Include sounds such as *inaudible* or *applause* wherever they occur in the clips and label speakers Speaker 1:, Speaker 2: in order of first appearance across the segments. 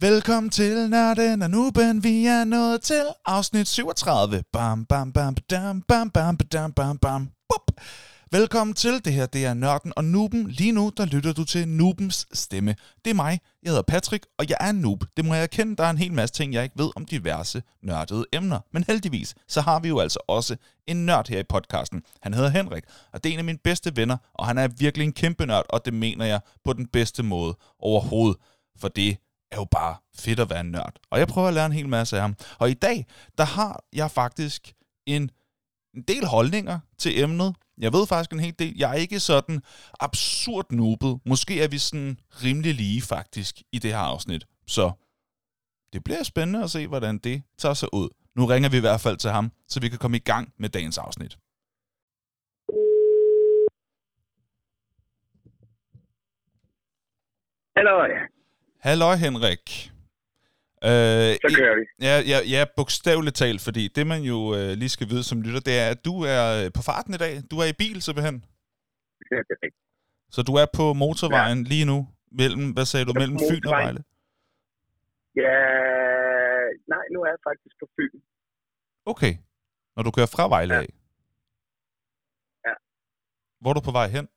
Speaker 1: Velkommen til Nørden og Nuben, vi er nået til afsnit 37. Bam, bam, bam, bam, bam, bam, bam, bam, bam, bup. Velkommen til, det her det er Nørden og Nuben. Lige nu, der lytter du til Nubens stemme. Det er mig, jeg hedder Patrick, og jeg er en noob. Det må jeg erkende, der er en hel masse ting, jeg ikke ved om diverse nørdede emner. Men heldigvis, så har vi jo altså også en nørd her i podcasten. Han hedder Henrik, og det er en af mine bedste venner, og han er virkelig en kæmpe nørd, og det mener jeg på den bedste måde overhovedet. For det er jo bare fedt at være en nørd. Og jeg prøver at lære en hel masse af ham. Og i dag, der har jeg faktisk en, en del holdninger til emnet. Jeg ved faktisk en hel del. Jeg er ikke sådan absurd nubet. Måske er vi sådan rimelig lige faktisk i det her afsnit. Så det bliver spændende at se, hvordan det tager sig ud. Nu ringer vi i hvert fald til ham, så vi kan komme i gang med dagens afsnit.
Speaker 2: Hallo,
Speaker 1: Halløj Henrik. Øh,
Speaker 2: så kører vi.
Speaker 1: Ja, ja, ja, bogstaveligt talt, fordi det man jo øh, lige skal vide som lytter, det er, at du er øh, på farten i dag. Du er i bil simpelthen.
Speaker 2: Ja, det er rigtigt.
Speaker 1: Så du er på motorvejen ja. lige nu, mellem, hvad sagde du, mellem Fyn og. Vejle?
Speaker 2: Ja, nej, nu er jeg faktisk på Fyn.
Speaker 1: Okay, når du kører fra Vejle
Speaker 2: Ja.
Speaker 1: af.
Speaker 2: Ja.
Speaker 1: Hvor er du på vej hen?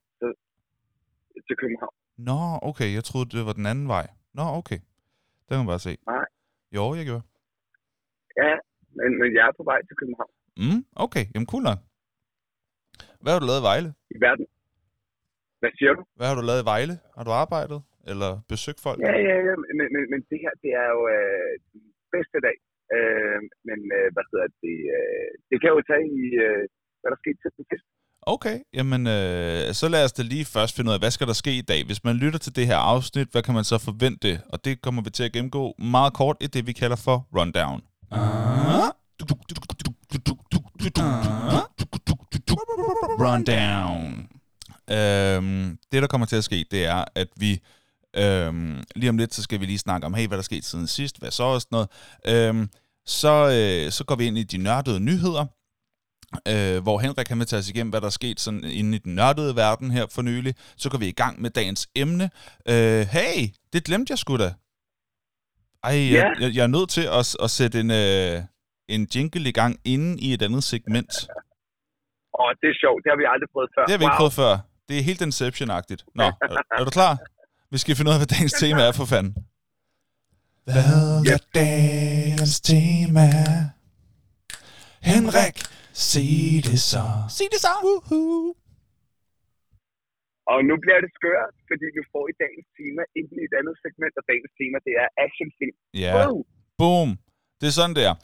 Speaker 2: til København.
Speaker 1: Nå, okay, jeg troede, det var den anden vej. Nå, okay. Det kan man bare se.
Speaker 2: Nej.
Speaker 1: Jo, jeg gjorde.
Speaker 2: Ja, men, men jeg er på vej til København.
Speaker 1: Mm, okay, jamen cool nok. Hvad har du lavet i Vejle?
Speaker 2: I verden. Hvad siger du?
Speaker 1: Hvad har du lavet i Vejle? Har du arbejdet? Eller besøgt folk?
Speaker 2: Ja, ja, ja, men, men, men det her, det er jo øh, den bedste dag. Øh, men øh, hvad hedder det? Øh, det kan jo tage i, øh, hvad der skete til den sidst.
Speaker 1: Okay, jamen øh, så lad os da lige først finde ud af, hvad skal der ske i dag? Hvis man lytter til det her afsnit, hvad kan man så forvente? Og det kommer vi til at gennemgå meget kort i det, vi kalder for rundown. Rundown. Øhm, det, der kommer til at ske, det er, at vi øhm, lige om lidt, så skal vi lige snakke om, hey, hvad der er sket siden sidst, hvad så og sådan noget. Øhm, så, øh, så går vi ind i de nørdede nyheder, øh, hvor Henrik han vil tage os igennem, hvad der er sket sådan inde i den nørdede verden her for nylig. Så går vi i gang med dagens emne. Øh, hey, det glemte jeg sgu da. Ej, jeg,
Speaker 2: Ja.
Speaker 1: jeg, jeg er nødt til at, at sætte en, øh, en jingle i gang inden i et andet segment.
Speaker 2: Og det er sjovt, det har vi aldrig prøvet før.
Speaker 1: Det har vi ikke prøvet før. Det er helt Inception-agtigt. Nå, er, er du klar? Vi skal finde ud af, hvad dagens tema er for fanden. Hvad er dagens tema? Henrik, sig det så. Sig det så. Woohoo.
Speaker 2: Og nu bliver det skørt, fordi vi får i dagens tema ind i et andet segment, og dagens tema, det er actionfilm.
Speaker 1: Ja,
Speaker 2: Wow.
Speaker 1: boom. Det er sådan, det er.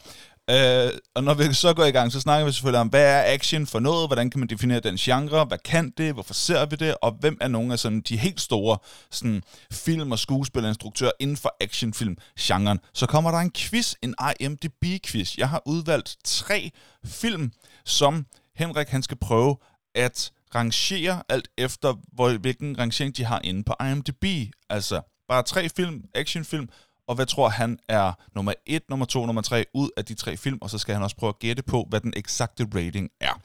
Speaker 1: Øh, og når vi så går i gang, så snakker vi selvfølgelig om, hvad er action for noget? Hvordan kan man definere den genre? Hvad kan det? Hvorfor ser vi det? Og hvem er nogle af sådan, de helt store sådan, film- og skuespillerinstruktører inden for actionfilm-genren? Så kommer der en quiz, en IMDb-quiz. Jeg har udvalgt tre film, som Henrik han skal prøve at rangere alt efter, hvor, hvilken rangering de har inde på IMDb. Altså, bare tre film, actionfilm, og hvad tror han er nummer 1, nummer 2, nummer 3 ud af de tre film, og så skal han også prøve at gætte på, hvad den eksakte rating er.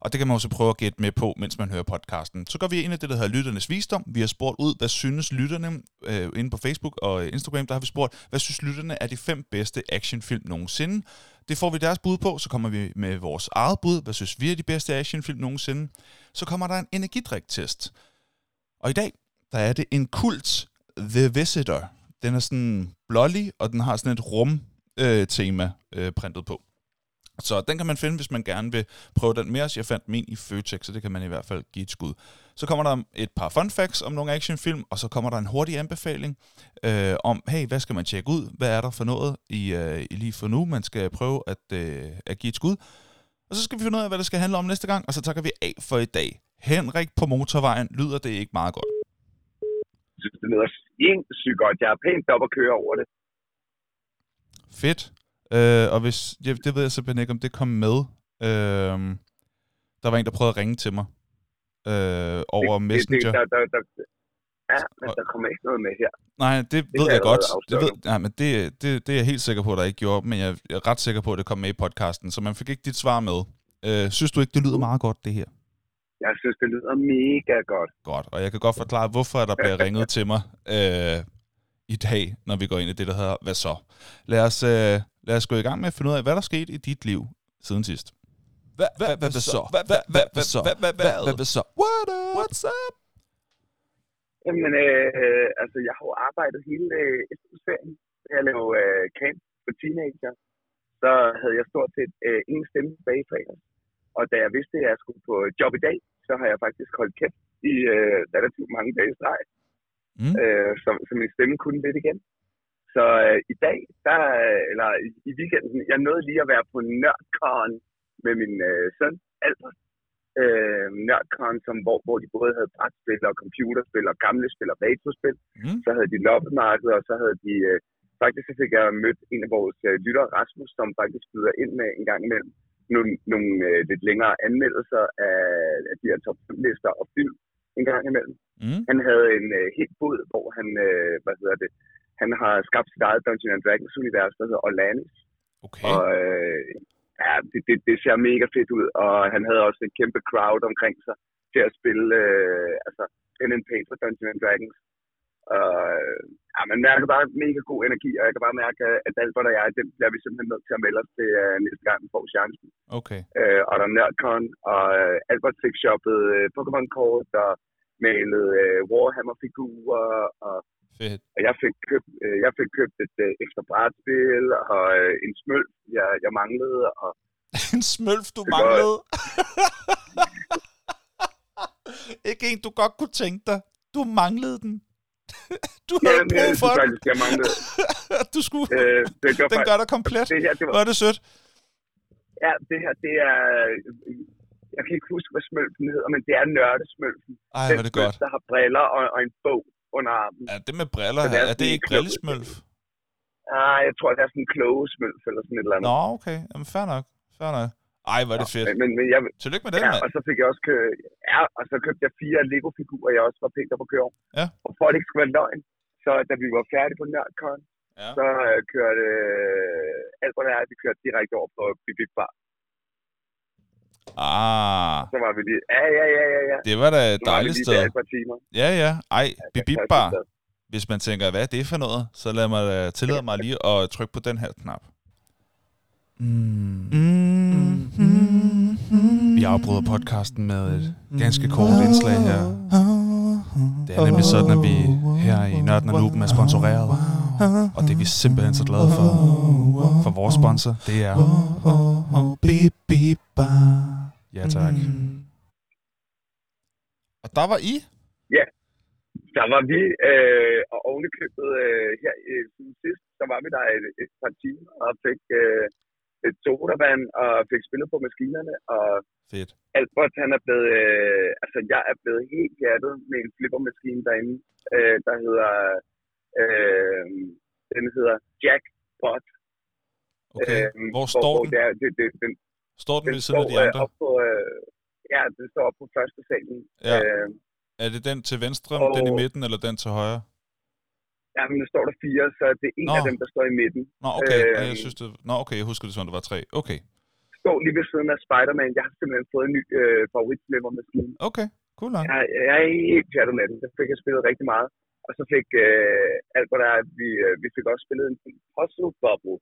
Speaker 1: Og det kan man også prøve at gætte med på, mens man hører podcasten. Så går vi ind i det, der hedder Lytternes Visdom. Vi har spurgt ud, hvad synes lytterne øh, inde på Facebook og Instagram, der har vi spurgt, hvad synes lytterne er de fem bedste actionfilm nogensinde. Det får vi deres bud på, så kommer vi med vores eget bud. Hvad synes vi er de bedste actionfilm nogensinde? Så kommer der en energidrik-test. Og i dag, der er det en kult The Visitor. Den er sådan blålig, og den har sådan et rum-tema øh, øh, printet på. Så den kan man finde, hvis man gerne vil prøve den mere. Altså, jeg fandt min i Føtex, så det kan man i hvert fald give et skud. Så kommer der et par fun facts om nogle actionfilm, og så kommer der en hurtig anbefaling øh, om, hey, hvad skal man tjekke ud? Hvad er der for noget i, øh, i lige for nu, man skal prøve at, øh, at give et skud? Og så skal vi finde ud af, hvad det skal handle om næste gang, og så takker vi af for i dag. Henrik på motorvejen, lyder det ikke meget godt?
Speaker 2: Jeg synes, det lyder sindssygt godt. Jeg er pænt op at køre over det.
Speaker 1: Fedt. Øh, og hvis, jeg, det ved jeg simpelthen ikke, om det kom med. Øh, der var en, der prøvede at ringe til mig øh, over
Speaker 2: det,
Speaker 1: Messenger.
Speaker 2: Det, det, der, der, der, ja, men der kommer ikke noget med her.
Speaker 1: Nej, det, det ved jeg
Speaker 2: jeg
Speaker 1: godt. Det, ved, nej, men det, det, det er jeg helt sikker på, at der ikke gjorde, men jeg er ret sikker på, at det kom med i podcasten, så man fik ikke dit svar med. Øh, synes du ikke, det lyder meget godt, det her?
Speaker 2: Jeg synes, det lyder mega godt.
Speaker 1: Godt, og jeg kan godt forklare, hvorfor der bliver ringet til mig øh, i dag, når vi går ind i det, der hedder Hvad så? Lad os, øh, lad os gå i gang med at finde ud af, hvad der skete i dit liv siden sidst.
Speaker 3: Hvad, hvad, så? Hvad, hvad, så?
Speaker 1: Hvad, hvad,
Speaker 3: Hvad, hvad, hvad så?
Speaker 1: What up? What's up?
Speaker 2: Jamen, øh, altså, jeg har jo arbejdet hele øh, efterferien. Jeg lavede øh, camp for teenager. Så havde jeg stort set øh, ingen stemme tilbage i fredags. Og da jeg vidste, at jeg skulle på job i dag, så har jeg faktisk holdt kæft i øh, relativt mange dage i streg.
Speaker 1: Mm.
Speaker 2: Øh, så, så min stemme kunne lidt igen. Så øh, i dag, der, eller i, i weekenden, jeg nåede lige at være på Nerdcon med min øh, søn, Albert. Øh, Nerdcon, som, hvor, hvor de både havde brætspil og computerspil og gamle spil og retrospil.
Speaker 1: Mm.
Speaker 2: Så havde de loppemarked, og så havde de... Øh, faktisk så fik jeg mødt en af vores øh, lyttere, Rasmus, som faktisk byder ind med en gang imellem nogle, nogle øh, lidt længere anmeldelser af, af de her top 5 lister og film en gang imellem.
Speaker 1: Mm.
Speaker 2: Han havde en øh, helt bod, hvor han, øh, hvad hedder det, han har skabt sit eget Dungeons and Dragons univers, der hedder Orlanis.
Speaker 1: Okay.
Speaker 2: Og øh, ja, det, det, det ser mega fedt ud, og han havde også en kæmpe crowd omkring sig til at spille øh, altså pen and paper Dungeons and Dragons. Og øh, ja, man mærker bare mega god energi, og jeg kan bare mærke, at Albert og jeg, den bliver vi simpelthen nødt til at melde os til øh, næste gang, vi får chancen.
Speaker 1: Okay.
Speaker 2: Øh, og der er Nerdcon, og øh, Albert fik shoppet øh, Pokémon-kort, og malet øh, Warhammer-figurer, og
Speaker 1: Fedt.
Speaker 2: og jeg fik købt, øh, jeg fik købt et øh, ekstra brætspil og øh, en smøl, jeg, jeg manglede. Og, *laughs*
Speaker 1: en smølf, du
Speaker 2: Det
Speaker 1: manglede. *laughs* Ikke en, du godt kunne tænke dig. Du manglede den. *laughs* du
Speaker 2: ja,
Speaker 1: havde
Speaker 2: men,
Speaker 1: brug
Speaker 2: jeg
Speaker 1: for den.
Speaker 2: faktisk, jeg manglede. *laughs*
Speaker 1: du skulle...
Speaker 2: Øh, det gør,
Speaker 1: Den gør dig komplet.
Speaker 2: det her, det var,
Speaker 1: Hvor er det sødt.
Speaker 2: ja, det her, det er, jeg kan ikke huske, hvad smølfen hedder, men det er nørdesmølfen.
Speaker 1: Ej, hvor er det
Speaker 2: smølf,
Speaker 1: godt.
Speaker 2: der har briller og, og en bog under armen.
Speaker 1: Ja, det med briller her,
Speaker 2: er
Speaker 1: er det ikke brillesmølf?
Speaker 2: Ah, jeg tror, det er sådan en klogesmølf eller sådan et eller andet.
Speaker 1: Nå, okay. Jamen, fair nok. Fair nok. Ej, hvor er det fedt.
Speaker 2: Men, men, men jeg,
Speaker 1: Tillykke med den,
Speaker 2: ja,
Speaker 1: mand.
Speaker 2: og så fik jeg også kø, ja, og så købte jeg fire Lego-figurer, jeg også var pænt op at køre.
Speaker 1: Ja.
Speaker 2: Og for at det ikke skulle være løgn, så da vi var færdige på Nerdcon,
Speaker 1: Ja.
Speaker 2: så øh, kørte øh, alt, hvad der er, vi kørte direkte over på Bip Bar.
Speaker 1: Ah,
Speaker 2: Så var vi lige, ja, ja, ja, ja, ja.
Speaker 1: det var da et
Speaker 2: Så var vi
Speaker 1: dejligt
Speaker 2: lige
Speaker 1: sted.
Speaker 2: der et par timer.
Speaker 1: Ja, ja. Ej,
Speaker 2: Ja, det
Speaker 1: bar. Hvis man tænker, hvad er det for noget, så lad mig da tillade mig lige at trykke på den her knap. Vi afbryder podcasten med et ganske kort indslag her. Det er nemlig sådan, at vi her i Nørden og Nuben er sponsoreret. Og det er vi simpelthen så glade for. For vores sponsor, det er... Ja, tak. Og der var I.
Speaker 2: Der var vi, øh, og ovenikøbet øh, her i siden sidst, så var vi der et, et par timer og fik øh, et sodavand og fik spillet på maskinerne. Og
Speaker 1: Fedt.
Speaker 2: Albert, han er blevet, øh, altså jeg er blevet helt hjertet med en flippermaskine derinde, øh, der hedder, øh, den hedder Jackpot.
Speaker 1: Okay.
Speaker 2: Øh,
Speaker 1: Hvor står
Speaker 2: hvor
Speaker 1: den?
Speaker 2: Det er, det, det, den,
Speaker 1: Står den
Speaker 2: den
Speaker 1: ved siden af de
Speaker 2: øh,
Speaker 1: andre?
Speaker 2: op på, øh, ja, den står op på første salen.
Speaker 1: Ja.
Speaker 2: Øh,
Speaker 1: Er det den til venstre,
Speaker 2: Og-
Speaker 1: den i midten, eller den til højre?
Speaker 2: Ja, men der står der fire, så det er en
Speaker 1: Nå.
Speaker 2: af dem, der står i midten.
Speaker 1: Nå, okay.
Speaker 2: Øh,
Speaker 1: jeg synes, det... Nå, okay, jeg husker det som, om der var tre. Okay.
Speaker 2: står lige ved siden af Spider-Man. Jeg har simpelthen fået en ny øh, favoritflippermaskine.
Speaker 1: Okay, cool nok.
Speaker 2: Jeg, jeg er helt pjattet med den. Den fik jeg spillet rigtig meget. Og så fik øh, der er, vi, øh, vi fik også spillet en Puzzle Bubble.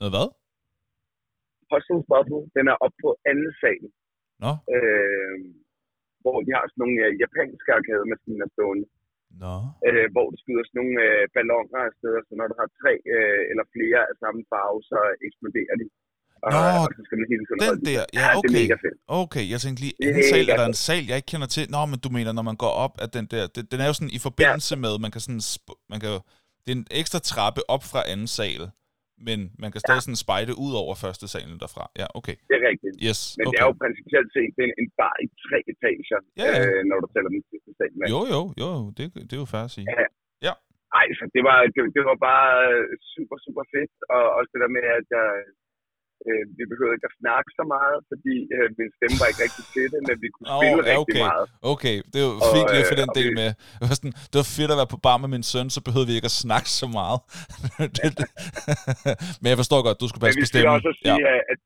Speaker 1: Noget hvad?
Speaker 2: Puzzle Bubble, den er oppe på anden sal.
Speaker 1: Nå.
Speaker 2: Øh, hvor de har sådan nogle øh, japanske arkademaskiner stående.
Speaker 1: Nå.
Speaker 2: Øh, hvor du skyder sådan nogle øh, ballonger afsted, så når du har tre øh, eller flere af samme farve, så eksploderer de. Og,
Speaker 1: Nå,
Speaker 2: og så skal man hele tiden
Speaker 1: Den
Speaker 2: holde
Speaker 1: der, ja,
Speaker 2: det er
Speaker 1: okay.
Speaker 2: mega fedt.
Speaker 1: Okay, jeg tænkte lige, anden sal, er der en sal, jeg ikke kender til? Nå, men du mener, når man går op, at den der, det, den er jo sådan i forbindelse med, man kan sådan, man kan, det er en ekstra trappe op fra anden sal, men man kan stadig sådan spejde ud over første salen derfra. Ja, okay.
Speaker 2: Det er rigtigt.
Speaker 1: Yes,
Speaker 2: Men det
Speaker 1: okay.
Speaker 2: er jo principielt set det en, en bar i tre etager,
Speaker 1: Ja, ja.
Speaker 2: Øh, når du tæller den sidste sal med.
Speaker 1: Jo, jo, jo, det, det er jo fair at sige.
Speaker 2: Ja. Ej, så det var, det, det var bare øh, super, super fedt. Og også det der med, at jeg, øh, vi behøvede ikke at snakke så meget, fordi øh, min stemme var ikke rigtig til det, men vi kunne
Speaker 1: Åh,
Speaker 2: spille
Speaker 1: ja,
Speaker 2: rigtig
Speaker 1: okay.
Speaker 2: meget.
Speaker 1: Okay, det er
Speaker 2: Og,
Speaker 1: fint lige for
Speaker 2: øh,
Speaker 1: den del
Speaker 2: vi-
Speaker 1: med. Det var, sådan, det var fedt at være på bar med min søn, så behøvede vi ikke at snakke så meget. *laughs* Det- det- Men jeg forstår godt, du skulle
Speaker 2: Men
Speaker 1: passe
Speaker 2: vi
Speaker 1: på
Speaker 2: skal
Speaker 1: stemmen.
Speaker 2: også sige, ja. at,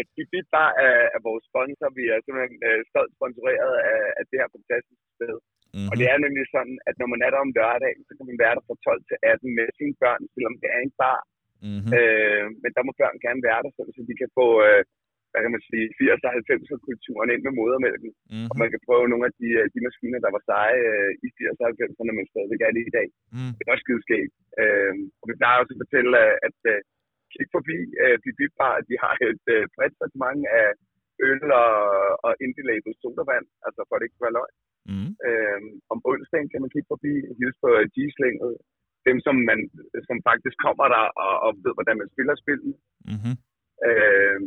Speaker 2: at Bibit Bar er, er vores sponsor. Vi er simpelthen øh, stolt sponsoreret af, af det her fantastiske sted.
Speaker 1: Mm-hmm.
Speaker 2: Og det er nemlig sådan, at når man er der om lørdagen, så kan man være der fra 12 til 18 med sine børn, selvom det er en bar.
Speaker 1: Mm-hmm.
Speaker 2: Øh, men der må børn gerne være der, så de kan få, øh, hvad kan man sige, 80 og 90 kulturen ind med modermælken.
Speaker 1: Mm-hmm.
Speaker 2: Og man kan prøve nogle af de, øh, de maskiner, der var seje øh, i 80 og 90'erne, men stadigvæk er det i dag.
Speaker 1: Mm.
Speaker 2: Det er også skideskægt. Øh, og vi plejer også at fortælle, øh, at øh, kig forbi øh, Bibi Bar, de har et øh, bredt sortiment af øl og, og indie-label sodavand, altså for at det ikke skal være løgn.
Speaker 1: Mm.
Speaker 2: Øh, om onsdagen kan man kigge forbi, hilse på G-slænget, dem som, man, som faktisk kommer der og, og ved, hvordan man spiller spillet.
Speaker 1: Mm-hmm.
Speaker 2: Øh,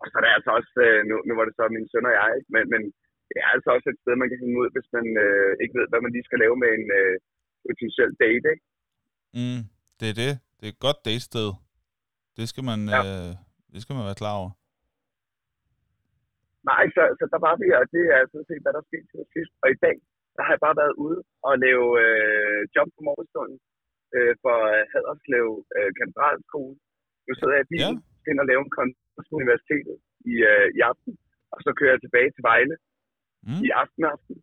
Speaker 2: og så er der altså også, øh, nu, nu var det så min søn og jeg, ikke? men, men det er altså også et sted, man kan hænge ud, hvis man øh, ikke ved, hvad man lige skal lave med en øh, potentiel date. Ikke?
Speaker 1: Mm. Det er det. Det er et godt datested. Det skal man,
Speaker 2: Ja.
Speaker 1: øh, det skal man være klar over.
Speaker 2: Nej, så, så der var vi, og det er sådan set, hvad der skete til sidst. Og i dag, der har jeg bare været ude og lave øh, job på morgenstunden øh, for øh, Haderslev øh, Katedralskole. Nu sidder jeg i bilen, ja. skal ind og lave en kontakt på universitetet i, øh, i aften, og så kører jeg tilbage til Vejle
Speaker 1: Mm.
Speaker 2: i aften aften,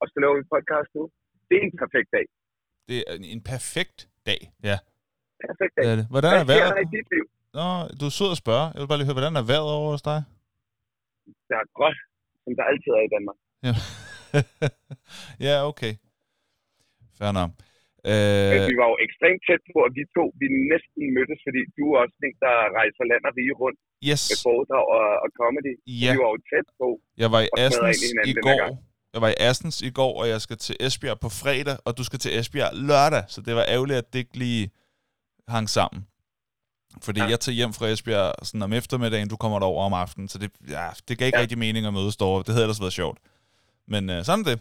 Speaker 2: og så laver vi podcast nu. Det er en perfekt dag.
Speaker 1: Det er en- perfekt dag. Ja.
Speaker 2: Perfekt dag.
Speaker 1: Er det. Hvordan
Speaker 2: Hvad
Speaker 1: er vejret?
Speaker 2: i dit liv?
Speaker 1: Nå, du er sød at spørge. Jeg vil bare lige høre, hvordan er vejret over hos dig?
Speaker 2: Det er godt, som der altid er i Danmark.
Speaker 1: Ja, *laughs* ja okay. Fair nok.
Speaker 2: Men
Speaker 1: Øh,
Speaker 2: vi var jo ekstremt tæt på, at vi to vi næsten mødtes, fordi du er også en, der rejser land og rige rundt
Speaker 1: yes,
Speaker 2: med foredrag og, og comedy.
Speaker 1: ja.
Speaker 2: Vi var jo tæt på.
Speaker 1: Jeg var i Assens
Speaker 2: i
Speaker 1: går. Jeg var i Assens i går, og jeg skal til Esbjerg på fredag, og du skal til Esbjerg lørdag, så det var ærgerligt, at det ikke lige hang sammen. Fordi ja. Jeg tager hjem fra Esbjerg sådan om eftermiddagen, du kommer derover om aftenen, så det, ja, det gav ikke. Ja. rigtig mening at mødes derovre. Det havde ellers været sjovt. Men øh, sådan det.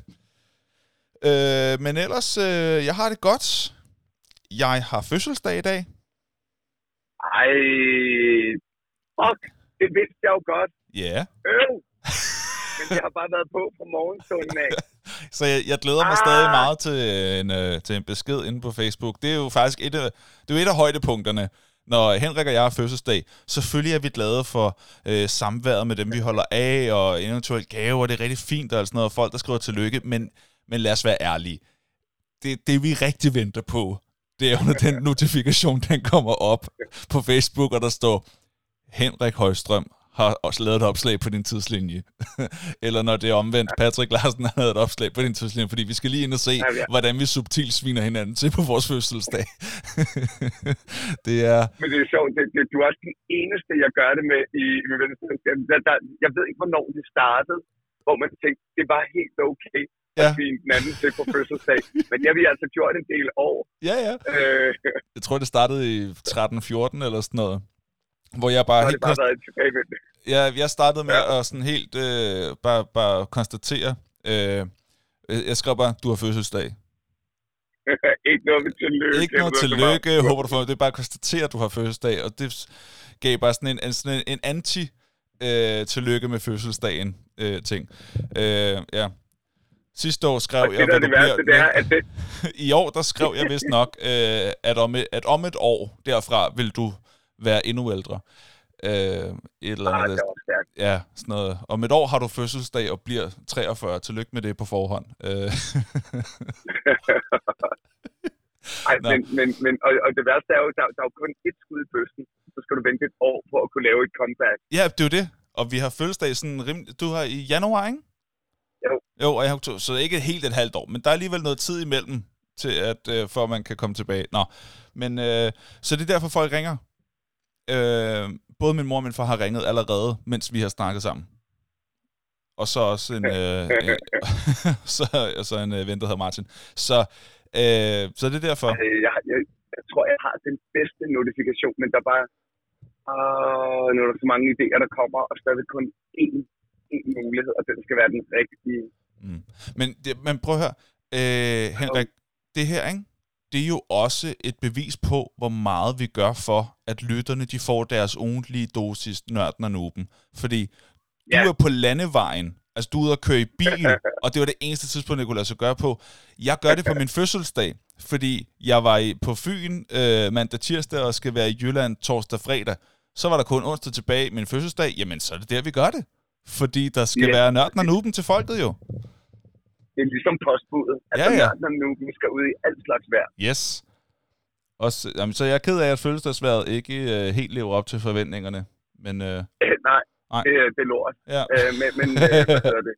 Speaker 1: Øh, men ellers, øh, jeg har det godt. Jeg har fødselsdag i dag.
Speaker 2: Ej, fuck, det vidste jeg jo godt.
Speaker 1: Ja.
Speaker 2: Øv! Men det har bare været på fra morgenstunden af.
Speaker 1: Så jeg, jeg glæder mig
Speaker 2: Ah.
Speaker 1: stadig meget til en, øh, til en besked inde på Facebook. Det er jo faktisk et af, det er et af højdepunkterne. Når Henrik og jeg har fødselsdag, selvfølgelig er vi glade for øh, samværet med dem, vi holder af, og eventuelt gaver. Det er rigtig fint og sådan noget, og folk, der skriver tillykke. Men, men lad os være ærlige. Det, det vi rigtig venter på, det er når den *laughs* notifikation, den kommer op på Facebook, og der står, Henrik Højstrøm har også lavet et opslag på din tidslinje. *laughs* Eller når det er omvendt, Patrick Larsen har lavet et opslag på din tidslinje, fordi vi skal lige ind og se,
Speaker 2: Ja, ja.
Speaker 1: hvordan vi subtilt sviner hinanden til på vores fødselsdag. *laughs* det er...
Speaker 2: Men det er sjovt, det, det, du er også den eneste, jeg gør det med i, i venskab. Der, der, jeg ved ikke, hvornår det startede, hvor man tænkte, det var helt okay at
Speaker 1: Ja.
Speaker 2: svine den anden til på fødselsdag. Men det har vi altså gjort en del år.
Speaker 1: Ja, ja.
Speaker 2: Øh,
Speaker 1: Jeg tror, det startede i 13-14 eller sådan noget. Hvor jeg
Speaker 2: så
Speaker 1: bare
Speaker 2: har
Speaker 1: helt
Speaker 2: det bare tilbagevendende.
Speaker 1: Ja, jeg startede med
Speaker 2: Ja.
Speaker 1: at sådan helt øh, bare, bare konstatere. Øh, jeg skrev bare, du har fødselsdag. *laughs*
Speaker 2: ikke noget med tillykke.
Speaker 1: Ikke noget tillykke, jeg håber du får. Det er bare at konstatere, at du har fødselsdag. Og det gav bare sådan en, en, sådan en, en anti øh, tillykke med fødselsdagen øh, ting. Øh, ja. Sidste år skrev
Speaker 2: Og
Speaker 1: jeg,
Speaker 2: det, der er det værste, det
Speaker 1: bliver,
Speaker 2: er, at det, *laughs*
Speaker 1: i år, der skrev jeg vist nok, øh, at, om et, at om et år derfra vil du være endnu ældre. Øh, et eller
Speaker 2: ah,
Speaker 1: andet.
Speaker 2: det var stærkt.
Speaker 1: Ja, sådan noget. Om et år har du fødselsdag og bliver 43. Tillykke med det på forhånd. Øh, *laughs*
Speaker 2: Ej,
Speaker 1: Nå.
Speaker 2: men, men, men og, og, det værste er jo, der, der er jo kun et skud i bøssen. Så skal du vente et år på at kunne lave et comeback.
Speaker 1: ja, det er jo det. Og vi har fødselsdag sådan rimelig... Du har i januar, ikke?
Speaker 2: Jo.
Speaker 1: Jo, og jeg har oktober, så ikke helt et halvt år. Men der er alligevel noget tid imellem, til at, øh, for at man kan komme tilbage. Nå, men øh, så det er derfor, folk ringer. Øh, både min mor og min far har ringet allerede, mens vi har snakket sammen. Og så også en, øh, *laughs* øh, *laughs* så, og så en øh, ven, der hedder Martin. Så, øh, så det er derfor.
Speaker 2: Øh, Jeg, jeg, jeg tror, jeg har den bedste notifikation, men der er bare... Uh, nu er der så mange idéer, der kommer, og stadig kun én, én mulighed, og den skal være den rigtige.
Speaker 1: Mm. Men, det, men prøv at høre, øh, Henrik, det her, ikke? Det er jo også et bevis på, hvor meget vi gør for, at lytterne de får deres ugentlige dosis nørden og nuben. Fordi du
Speaker 2: Ja.
Speaker 1: er på landevejen, altså du er ude at køre i bil, *laughs* og det var det eneste tidspunkt, jeg kunne lade sig gøre på. Jeg gør det på min fødselsdag, fordi jeg var i, på Fyn øh, mandag tirsdag og skal være i Jylland torsdag fredag. Så var der kun onsdag tilbage min fødselsdag. Jamen, så er det der, vi gør det. Fordi der skal
Speaker 2: Ja.
Speaker 1: være nørden og nuben til folket jo.
Speaker 2: Det er ligesom postbuddet. Altså,
Speaker 1: Ja, ja.
Speaker 2: Når nu vi skal ud i alt slags vejr.
Speaker 1: Yes. Også, jamen, så jeg er ked af, at fødselsdagsværet ikke øh, helt lever op til forventningerne. Men øh,
Speaker 2: Øh, nej,
Speaker 1: Nej.
Speaker 2: Det, det er lort.
Speaker 1: ja.
Speaker 2: Øh, men men øh, *laughs* hvad det?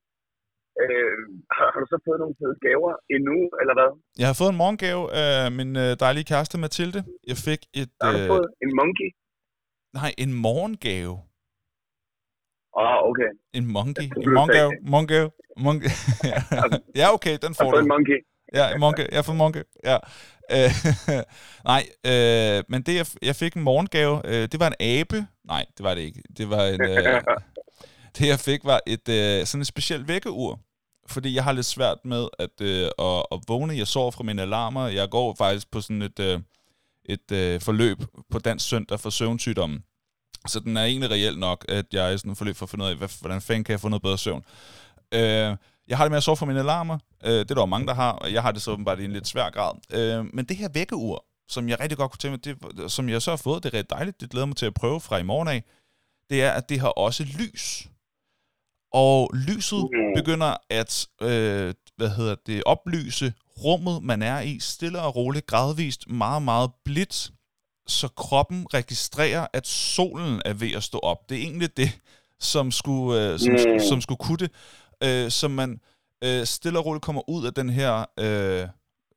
Speaker 2: Øh, har, har du så fået nogle fede gaver endnu, eller hvad?
Speaker 1: Jeg har fået en morgengave af min øh, dejlige kæreste Mathilde. Jeg fik et...
Speaker 2: Har du
Speaker 1: Øh,
Speaker 2: fået en monkey?
Speaker 1: nej, en morgengave.
Speaker 2: Oh, okay.
Speaker 1: En monkey. En
Speaker 2: sagde
Speaker 1: Morgengave. Monkey. ja, okay, den får
Speaker 2: du en monkey?
Speaker 1: Ja, en monkey. Jeg får monkey. Ja. Øh, *laughs* nej, øh, men det, jeg, jeg fik en morgengave, øh, det var en abe. Nej, det var det ikke. Det var en... Øh, *laughs* det, jeg fik, var et øh, sådan et specielt vækkeur. Fordi jeg har lidt svært med at, øh, at, at vågne. Jeg sover fra mine alarmer. Jeg går faktisk på sådan et, øh, et øh, forløb på Dansk Center for søvnsygdommen. Så den er egentlig reelt nok, at jeg er sådan forløb for at finde ud af, hvad, hvordan fanden kan jeg få noget bedre søvn. Øh, jeg har det med at sove fra mine alarmer. Øh, det er der jo mange, der har, og jeg har det så åbenbart i en lidt svær grad. Øh, men det her vækkeur, som jeg rigtig godt kunne tænke mig, det, som jeg så har fået, det er rigtig dejligt, det glæder mig til at prøve fra i morgen af, det er, at det har også lys. Og lyset
Speaker 2: Mm.
Speaker 1: begynder at, øh, hvad hedder det, oplyse rummet, man er i, stille og roligt, gradvist, meget, meget blidt, så kroppen registrerer, at solen er ved at stå op. Det er egentlig det, som skulle, øh, som,
Speaker 2: Mm.
Speaker 1: som skulle kunne det, øh, så man øh, stille og roligt kommer ud af den her øh,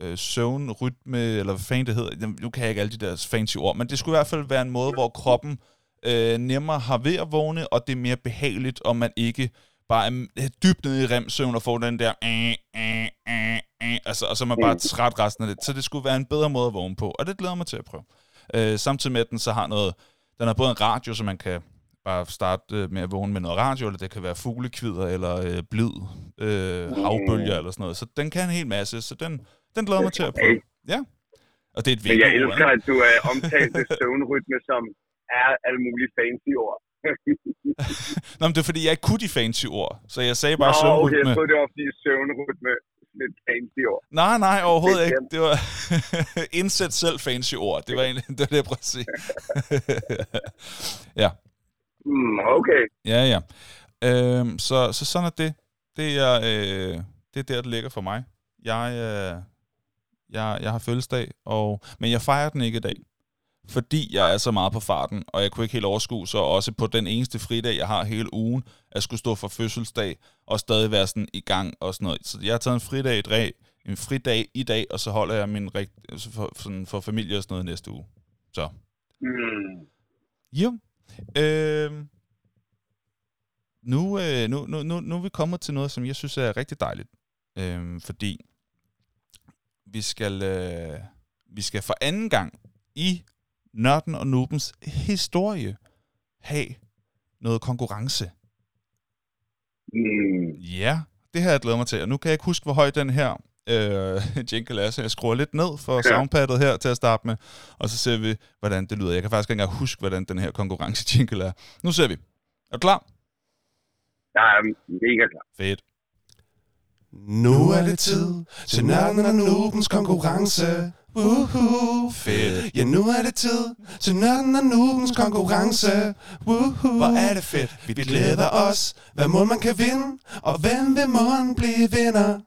Speaker 1: øh, søvnrytme, eller hvad fanden det hedder. Nu kan jeg ikke alle de der fancy ord, men det skulle i hvert fald være en måde, hvor kroppen øh, nemmere har ved at vågne, og det er mere behageligt, og man ikke bare er øh, dybt nede i remsøvn og får den der... Øh, øh, øh, øh, altså, og så er man bare træt resten af det. Så det skulle være en bedre måde at vågne på, og det glæder mig til at prøve. Øh, samtidig med, at den så har noget... Den har både en radio, så man kan bare starte øh, med at vågne med noget radio, eller det kan være fuglekvider, eller øh, blid, øh, havbølger, eller sådan noget. Så den kan en hel masse, så den, den glæder mig til at prøve. Ja. Og det er et
Speaker 2: Men jeg elsker, at du er omtalt det søvnrytme, som er alle mulige fancy ord. *laughs*
Speaker 1: Nå, men det er fordi, jeg ikke kunne de fancy ord, så jeg sagde
Speaker 2: Nå,
Speaker 1: bare
Speaker 2: okay,
Speaker 1: søvnrytme.
Speaker 2: jeg troede, det var fordi søvnrytme lidt fancy ord.
Speaker 1: Nej, nej, overhovedet
Speaker 2: Det er
Speaker 1: ikke. Det var *laughs* indsæt selv fancy ord. Det var egentlig det, var det jeg prøvede at sige. *laughs* ja,
Speaker 2: Mm, okay.
Speaker 1: ja, ja. Øhm, så, så sådan er det. Det er, øh, det er der, det ligger for mig. Jeg, øh, jeg, jeg har fødselsdag, og, men jeg fejrer den ikke i dag. Fordi jeg er så meget på farten, og jeg kunne ikke helt overskue, så også på den eneste fridag, jeg har hele ugen, at skulle stå for fødselsdag, og stadig være sådan i gang og sådan noget. Så jeg har taget en fridag i dag, en fridag i dag, og så holder jeg min rigt, for, sådan for familie og sådan noget næste uge. Så,
Speaker 2: Mm.
Speaker 1: jo. Øh, nu, øh, nu, nu, nu, nu er vi kommet til noget, som jeg synes er rigtig dejligt. Øh, fordi vi skal, øh, vi skal for anden gang i Nørden og Nubens historie have noget konkurrence.
Speaker 2: Mm.
Speaker 1: Ja, det har jeg glædet mig til. Og nu kan jeg ikke huske, hvor høj den her øh, *laughs* jingle er, så jeg skruer lidt ned for
Speaker 2: Ja.
Speaker 1: soundpadet her til at starte med. Og så ser vi, hvordan det lyder. Jeg kan faktisk ikke engang huske, hvordan den her konkurrence jingle er. Nu ser vi. Er du klar?
Speaker 2: Jeg er mega klar.
Speaker 1: Fedt.
Speaker 3: Nu er det tid til Nørden og Nubens konkurrence. Woohoo.
Speaker 1: Fedt.
Speaker 3: Ja, nu er det tid til Nørden og Nubens konkurrence. Woohoo.
Speaker 1: Hvor er det fedt.
Speaker 3: Vi glæder os, hvad må man kan vinde, og hvem vil måden blive vinder?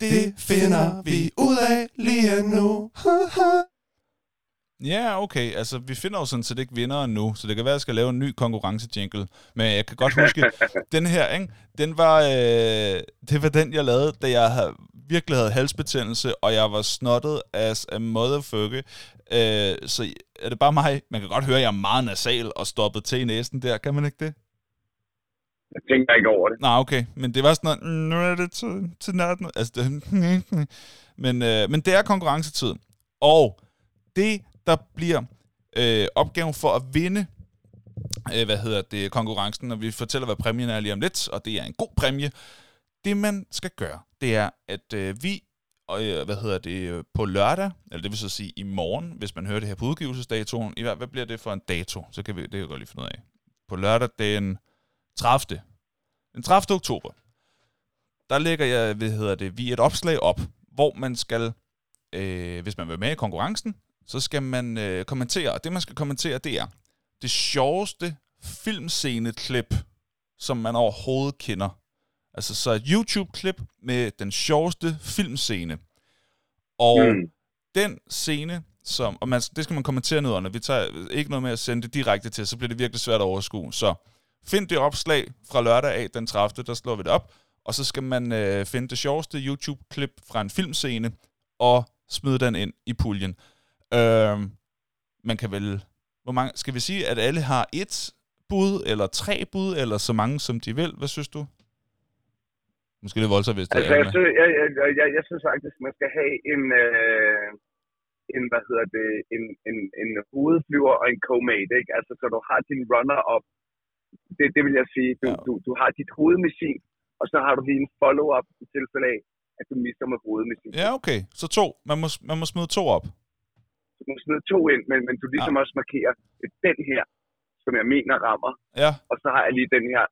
Speaker 3: Det finder vi ud af lige nu. *laughs*
Speaker 1: Ja, okay. Altså, vi finder jo sådan set ikke vinderen nu, så det kan være, at jeg skal lave en ny konkurrence-jingle. Men jeg kan godt huske, *laughs* den her, ikke? Den var, øh, det var den, jeg lavede, da jeg havde, virkelig havde halsbetændelse, og jeg var snottet as a motherfucker. Øh, så er det bare mig? Man kan godt høre, at jeg er meget nasal og stoppet til i næsen der. Kan man ikke det?
Speaker 2: Jeg tænker ikke over det.
Speaker 1: Nej, okay. Men det var sådan noget, "Mm, nu er det til, til natten. Altså, det, *laughs* men, øh, men det er konkurrencetid. Og det, der bliver øh, opgaven for at vinde, øh, hvad hedder det, konkurrencen, og vi fortæller, hvad præmien er lige om lidt, og det er en god præmie. Det, man skal gøre, det er, at øh, vi, øh, hvad hedder det, øh, på lørdag, eller det vil så sige i morgen, hvis man hører det her på udgivelsesdatoen, i hvert hvad bliver det for en dato? Så kan vi, det kan vi godt lige finde ud af. På lørdag den 30. Den 30. oktober, der lægger jeg, hvad hedder det, vi et opslag op, hvor man skal, øh, hvis man vil med i konkurrencen, så skal man øh, kommentere, og det man skal kommentere, det er det sjoveste filmsceneklip, som man overhovedet kender. Altså så et YouTube-klip med den sjoveste filmscene. Og mm. Den scene, som, og man, det skal man kommentere ned under. Vi tager ikke noget med at sende det direkte til, så bliver det virkelig svært at overskue. Så find det opslag fra lørdag af den 30. Der slår vi det op. Og så skal man øh, finde det sjoveste YouTube-klip fra en filmscene og smide den ind i puljen. Øh, man kan vel... Hvor mange, skal vi sige, at alle har et bud, eller tre bud, eller så mange, som de vil? Hvad synes du? Måske lidt voldsomt, hvis det
Speaker 2: Altså,
Speaker 1: er
Speaker 2: jeg, synes, jeg, jeg, jeg, jeg, synes faktisk, man skal have en, øh, en hvad hedder det, en, en, en hovedflyver og en co-mate, ikke? Altså, så du har din runner-up. Det, det vil jeg sige. Du,
Speaker 1: Ja.
Speaker 2: du, du har dit hovedmissil, og så har du lige en follow-up i tilfælde af, at du mister med hovedmissil.
Speaker 1: Ja, okay. Så to. Man må, man må smide to op.
Speaker 2: Du må smide to ind, men, men du ligesom ja. også markerer, den her, som jeg mener rammer,
Speaker 1: Ja,
Speaker 2: og så har jeg lige den her,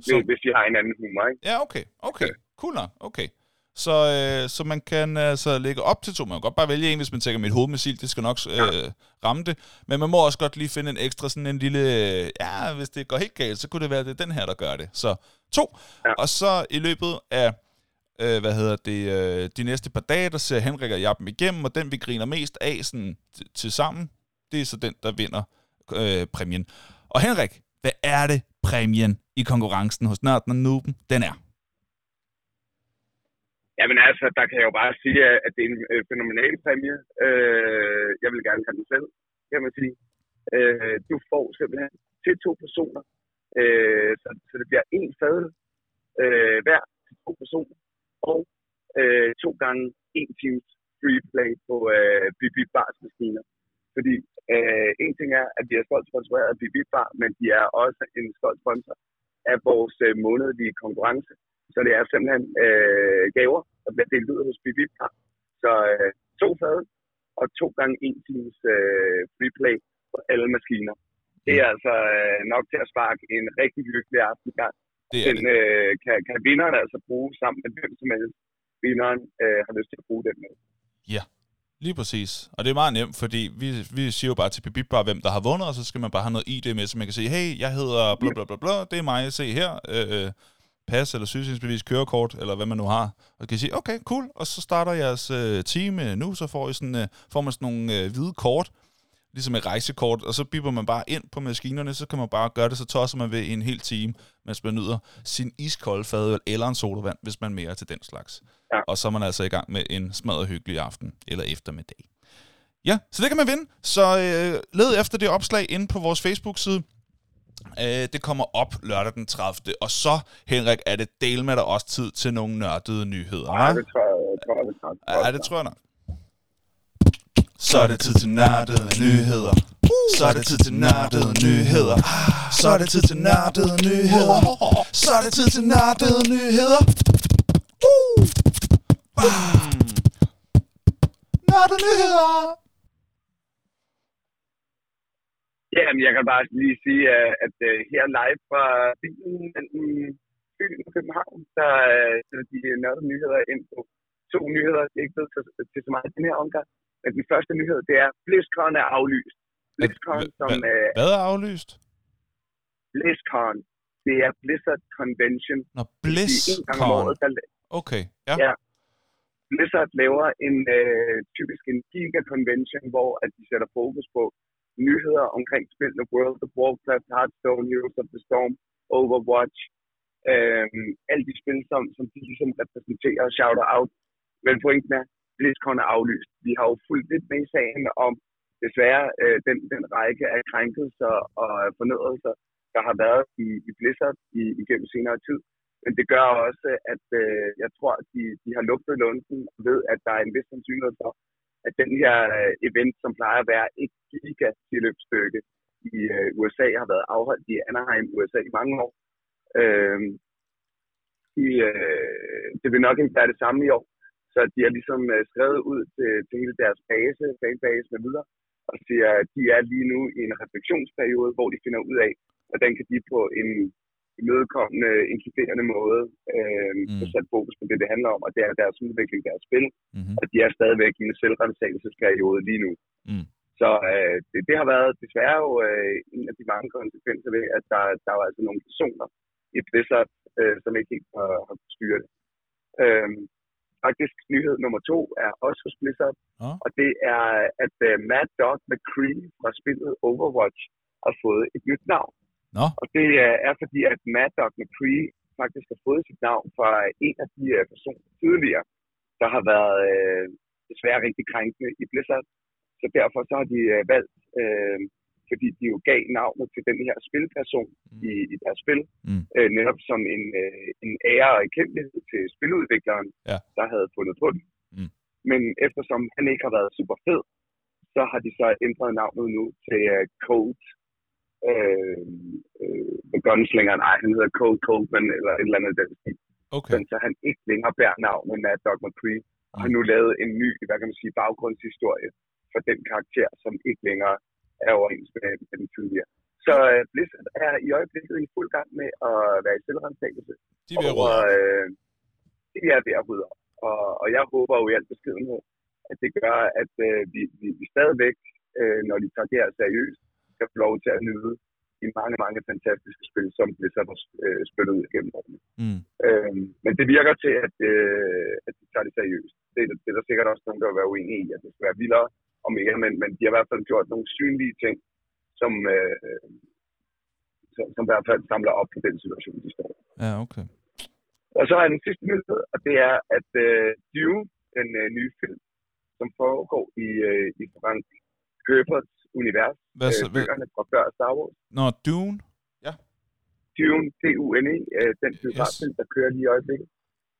Speaker 1: så,
Speaker 2: hvis jeg har en anden humor, ikke?
Speaker 1: ja okay. Okay. Cool nok. Okay. Så, øh, så man kan altså lægge op til to. Man kan godt bare vælge en, hvis man tænker, mit hovedmissil, det skal nok øh, ramme det. Men man må også godt lige finde en ekstra, sådan en lille, øh, ja, hvis det går helt galt, så kunne det være, det er den her, der gør det. Så to.
Speaker 2: Ja.
Speaker 1: Og så i løbet af, øh, hvad hedder det, øh, de næste par dage, der ser Henrik og jeg dem igennem, og den vi griner mest af sådan, til sammen, det er så den, der vinder øh, præmien. Og Henrik, hvad er det præmien i konkurrencen hos Nørden og Nuben, den er?
Speaker 2: Jamen altså, der kan jeg jo bare sige, at det er en øh, fænomenal præmie. Øh, jeg vil gerne have den selv, kan man sige. Øh, du får simpelthen til to personer, øh, så, så det bliver en fadel øh, hver til to personer, og øh, to gange en times free play på øh, BB Bars maskiner. Fordi øh, en ting er, at de er stolt sponsoreret af BB Bar, men de er også en stolt sponsor af vores øh, månedlige konkurrence. Så det er simpelthen øh, gaver, der bliver delt ud hos Bar. Så øh, to fad og to gange en times øh, free play på alle maskiner. Det er altså øh, nok til at sparke en rigtig hyggelig aften i gang.
Speaker 1: Det er
Speaker 2: Den
Speaker 1: det.
Speaker 2: øh, kan, kan vinderen altså bruge sammen med hvem som helst. Vinderen øh, har lyst til at bruge den med.
Speaker 1: Lige præcis. Og det er meget nemt, fordi vi, vi siger jo bare til Bibib bare, hvem der har vundet, og så skal man bare have noget ID med, så man kan sige, hey, jeg hedder bla bla bla bla, det er mig, se her, øh, pas eller sygesikringsbevis, kørekort, eller hvad man nu har. Og kan I sige, okay, cool, og så starter jeres øh, team øh, nu, så får, I sådan, øh, får man sådan nogle øh, hvide kort, ligesom et rejsekort, og så bipper man bare ind på maskinerne, så kan man bare gøre det, så tosser man ved i en hel time, mens man nyder sin iskolde fadøl eller en sodavand, hvis man er mere til den slags.
Speaker 2: Ja.
Speaker 1: Og så er man altså i gang med en smadret hyggelig aften, eller eftermiddag. Ja, så det kan man vinde. Så øh, led efter det opslag inde på vores Facebook-side. Øh, det kommer op lørdag den 30. Og så, Henrik, er det del med dig også tid til nogle nørdede nyheder,
Speaker 2: Ja, det tror jeg, jeg tror, jeg, det tror jeg.
Speaker 1: Ja, det tror jeg nok. Så er det tid til nørdede nyheder. Så er det tid til nørdede nyheder. Så er det tid til nørdede nyheder. Så er det tid til nørdede nyheder. Hmm. Nørdede nyheder.
Speaker 2: Jamen, jeg kan bare lige sige, øh, at, øh, her live fra bilen mellem Fyn og København, der øh, uh, sætter de nørdede nyheder ind på to nyheder. Det er ikke blevet til, til så meget den her omgang. Men den første nyhed, det er, BlizzCon er aflyst. BlizzCon, som uh,
Speaker 1: Hvad er aflyst?
Speaker 2: BlizzCon, det er Blizzard Convention.
Speaker 1: Nå,
Speaker 2: Det er
Speaker 1: BlizzCon.
Speaker 2: året, der
Speaker 1: Okay, ja.
Speaker 2: Ja. Blizzard laver en øh, typisk en giga convention, hvor at de sætter fokus på nyheder omkring spillene World of Warcraft, Hearthstone, Heroes of the Storm, Overwatch, øh, alle de spil, som, som de ligesom repræsenterer og shouter out. Men pointen er, BlizzCon er aflyst. Vi har jo fulgt lidt med i sagen om desværre øh, den, den række af krænkelser og øh, fornødelser, der har været i, i Blizzard i, igennem senere tid. Men det gør også, at øh, jeg tror, at de, de har lugtet lunden og ved, at der er en vis sandsynlighed for, at den her øh, event, som plejer at være et gigatilløbsstykke i øh, USA, har været afholdt i Anaheim, USA i mange år. Øh, i, øh, det vil nok ikke være det samme i år, så de har ligesom øh, skrevet ud til, til hele deres base, fanbase med videre, og siger, at de er lige nu i en refleksionsperiode, hvor de finder ud af, hvordan kan de på en imødekommende, inkluderende måde øh,
Speaker 1: Mm.
Speaker 2: mm. sat fokus på det, det handler om, og det er deres udvikling, deres spil,
Speaker 1: Mm-hmm.
Speaker 2: og de er stadigvæk i en selvrensagelsesperiode lige nu.
Speaker 1: Mm.
Speaker 2: Så øh, det, det har været desværre jo øh, en af de mange konsekvenser ved, at der, der var altså nogle personer, i Blizzard, øh, som ikke helt har, har styret det. Øhm, faktisk nyhed nummer to er også hos Blizzard,
Speaker 1: Nå.
Speaker 2: og det er, at uh, Mad Dog McCree fra spillet Overwatch har fået et nyt navn.
Speaker 1: Nå.
Speaker 2: Og det uh, er fordi, at Mad Dog McCree faktisk har fået sit navn fra en af de uh, personer tidligere, der har været uh, desværre rigtig krænkende i Blizzard. Så derfor så har de uh, valgt, uh, fordi de jo gav navnet til den her spilperson
Speaker 1: Mm.
Speaker 2: i, i deres spil,
Speaker 1: Mm.
Speaker 2: øh, netop som en, øh, en ære og erkendelighed til spiludvikleren,
Speaker 1: Ja.
Speaker 2: der havde fundet på den.
Speaker 1: Mm.
Speaker 2: Men eftersom han ikke har været super fed, så har de så ændret navnet nu til uh, Code. Øh, øh, Gunslinger, nej, han hedder Code Coleman, eller et eller andet den stil.
Speaker 1: Okay.
Speaker 2: Sådan, så han ikke længere bærer navnet Mad Dog McCree, og har nu lavet en ny, hvad kan man sige, baggrundshistorie for den karakter, som ikke længere er overens med, med den tidligere. Så uh, Blizzard er i øjeblikket i fuld gang med at være i selvrensagelse.
Speaker 1: De vil
Speaker 2: Og,
Speaker 1: råde.
Speaker 2: øh, de er ved at rydde op. Og, og jeg håber jo i al beskedenhed, at det gør, at øh, vi, vi, vi stadigvæk, øh, når de tager det her seriøst, skal få lov til at nyde de mange, mange fantastiske spil, som Blizzard har øh, spillet ud igennem årene.
Speaker 1: Mm.
Speaker 2: Øh, men det virker til, at, øh, at de tager det seriøst. Det, er- det er der sikkert også nogen, der vil være uenige i, at det skal være vildere og mere, men, men de har i hvert fald gjort nogle synlige ting, som, øh, som, som i hvert fald samler op på den situation, de står i.
Speaker 1: Ja, okay.
Speaker 2: Og så er den sidste nyhed, og det er, at øh, Dune, den øh, nye film, som foregår i, øh, i Frank Herberts univers,
Speaker 1: Hvad,
Speaker 2: øh,
Speaker 1: så, hvad,
Speaker 2: bøgerne fra før Star Wars,
Speaker 1: Nå, Dune?
Speaker 2: Dune, D-U-N-E, øh, den biograffilm, der kører lige i øjeblikket,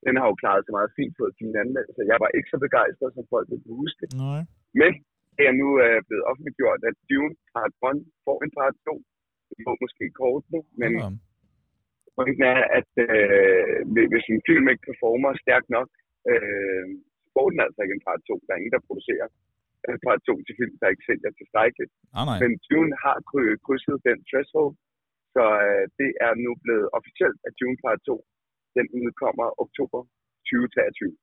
Speaker 2: den har jo klaret sig meget fint på sin anmeldelse. Jeg var ikke så begejstret, som folk vil huske.
Speaker 1: Nej.
Speaker 2: Men det er nu øh, blevet offentliggjort, at Dune part 1 får en part 2. Det må måske kort nu, men
Speaker 1: Ja.
Speaker 2: pointen er, at øh, hvis- en film ikke performer stærkt nok, øh, så får den altså ikke en part 2. Der er ingen, der producerer en part 2 til film, der ikke sælger tilstrækkeligt.
Speaker 1: Nej, nej.
Speaker 2: Men Dune har kry- krydset den threshold, så øh, det er nu blevet officielt, at Dune part 2, den udkommer oktober 2023.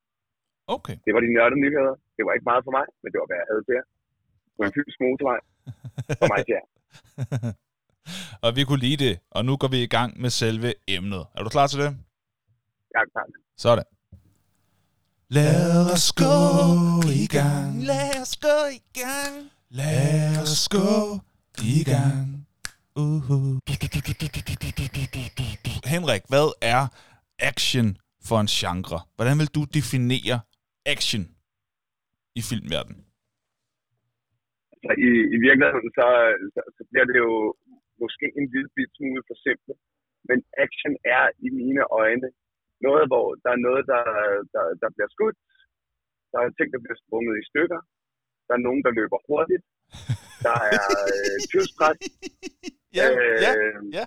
Speaker 1: Okay.
Speaker 2: Det var de nørdede nyheder. Det var ikke meget for mig, men det var, hvad jeg havde til var en fysisk motorvej for mig jer. *laughs*
Speaker 1: og vi kunne lide det, og nu går vi i gang med selve emnet. Er du klar til det?
Speaker 2: Jeg er klar.
Speaker 1: Sådan.
Speaker 3: Lad os gå i gang.
Speaker 1: Lad os gå i gang.
Speaker 3: Lad os gå i gang.
Speaker 1: Uh-huh. Henrik, hvad er action for en genre? Hvordan vil du definere action i filmverdenen?
Speaker 2: Så i, i virkeligheden, så, så, så bliver det jo måske en lille bit smule for simpelt. Men action er i mine øjne noget, hvor der er noget, der, der, der bliver skudt. Der er ting, der bliver sprunget i stykker. Der er nogen, der løber hurtigt. Der er øh, *laughs* tidspres.
Speaker 1: Ja, ja,
Speaker 2: Øh,
Speaker 1: ja.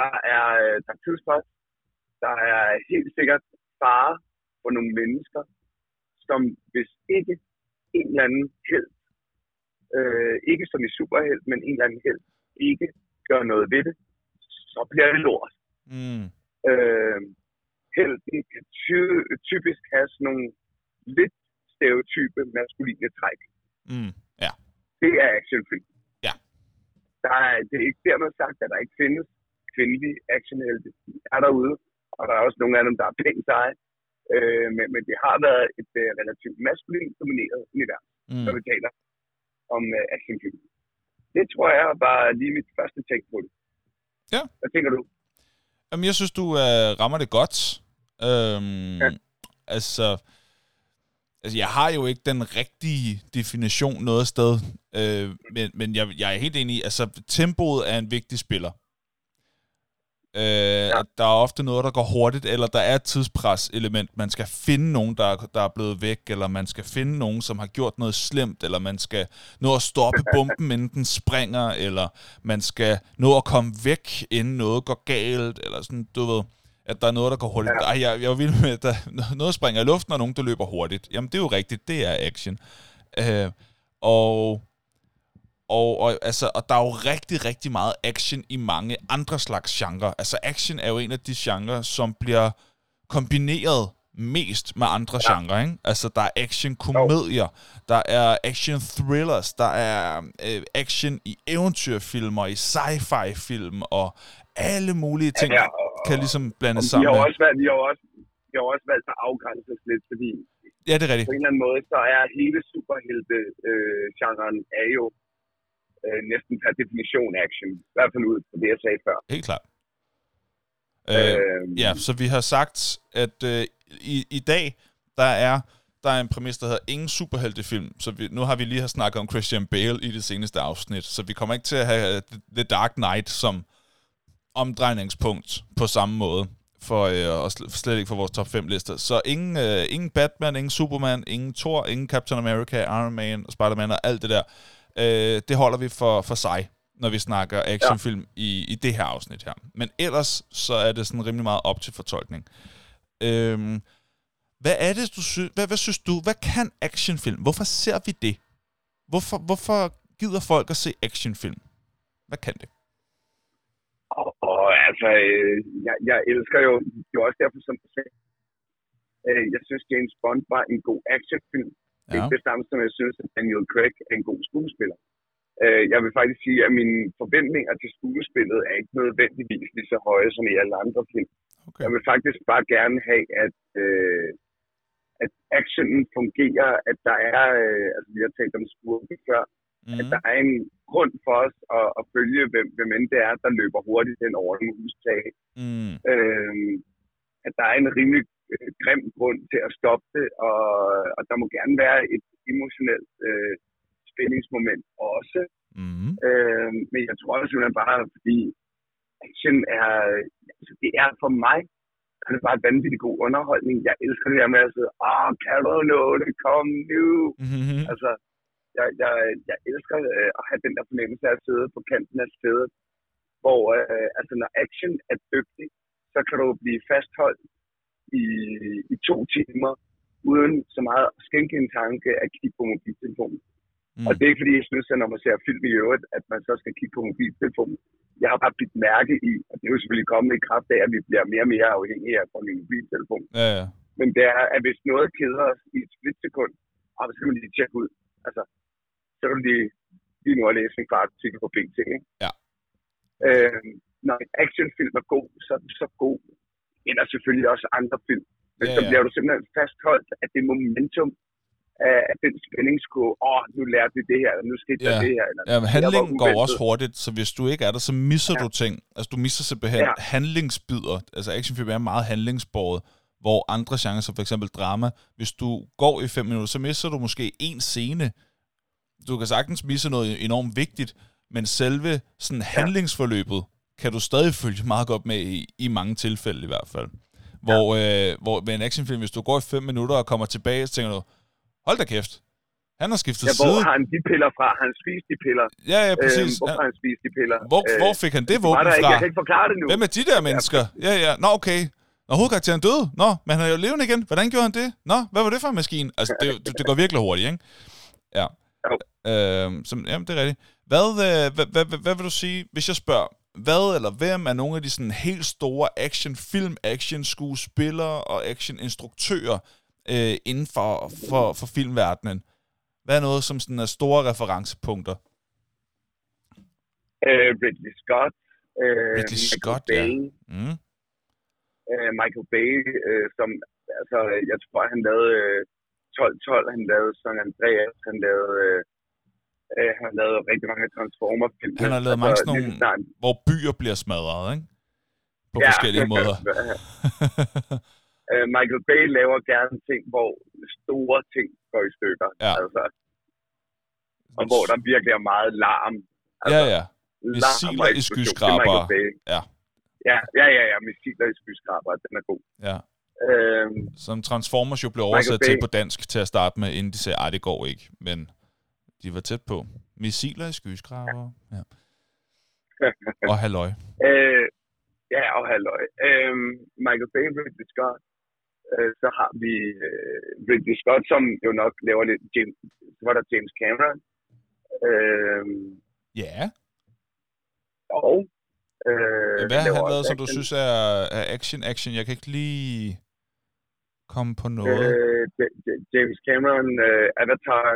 Speaker 2: Der er, øh, der er tidspres. Der er helt sikkert fare for nogle mennesker, som hvis ikke en eller anden held, øh, ikke som i superheld, men en eller anden held, ikke gør noget ved det, så bliver det lort.
Speaker 1: Mm.
Speaker 2: Øh, helden kan ty- typisk have sådan nogle lidt stereotype maskuline træk.
Speaker 1: Mm. Ja.
Speaker 2: Det er actionfilm.
Speaker 1: Ja.
Speaker 2: Der er, det er ikke dermed sagt, at der ikke findes kvindelige actionhelte. De er derude, og der er også nogle af dem, der er pænt seje. Øh, men, men det har været et øh, relativt maskulint domineret univers,
Speaker 1: Mm.
Speaker 2: når vi taler om øh, actionfilm. Det tror jeg var lige mit første take på det.
Speaker 1: Ja.
Speaker 2: Hvad tænker du?
Speaker 1: Jamen, jeg synes, du øh, rammer det godt. Øhm,
Speaker 2: Ja.
Speaker 1: altså, altså, jeg har jo ikke den rigtige definition noget sted, øh, men, men jeg, jeg er helt enig i, altså, tempoet er en vigtig spiller. Øh, ja. Der er ofte noget, der går hurtigt, eller der er et tidspres-element. Man skal finde nogen, der, er- der er blevet væk, eller man skal finde nogen, som har gjort noget slemt, eller man skal nå at stoppe *laughs* bomben, inden den springer, eller man skal nå at komme væk, inden noget går galt, eller sådan, du ved, at der er noget, der går hurtigt.
Speaker 2: Ja.
Speaker 1: Ej, jeg, jeg vild med, at der, *laughs* noget springer i luften, og nogen, der løber hurtigt. Jamen, det er jo rigtigt, det er action. Øh, og og, og, altså, og der er jo rigtig, rigtig meget action i mange andre slags genre. Altså action er jo en af de genrer, som bliver kombineret mest med andre ja. genrer. Ikke? Altså der er action-komedier, der er action-thrillers, der er øh, action i eventyrfilm og i sci-fi-film og alle mulige ting
Speaker 2: Ja, og-
Speaker 1: kan ligesom blandes
Speaker 2: De
Speaker 1: sammen.
Speaker 2: har, jo
Speaker 1: med.
Speaker 2: også valgt, de, har også, de har også valgt at afgrænse lidt, fordi
Speaker 1: Ja, det er rigtigt.
Speaker 2: på en eller anden måde, så er hele superhelte-genren er jo øh, næsten per definition action. I hvert fald ud fra det, jeg sagde før.
Speaker 1: Helt klart. Øh,
Speaker 2: Øh,
Speaker 1: ja, så vi har sagt, at øh, i, i dag, der er der er en præmis, der hedder ingen superheltefilm. Så vi, nu har vi lige har snakket om Christian Bale i det seneste afsnit, så vi kommer ikke til at have øh, The Dark Knight som omdrejningspunkt på samme måde, for, øh, og sl- slet ikke for vores top 5 lister. Så ingen, øh, ingen Batman, ingen Superman, ingen Thor, ingen Captain America, Iron Man, Spider-Man og alt det der. Øh, det holder vi for, for sig, når vi snakker actionfilm ja. i, i det her afsnit her. Men ellers, så er det sådan rimelig meget op til fortolkning. Øhm, hvad er det, du synes, hvad, hvad synes du, hvad kan actionfilm? Hvorfor ser vi det? Hvorfor, hvorfor gider folk at se actionfilm? Hvad kan det?
Speaker 2: Og, og altså, øh, jeg, jeg elsker jo, er også derfor, som du sagde, øh, jeg synes, James Bond var en god actionfilm. Ja. Er det samme, som jeg synes, at Daniel Craig er en god skuespiller. Øh, jeg vil faktisk sige, at mine forventninger til skuespillet er ikke nødvendigvis lige så høje som i alle andre film.
Speaker 1: Okay.
Speaker 2: Jeg vil faktisk bare gerne have, at, øh, at actionen fungerer, at der er, øh, altså vi har talt om skurke før, mm. at
Speaker 1: Mm.
Speaker 2: der er en grund for os at, at følge, hvem, hvem end det er, der løber hurtigt hen over en hustag.
Speaker 1: Mm.
Speaker 2: Øh, at der er en rimelig øh, grim grund til at stoppe det, og, og der må gerne være et emotionelt øh, spændingsmoment også.
Speaker 1: Mm.
Speaker 2: Øh, men jeg tror også simpelthen bare, fordi action er, altså det er for mig, er det bare vanvittig god underholdning. Jeg elsker det der med at sige, åh, kan du nå det, kom nu.
Speaker 1: Mm-hmm.
Speaker 2: Altså, jeg, jeg, jeg elsker øh, at have den der fornemmelse af at sidde på kanten af stedet, hvor øh, altså, når action er dygtig, så kan du blive fastholdt i, i to timer, uden så meget at skænke en tanke at kigge på mobiltelefonen. Mm. Og det er ikke fordi, jeg synes, at når man ser film i øvrigt, at man så skal kigge på mobiltelefonen. Jeg har bare blivet mærke i, og det er jo selvfølgelig kommet i kraft af, at vi bliver mere og mere afhængige af en mobiltelefon.
Speaker 1: Ja, ja.
Speaker 2: Men det er, at hvis noget keder os i et splitsekund, og så skal man lige tjekke ud. Altså, så kan du lige, lige nu at læse en kvart artikel på BT, ikke?
Speaker 1: Ja.
Speaker 2: Øh, når en actionfilm er god, så er den så god. Eller selvfølgelig også andre film. Men
Speaker 1: Ja,
Speaker 2: så
Speaker 1: ja.
Speaker 2: bliver du simpelthen fastholdt af det momentum, af, den spændingskurve. Åh, oh, nu lærte vi det her, eller nu skete
Speaker 1: Ja.
Speaker 2: der det her. Eller,
Speaker 1: Ja, men handlingen går også hurtigt, så hvis du ikke er der, så misser ja. Du ting. Altså, du misser simpelthen ja.
Speaker 2: Ja.
Speaker 1: handlingsbider. Altså, actionfilm er meget handlingsbåret, hvor andre genrer, som for eksempel drama, hvis du går i fem minutter, så misser du måske en scene. Du kan sagtens misse noget enormt vigtigt, men selve sådan handlingsforløbet kan du stadig følge meget godt med i, i mange tilfælde i hvert fald. Hvor, øh, hvor med en actionfilm, hvis du går i fem minutter og kommer tilbage, så tænker du, hold da kæft, han har skiftet
Speaker 2: Ja, hvor
Speaker 1: side.
Speaker 2: har han de piller fra? Har han spist de piller?
Speaker 1: Ja, ja, præcis.
Speaker 2: Øhm, hvorfor
Speaker 1: Ja.
Speaker 2: har han spist de piller?
Speaker 1: Hvor,
Speaker 2: Øh,
Speaker 1: hvor fik han det våben
Speaker 2: der ikke,
Speaker 1: fra?
Speaker 2: jeg kan ikke forklare det nu.
Speaker 1: Hvem er de der mennesker? Ja, ja. Nå, okay. Nå, hovedkarakteren døde. Nå, men han er jo levende igen. Hvordan gjorde han det? Nå, hvad var det for en maskine? Altså, det, det, det går virkelig hurtigt, ikke? Ja.
Speaker 2: Jo.
Speaker 1: Øhm, som, jamen, det er rigtigt. Hvad, øh, hvad, hvad, hvad, hvad vil du sige, hvis jeg spørger, hvad eller hvem er nogle af de sådan helt store actionfilm, action-skuespillere og action-instruktører øh, inden for, for, for filmverdenen? Hvad er noget, som sådan er store referencepunkter?
Speaker 2: Øh, Ridley Scott. Øh,
Speaker 1: Ridley
Speaker 2: Michael
Speaker 1: Scott, ja.
Speaker 2: Bay,
Speaker 1: Mm.
Speaker 2: øh, Michael Bay, øh, som, altså, jeg tror, han lavede øh, 12-12, han lavede San Andreas, han lavede, øh, øh, han lavede rigtig mange Transformer-film.
Speaker 1: Han har lavet mange sådan nogle-
Speaker 2: Snart,
Speaker 1: Hvor byer bliver smadret, ikke? På
Speaker 2: Ja.
Speaker 1: forskellige *laughs* måder.
Speaker 2: øh, Michael Bay laver gerne ting, hvor store ting går i stykker.
Speaker 1: Ja.
Speaker 2: Altså, og hvor der virkelig er meget larm.
Speaker 1: Ja, ja.
Speaker 2: larm
Speaker 1: Missiler i
Speaker 2: er Bay.
Speaker 1: Ja.
Speaker 2: Ja, ja, ja, ja. Missiler i skyskraber, den er god.
Speaker 1: ja.
Speaker 2: Øhm,
Speaker 1: Som Transformers jo blev oversat til på dansk til at starte med, inden de sagde, at det går ikke. Men de var tæt på. Missiler i skyskraber. Ja. *laughs* Og halløj.
Speaker 2: øh, ja, og halløj. Øhm, Michael Bay, Ridley Scott. Øh, så har vi øh, Ridley Scott, som jo nok laver lidt... James, så var der James Cameron. Øhm,
Speaker 1: Ja.
Speaker 2: og... Øh,
Speaker 1: Hvad har han lavet, som du synes er, er action, action? Jeg kan ikke lige komme på noget.
Speaker 2: Øh, James Cameron, øh, Avatar.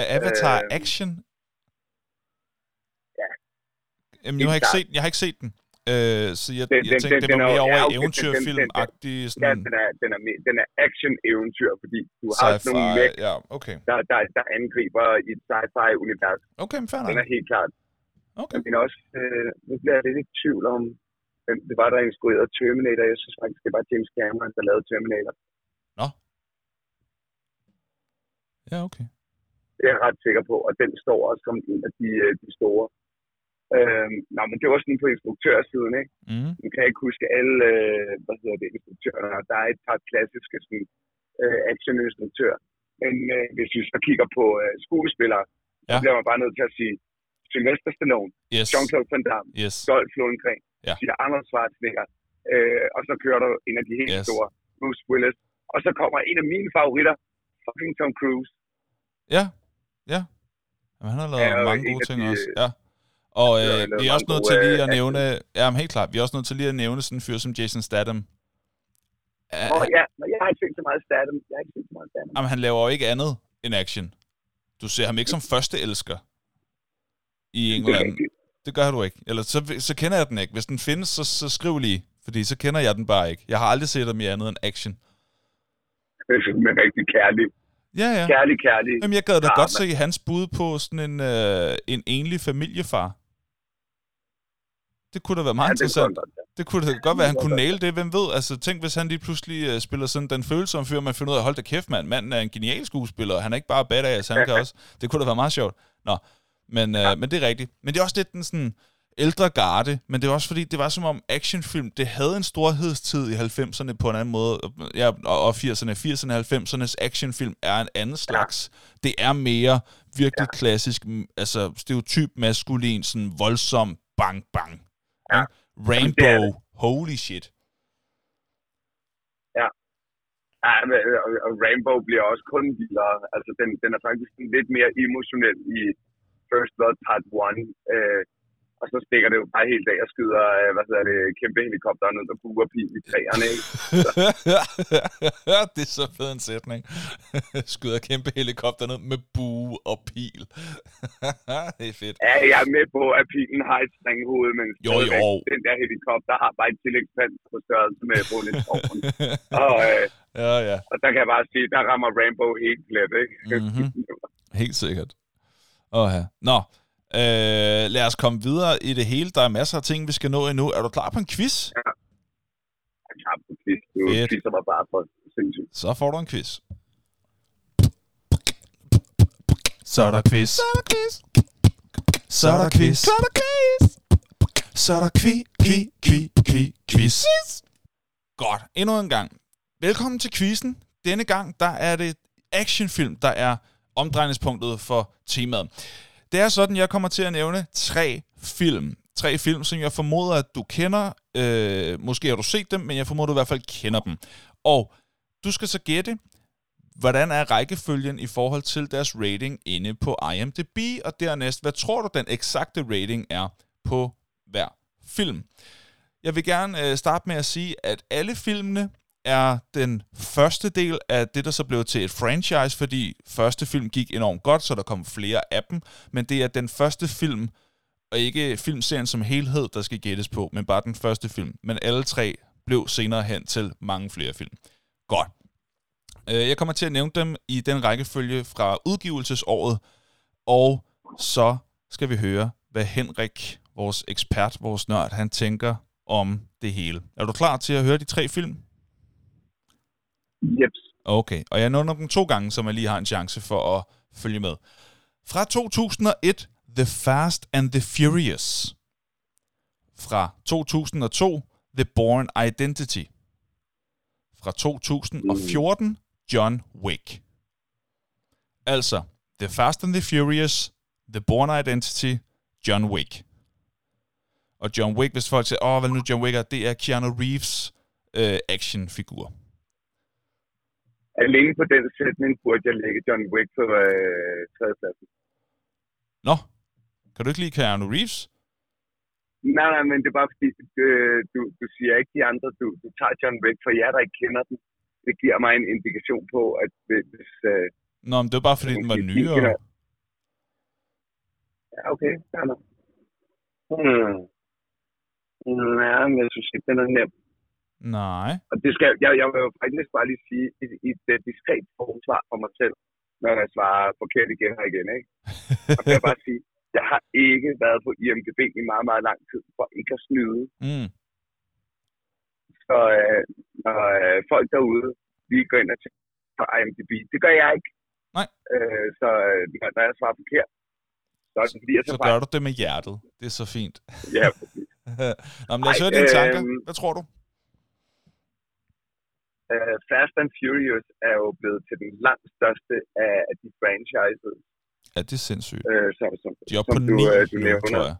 Speaker 1: Er Avatar
Speaker 2: øh,
Speaker 1: action?
Speaker 2: ja.
Speaker 1: Jamen, jeg har, ikke set, jeg har ikke set den. Øh, så jeg,
Speaker 2: Den-
Speaker 1: jeg
Speaker 2: den-
Speaker 1: tænkte,
Speaker 2: den-
Speaker 1: det var
Speaker 2: er
Speaker 1: mere over
Speaker 2: ja, okay,
Speaker 1: eventyrfilm-agtig
Speaker 2: Ja,
Speaker 1: sådan
Speaker 2: den er, den er, den er action-eventyr, fordi du har sådan nogle mech,
Speaker 1: Ja, okay.
Speaker 2: der, der, der angriber i et sci-fi-univers.
Speaker 1: Okay, men fair
Speaker 2: Den er helt klart.
Speaker 1: Okay.
Speaker 2: Men også, øh, nu bliver jeg lidt i tvivl om, hvem det var, der instruerede Terminator. Jeg synes faktisk, det var James Cameron, der lavede Terminator.
Speaker 1: Ja, okay.
Speaker 2: Det er jeg ret sikker på, og den står også som en af de, øh, de store. Øhm, nå, men det var sådan på instruktørsiden, ikke?
Speaker 1: Mm.
Speaker 2: Nu kan jeg ikke huske alle, øh, hvad hedder det, instruktørerne. Der er et par klassiske sådan, øh, action-instruktører. Men øh, hvis vi så kigger på øh, skuespillere, så
Speaker 1: Ja.
Speaker 2: bliver man bare nødt til at sige Sylvester Stallone,
Speaker 1: Yes.
Speaker 2: Jean-Claude Van Damme,
Speaker 1: Yes.
Speaker 2: Dolph Lundgren,
Speaker 1: Ja.
Speaker 2: siger Arnold Schwarzenegger, øh, og så kører der en af de helt
Speaker 1: Yes.
Speaker 2: store, Bruce Willis. Og så kommer en af mine favoritter, fucking Tom Cruise.
Speaker 1: Ja, ja. Jamen, han har lavet
Speaker 2: Ja,
Speaker 1: mange
Speaker 2: en
Speaker 1: gode ting
Speaker 2: de-
Speaker 1: også. Ja. Og øh, vi er også nødt til lige at nævne... Ja, men helt klart. Vi er også nødt til lige at nævne sådan en fyr som Jason Statham. Ja,
Speaker 2: Åh
Speaker 1: han-
Speaker 2: ja, men jeg har ikke set så meget Statham. Jeg har ikke set så meget Statham.
Speaker 1: Jamen, han laver jo ikke andet end action. Du ser ham ikke som første elsker i
Speaker 2: Det er
Speaker 1: England.
Speaker 2: rigtigt.
Speaker 1: Det gør du ikke. Eller så, så kender jeg den ikke. Hvis den findes, så, så skriv lige. Fordi så kender jeg den bare ikke. Jeg har aldrig set ham i andet end action.
Speaker 2: Men rigtig kærlig.
Speaker 1: Ja, ja.
Speaker 2: Kærlig, kærlig.
Speaker 1: Jamen, jeg gad da godt se hans bud på sådan en, øh, en enlig familiefar. Det kunne da være meget
Speaker 2: Ja,
Speaker 1: ja,
Speaker 2: det kunne
Speaker 1: interessant.
Speaker 2: godt, ja.
Speaker 1: Det kunne da godt være, at han kunne næle det. Hvem ved? Altså, tænk, hvis han lige pludselig øh, spiller sådan den følsomme fyr, man finder ud af, hold da kæft, mand. Manden er en genial skuespiller. Han er ikke bare badass, han kan *laughs* også. Det kunne da være meget sjovt. Nå, men, øh, men det er rigtigt. Men det er også lidt den sådan ældre garde, men det er også fordi, det var som om actionfilm, det havde en storhedstid i 90'erne på en anden måde, ja, og og 80'erne, 80'erne og 90'ernes actionfilm er en anden slags. Det er mere virkelig klassisk, altså stereotyp maskulin, sådan voldsom bang bang.
Speaker 2: Ja.
Speaker 1: Rainbow, holy shit.
Speaker 2: Ja, men, øh, og, Rainbow bliver også kun vildere. Altså, den, den er faktisk lidt mere emotionel i First Blood Part 1. Øh, og så stikker det jo bare helt af og skyder, øh, hvad hedder det, kæmpe helikopter ned og buer pil i træerne, ikke? *laughs*
Speaker 1: det er så fed en sætning. *laughs* Skyder kæmpe helikopter ned med bue og pil. *laughs* det er fedt.
Speaker 2: Ja, jeg er med på, at pilen har et springhoved, men
Speaker 1: Jo, jo.
Speaker 2: den der helikopter har bare et tillægspand på størrelse med Bonnet og, øh,
Speaker 1: ja, ja.
Speaker 2: og der kan jeg bare sige, der rammer Rainbow helt glat, ikke?
Speaker 1: Mhm. Helt sikkert. Åh, ja. Nå, øh, lad os komme videre i det hele. Der er masser af ting, vi skal nå endnu. Er du klar på en quiz?
Speaker 2: Ja, præcis. Du
Speaker 1: Fedt.
Speaker 2: quizzer mig bare for sindssygt.
Speaker 1: Så får du en quiz.
Speaker 3: Så er der quiz.
Speaker 1: Så er der quiz.
Speaker 3: Så er der quiz.
Speaker 1: Så er der quiz.
Speaker 3: Så er der kvi, kvi, kvi, kvi, quiz.
Speaker 1: Godt, endnu en gang. Velkommen til quizzen. Denne gang, der er det actionfilm, der er omdrejningspunktet for temaet. Det er sådan, jeg kommer til at nævne tre film. Tre film, som jeg formoder, at du kender. Øh, måske har du set dem, men jeg formoder, at du i hvert fald kender dem. Og du skal så gætte, hvordan er rækkefølgen i forhold til deres rating inde på IMDb, og dernæst, hvad tror du, den eksakte rating er på hver film? Jeg vil gerne øh, starte med at sige, at alle filmene er den første del af det, der så blev til et franchise, fordi første film gik enormt godt, så der kom flere af dem, men det er den første film, og ikke filmserien som helhed, der skal gættes på, men bare den første film. Men alle tre blev senere hen til mange flere film. Godt. Øh, jeg kommer til at nævne dem i den rækkefølge fra udgivelsesåret, og så skal vi høre, hvad Henrik, vores ekspert, vores nørd, han tænker om det hele. Er du klar til at høre de tre film?
Speaker 2: Yep.
Speaker 1: Okay, og jeg nævner dem to gange, så man lige har en chance for at følge med. Fra 2001, The Fast and the Furious. Fra 2002, The Bourne Identity. Fra 2014, John Wick. Altså, The Fast and the Furious, The Bourne Identity, John Wick. Og John Wick, hvis folk siger, åh, hvad nu John Wick er, det er Keanu Reeves øh, actionfigur.
Speaker 2: Alene på den sætning burde jeg lægge John Wick på øh, tredjepladsen.
Speaker 1: Nå, kan du ikke lide Keanu Reeves?
Speaker 2: Nej, nej, men det er bare fordi, øh, du, du siger ikke de andre, du, du tager John Wick, for jer, der ikke kender den. Det giver mig en indikation på, at hvis... Øh,
Speaker 1: Nå, men det var bare fordi, den var nyere.
Speaker 2: kender- ja, okay, fair nok. Hmm. Ja, men jeg synes ikke, den er nem.
Speaker 1: Nej.
Speaker 2: Og det skal, jeg, jeg vil jo faktisk bare lige sige i, i et diskret forsvar for mig selv, når jeg svarer forkert igen og igen, ikke? Og vil jeg bare sige, jeg har ikke været på IMDb i meget, meget lang tid, for ikke at snyde.
Speaker 1: Mm.
Speaker 2: Så øh, når øh, folk derude lige går ind og tjekker på IMDb, det gør jeg ikke.
Speaker 1: Nej.
Speaker 2: Øh, så øh, når- jeg svarer forkert, så er det fordi, jeg
Speaker 1: Så
Speaker 2: tager
Speaker 1: gør du det med hjertet. Det er så fint.
Speaker 2: Ja, *laughs*
Speaker 1: Nå, men lad os
Speaker 2: Ej,
Speaker 1: høre dine tanker.
Speaker 2: øhm,
Speaker 1: Hvad tror du?
Speaker 2: Øh, Fast and Furious er jo blevet til den langt største af, af de franchises,
Speaker 1: Ja, det er sindssygt.
Speaker 2: øh, som, som,
Speaker 1: De er oppe på
Speaker 2: du,
Speaker 1: 9
Speaker 2: øh, du
Speaker 1: nu, tror jeg.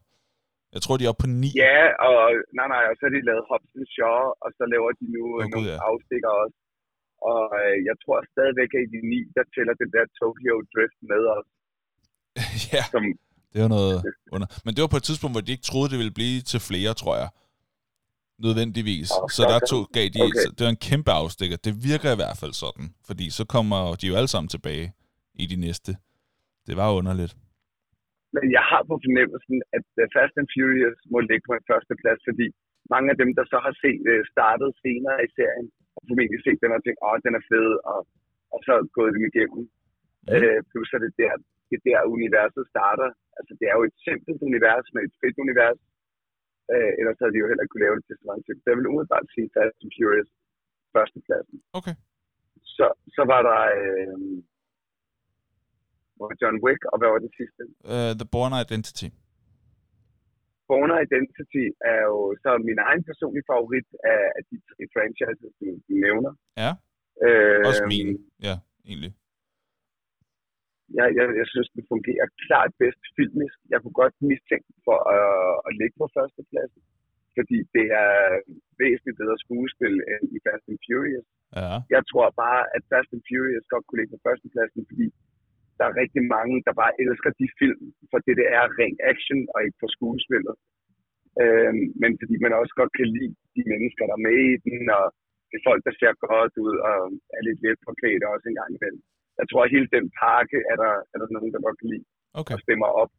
Speaker 1: Jeg tror, de er oppe på 9.
Speaker 2: Ja, og nej, nej, og så har de lavet Hobson Shaw, og så laver de nu oh, nogle
Speaker 1: ja.
Speaker 2: afstikker også. Og øh, jeg tror stadigvæk, at i de ni, der tæller det der Tokyo Drift med os. *laughs*
Speaker 1: ja,
Speaker 2: Som,
Speaker 1: det var noget under. Men det var på et tidspunkt, hvor de ikke troede, det ville blive til flere, tror jeg. Nødvendigvis. Så der tog, gav de,
Speaker 2: Okay.
Speaker 1: det var en kæmpe afstikker. Det virker i hvert fald sådan. Fordi så kommer de jo alle sammen tilbage i de næste. Det var underligt.
Speaker 2: men jeg har på fornemmelsen, at øh, Fast and Furious må ligge på en første plads, fordi mange af dem, der så har set øh, startet senere i serien, har formentlig set den og tænkt, åh, den er fed, og, og så gået dem igennem.
Speaker 1: Mm.
Speaker 2: Øh, plus er det der, det der universet starter. Altså, det er jo et simpelt univers med et fedt univers. Øh, ellers havde de jo heller ikke kunne lave det til så lang tid. Så jeg vil umiddelbart sige Fast and Furious førstepladsen.
Speaker 1: Okay.
Speaker 2: Så, så var der øh, var John Wick, og hvad var det sidste?
Speaker 1: Uh, The Born Identity.
Speaker 2: Born Identity er jo så min egen personlige favorit af, af de tre franchises, du, du nævner.
Speaker 1: Ja,
Speaker 2: Øh,
Speaker 1: også min. Ja, egentlig.
Speaker 2: Jeg, jeg, jeg synes, den fungerer klart bedst filmisk. Jeg kunne godt mistænke for at, at ligge på førstepladsen, fordi det er væsentligt bedre skuespil end i Fast and Furious.
Speaker 1: Ja.
Speaker 2: Jeg tror bare, at Fast and Furious godt kunne ligge på førstepladsen, fordi der er rigtig mange, der bare elsker de film, for det, det er ren action og ikke for skuespillet. Øhm, men fordi man også godt kan lide de mennesker, der er med i den, og det er folk, der ser godt ud og er lidt let forklædt også en gang imellem. Jeg tror, at hele den pakke er der, er der nogen, der godt kan lide
Speaker 1: Okay.
Speaker 2: og stemmer op.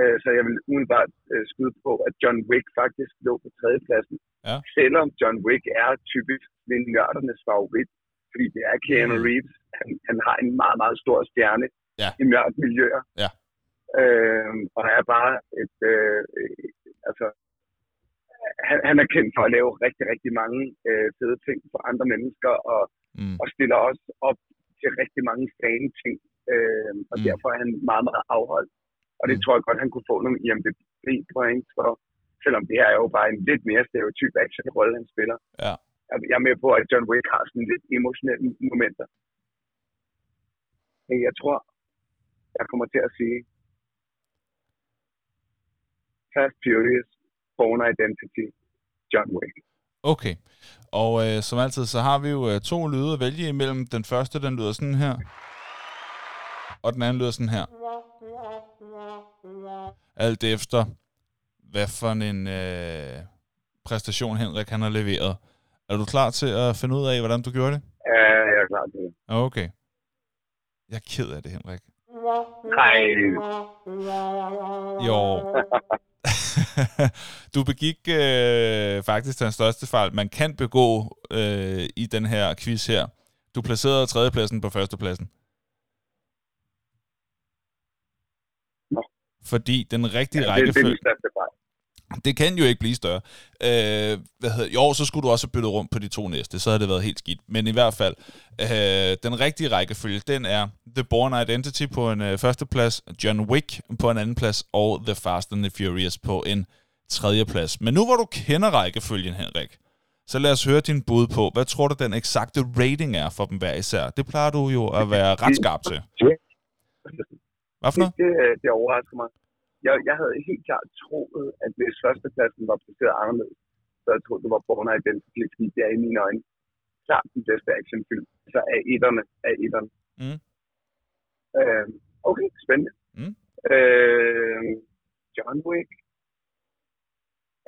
Speaker 2: Øh, så jeg vil umiddelbart øh, skyde på, at John Wick faktisk lå på tredjepladsen.
Speaker 1: Ja.
Speaker 2: Selvom John Wick er typisk min nørdernes favorit, fordi det er Keanu
Speaker 1: Mm.
Speaker 2: Reeves. Han, han har en meget, meget stor stjerne
Speaker 1: Ja.
Speaker 2: i mørke miljøer.
Speaker 1: Ja.
Speaker 2: Øh, og er bare et, øh, øh, altså, han, han er kendt for at lave rigtig, rigtig mange øh, fede ting for andre mennesker, og
Speaker 1: Mm.
Speaker 2: og stiller også op til rigtig mange fane ting. Øh, og
Speaker 1: Mm.
Speaker 2: derfor er han meget, meget afholdt. Og det
Speaker 1: Mm.
Speaker 2: tror jeg godt, han kunne få nogle IMDb-point for. Selvom det her er jo bare en lidt mere stereotyp action-rolle, han spiller.
Speaker 1: Ja.
Speaker 2: Jeg jeg er med på, at John Wick har sådan lidt emotionelle momenter. Men jeg tror, jeg kommer til at sige Fast Furious, Born Identity, John Wick.
Speaker 1: Okay. Og øh, som altid, så har vi jo øh, to lyde at vælge imellem. Den første, den lyder sådan her. Og den anden lyder sådan her. Alt efter, hvad for en øh, præstation Henrik han har leveret. Er du klar til at finde ud af, hvordan du gjorde det?
Speaker 2: Ja, jeg er klar til det.
Speaker 1: Okay. Jeg er ked af det, Henrik.
Speaker 2: Nej,
Speaker 1: Jo. *laughs* *laughs* du begik øh, faktisk den største fejl, man kan begå øh, i den her quiz her. Du placerede tredjepladsen på førstepladsen.
Speaker 2: Nå.
Speaker 1: Fordi den rigtige
Speaker 2: ja,
Speaker 1: ja,
Speaker 2: det, det er
Speaker 1: rækkefølge...
Speaker 2: den største fejl.
Speaker 1: Det kan jo ikke blive større. Øh, hvad hedder, jo, så skulle du også have byttet rundt på de to næste, så havde det været helt skidt. Men i hvert fald, øh, den rigtige rækkefølge, den er The Born Identity på en øh, første plads, John Wick på en anden plads, og The Fast and the Furious på en tredje plads. Men nu hvor du kender rækkefølgen, Henrik, så lad os høre din bud på, hvad tror du den eksakte rating er for dem hver især? Det plejer du jo at være ret skarp til. Hvad for noget?
Speaker 2: Det, det, det overrasker mig. Jeg, jeg havde helt klart troet, at hvis førstepladsen var placeret anderledes, så jeg troede, det var Born Identity, fordi det er i mine øjne klart den bedste actionfilm. Så af etterne, af etterne.
Speaker 1: Mm.
Speaker 2: Øh, okay, spændende.
Speaker 1: Mm.
Speaker 2: Øh, John Wick.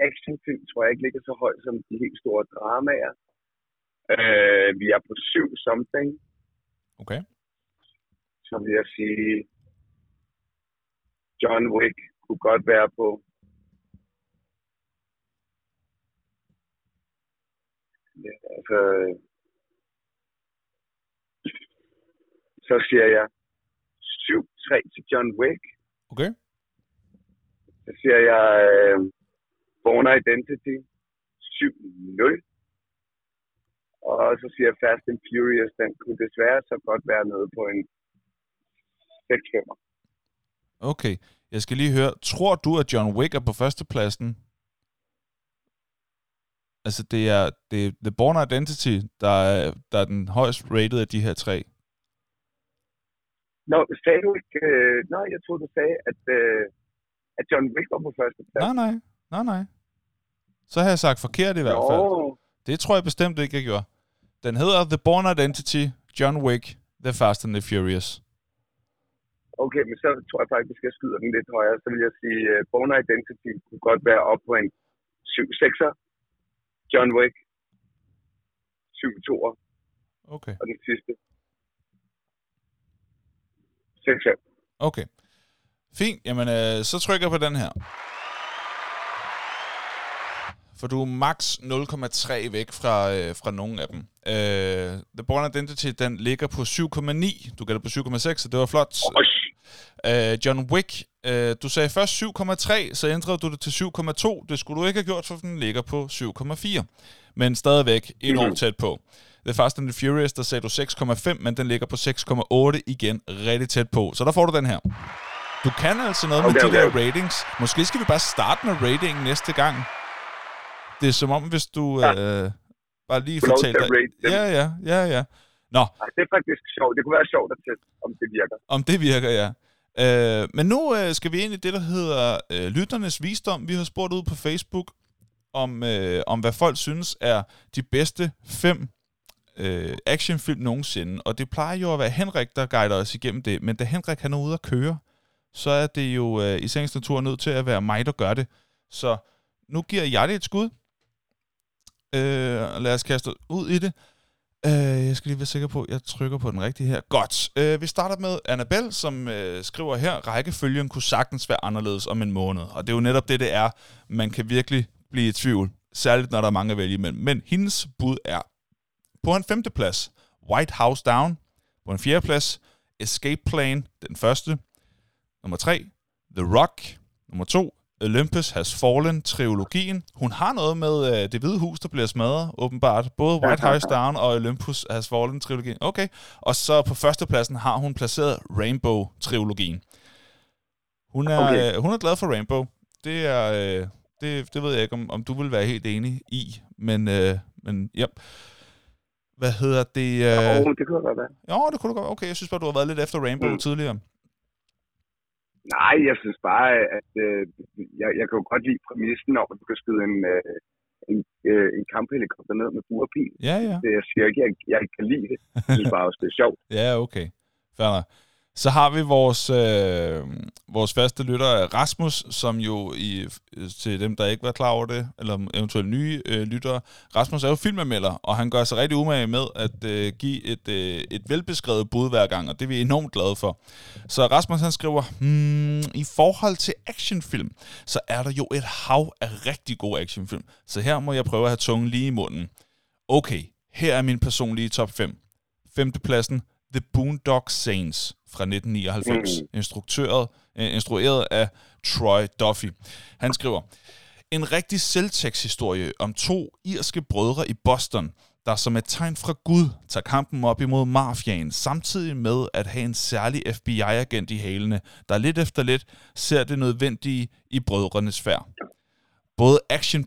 Speaker 2: Actionfilm tror jeg ikke ligger så højt som de helt store dramaer. Øh, vi er på syv something,
Speaker 1: Okay.
Speaker 2: så vil jeg sige, John Wick kunne godt være på. Ja, altså, så siger jeg 7-3 til John Wick.
Speaker 1: Okay.
Speaker 2: Så siger jeg øh, Born Identity 7-0. Og så siger Fast and Furious, den kunne desværre så godt være noget på en 6 5
Speaker 1: Okay. Jeg skal lige høre, tror du, at John Wick er på førstepladsen? Altså, det er, det er The Born Identity, der er, der er den højst rated af de her tre.
Speaker 2: Nå, sagde du ikke... Øh, nej, jeg troede, du sagde, at, øh, at John Wick var på første plads.
Speaker 1: Nej, nej. Nej, nej. Så har jeg sagt forkert i hvert fald.
Speaker 2: Nå,
Speaker 1: Det tror jeg bestemt ikke, jeg gjorde. Den hedder The Born Identity, John Wick, The Fast and the Furious.
Speaker 2: Okay, men så tror jeg faktisk, at jeg skyder den lidt højere. Så vil jeg sige, uh, Born Identity kunne godt være op på en 7-6'er. John Wick 7-2'er.
Speaker 1: Okay.
Speaker 2: Og den sidste 6-5.
Speaker 1: Okay. Fint. Jamen, øh, så trykker jeg på den her. For du er max 0,3 væk fra, øh, fra nogle af dem. Øh, The Born Identity, den ligger på 7,9. Du gælder på 7,6, så det var flot.
Speaker 2: Osh.
Speaker 1: Øh, John Wick, øh, du sagde først 7,3, så ændrede du det til 7,2. Det skulle du ikke have gjort, for den ligger på 7,4. Men stadigvæk enormt
Speaker 2: Mhm.
Speaker 1: tæt på. The Fast and the Furious, der sagde du 6,5, men den ligger på 6,8 igen, rigtig tæt på. Så der får du den her. Du kan altså noget med
Speaker 2: Okay,
Speaker 1: de
Speaker 2: okay,
Speaker 1: der ratings. Måske skal vi bare starte med ratingen næste gang. Det er som om, hvis du
Speaker 2: Ja.
Speaker 1: øh, bare lige
Speaker 2: dem.
Speaker 1: Ja, ja, ja, ja. Nå,
Speaker 2: Ej, det er faktisk sjovt. Det kunne være sjovt at teste, om det virker.
Speaker 1: om det virker, ja. Øh, men nu øh, skal vi ind i det, der hedder øh, Lytternes Visdom. Vi har spurgt ud på Facebook, om, øh, om hvad folk synes er de bedste fem øh, actionfilm nogensinde. Og det plejer jo at være Henrik, der guider os igennem det. Men da Henrik han er ude at køre, så er det jo øh, i sagens natur nødt til at være mig, der gør det. Så nu giver jeg det et skud. Øh, lad os kaste ud i det. Øh, jeg skal lige være sikker på, at jeg trykker på den rigtige her. Godt. Øh, vi starter med Annabelle, som øh, skriver her, rækkefølgen kunne sagtens være anderledes om en måned. Og det er jo netop det, det er. Man kan virkelig blive i tvivl. Særligt, når der er mange at vælge imellem. Men hendes bud er på en femte plads, White House Down. På en fjerde plads, Escape Plane, den første. Nummer tre, The Rock. Nummer to, Olympus Has Fallen, trilogien. Hun har noget med øh, det hvide hus, der bliver smadret, åbenbart. Både White House Down og Olympus Has Fallen, trilogien. Okay. Og så på førstepladsen har hun placeret Rainbow-trilogien. Hun er,
Speaker 2: Okay.
Speaker 1: øh, hun er glad for Rainbow. Det er... Øh, det, det ved jeg ikke, om, om du vil være helt enig i, men, øh, men ja. Hvad hedder det? Øh.
Speaker 2: Oh, det kunne godt være.
Speaker 1: jo, det kunne du godt. Okay, jeg synes bare, du har været lidt efter Rainbow. Mm. tidligere.
Speaker 2: Nej, jeg synes bare, at øh, jeg, jeg kan jo godt lide præmissen om, at du kan skyde en, øh, en, øh, en kamphelikopter ned med burpil.
Speaker 1: Ja, ja.
Speaker 2: Det, jeg siger ikke, jeg, jeg ikke kan lide det. Jeg synes bare også, det er sjovt. *laughs*
Speaker 1: Ja, okay. Nok. Så har vi vores, øh, vores faste lytter, Rasmus, som jo, i, til dem, der ikke var klar over det, eller eventuelt nye øh, lyttere, Rasmus er jo filmanmelder, og han gør sig rigtig umage med at øh, give et, øh, et velbeskrevet bud hver gang, og det er vi enormt glade for. Så Rasmus han skriver, hmm, i forhold til actionfilm, så er der jo et hav af rigtig gode actionfilm, så her må jeg prøve at have tungen lige i munden. Okay, her er min personlige top 5. Femtepladsen, The Boondock Saints fra 1999,
Speaker 2: Mm.
Speaker 1: instruktøret, øh, instrueret af Troy Duffy. Han skriver, en rigtig selvtægtshistorie om to irske brødre i Boston, der som et tegn fra Gud tager kampen op imod mafiaen, samtidig med at have en særlig FBI-agent i hælene, der lidt efter lidt ser det nødvendige i brødrenes færd. Både action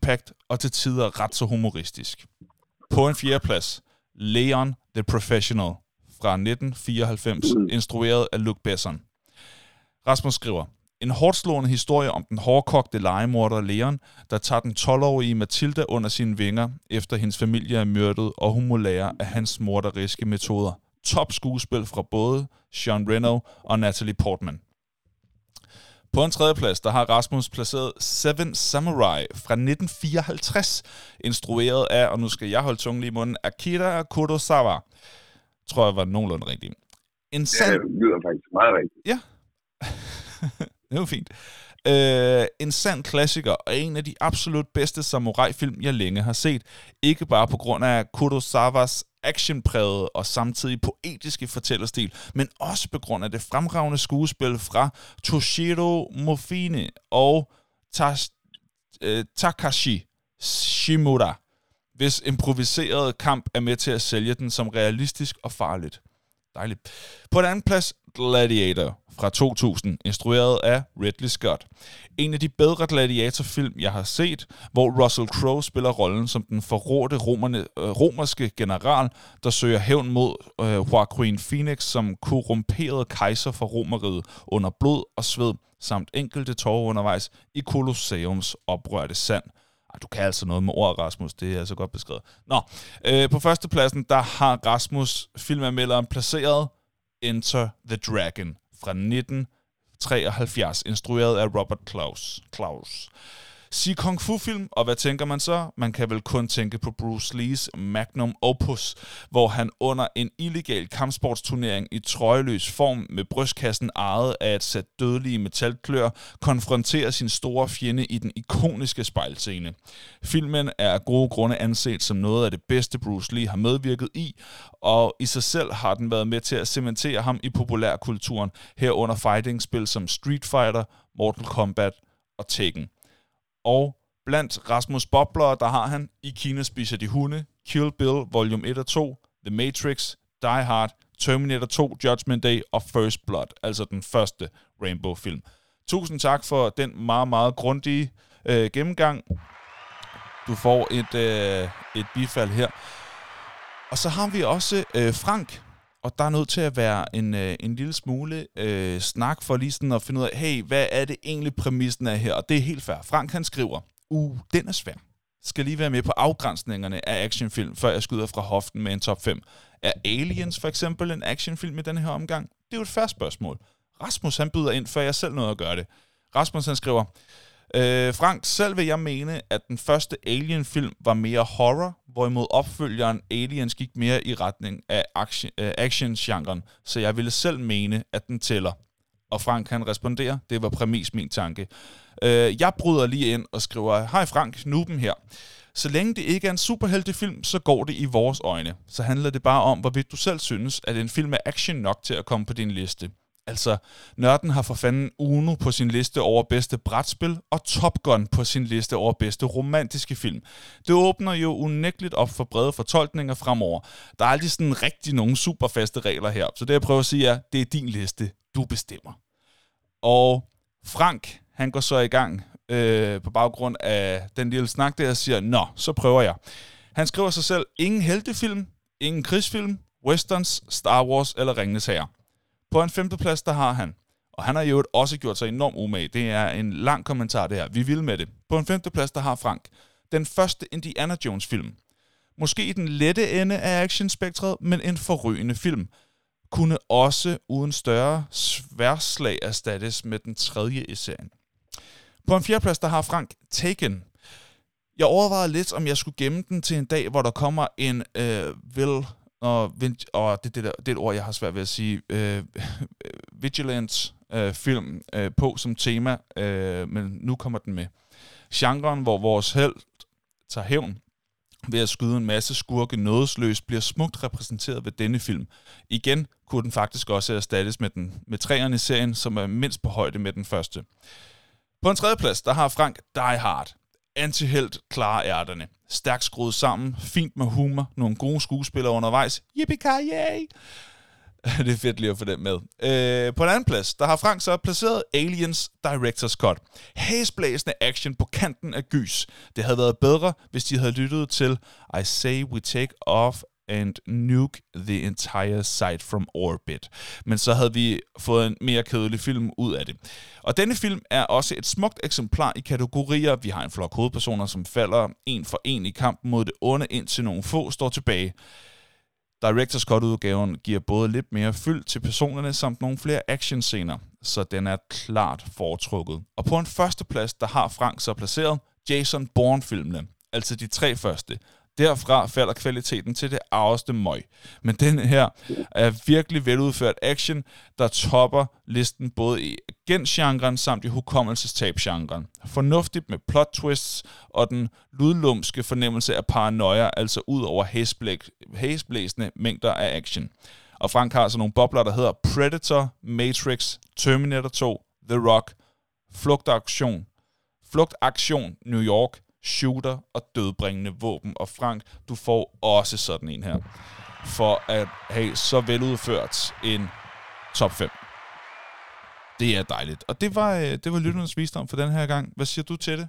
Speaker 1: og til tider ret så humoristisk. På en fjerdeplads, Leon the Professional fra 1994, instrueret af Luc Besson. Rasmus skriver, en hårdslående historie om den hårdkogte legemorder Leon, der tager den 12-årige Matilda under sine vinger, efter hendes familie er myrdet, og hun må lære af hans morderiske metoder. Top skuespil fra både Sean Reno og Natalie Portman. På en tredje plads, der har Rasmus placeret Seven Samurai fra 1954, instrueret af, og nu skal jeg holde tungen lige i munden, Akira Kurosawa. Tror jeg var nogenlunde rigtigt. En
Speaker 2: Det
Speaker 1: sand
Speaker 2: lyder faktisk meget rigtigt. *laughs*
Speaker 1: Det er jo fint. Øh, en sand klassiker og en af de absolut bedste samurai-film, jeg længe har set. Ikke bare på grund af Kurosawas actionpræget og samtidig poetiske fortællerstil, men også på grund af det fremragende skuespil fra Toshiro Mofine og Tas- øh, Takashi Shimura, hvis improviserede kamp er med til at sælge den som realistisk og farligt. Dejligt. På den anden plads, Gladiator fra 2000, instrueret af Ridley Scott. En af de bedre gladiatorfilm, jeg har set, hvor Russell Crowe spiller rollen som den forrådte romerne, øh, romerske general, der søger hævn mod øh, Joaquin Phoenix som korrumperet kejser for romeriet under blod og sved, samt enkelte tårer undervejs i Colosseums oprørte sand. Ah, du kan altså noget med ord, Rasmus. Det er altså godt beskrevet. Nå, øh, på førstepladsen, der har Rasmus filmanmelderen placeret Enter the Dragon fra 1973, instrueret af Robert Klaus. Klaus. Sige kung fu film, og hvad tænker man så? Man kan vel kun tænke på Bruce Lees magnum opus, hvor han under en illegal kampsportsturnering i trøjeløs form med brystkassen ejet af et sæt dødelige metalklør, konfronterer sin store fjende i den ikoniske spejlscene. Filmen er af gode grunde anset som noget af det bedste Bruce Lee har medvirket i, og i sig selv har den været med til at cementere ham i populærkulturen, herunder fighting-spil som Street Fighter, Mortal Kombat og Tekken. Og blandt Rasmus Bobler, der har han I Kina spiser de hunde, Kill Bill Volume 1 og 2, The Matrix, Die Hard, Terminator 2, Judgment Day og First Blood, altså den første Rainbow-film. Tusind tak for den meget, meget grundige øh, gennemgang. Du får et, øh, et bifald her. Og så har vi også øh, Frank, og der er nødt til at være en, øh, en lille smule øh, snak for lige sådan at finde ud af, hey, hvad er det egentlig præmissen er her? Og det er helt fair. Frank han skriver, uh, den er svær. Skal lige være med på afgrænsningerne af actionfilm, før jeg skyder fra hoften med en top 5. Er Aliens for eksempel en actionfilm i denne her omgang? Det er jo et færre spørgsmål. Rasmus han byder ind, før jeg selv nåede at gøre det. Rasmus han skriver, Øh, Frank, selv vil jeg mene, at den første Alien-film var mere horror, hvorimod opfølgeren Aliens gik mere i retning af action, øh, action-genren, så jeg ville selv mene, at den tæller. Og Frank kan respondere, det var præmis min tanke. Øh, jeg bryder lige ind og skriver, hej Frank, Nuben her. Så længe det ikke er en superheltefilm, så går det i vores øjne. Så handler det bare om, hvorvidt du selv synes, at en film er action nok til at komme på din liste. Altså, nørden har for fanden Uno på sin liste over bedste brætspil, og Top Gun på sin liste over bedste romantiske film. Det åbner jo unægteligt op for brede fortolkninger fremover. Der er aldrig sådan rigtig nogen super faste regler her, så det jeg prøver at sige er, det er din liste, du bestemmer. Og Frank, han går så i gang øh, på baggrund af den lille snak der, og siger, nå, så prøver jeg. Han skriver sig selv, ingen heltefilm, ingen krigsfilm, westerns, Star Wars eller Ringenes Herre. På en femteplads, der har han, og han har jo også gjort sig enormt umage, det er en lang kommentar det her, vi vil med det. På en femteplads, der har Frank den første Indiana Jones film. Måske i den lette ende af actionspektret, men en forrygende film. Kunne også uden større sværslag erstattes med den tredje i serien. På en fjerdeplads, der har Frank Taken. Jeg overvejede lidt, om jeg skulle gemme den til en dag, hvor der kommer en øh, Will og, og det, det, der, det er et ord, jeg har svært ved at sige, øh, *laughs* vigilance øh, film øh, på som tema, øh, men nu kommer den med. Genren, hvor vores held tager hævn ved at skyde en masse skurke nådesløst, bliver smukt repræsenteret ved denne film. Igen kunne den faktisk også erstattes med, den, med træerne i serien, som er mindst på højde med den første. På en tredje plads, der har Frank Die Hard antihelt klarer ærterne. Stærkt skruet sammen, fint med humor, nogle gode skuespillere undervejs. Yippie *laughs* det er fedt lige at få den med. Øh, på en anden plads, der har Frank så placeret Aliens Director's Cut. Hæsblæsende action på kanten af gys. Det havde været bedre, hvis de havde lyttet til I Say We Take Off and nuke the entire site from orbit. Men så havde vi fået en mere kedelig film ud af det. Og denne film er også et smukt eksemplar i kategorier. Vi har en flok hovedpersoner, som falder en for en i kampen mod det onde, indtil nogle få står tilbage. Directors Cut-udgaven giver både lidt mere fyld til personerne, samt nogle flere actionscener, så den er klart foretrukket. Og på en førsteplads, der har Frank så placeret Jason Bourne-filmene, altså de tre første. Derfra falder kvaliteten til det arveste møg. Men den her er virkelig veludført action, der topper listen både i agentgenren samt i hukommelsestabgenren. Fornuftigt med plot twists og den lydlumske fornemmelse af paranoia, altså ud over hæsblæsende mængder af action. Og Frank har så nogle bobler, der hedder Predator, Matrix, Terminator 2, The Rock, Flugtaktion, Flugtaktion New York, shooter og dødbringende våben. Og Frank, du får også sådan en her, for at have så veludført en top 5. Det er dejligt. Og det var, øh, det var lytternes visdom for den her gang. Hvad siger du til det?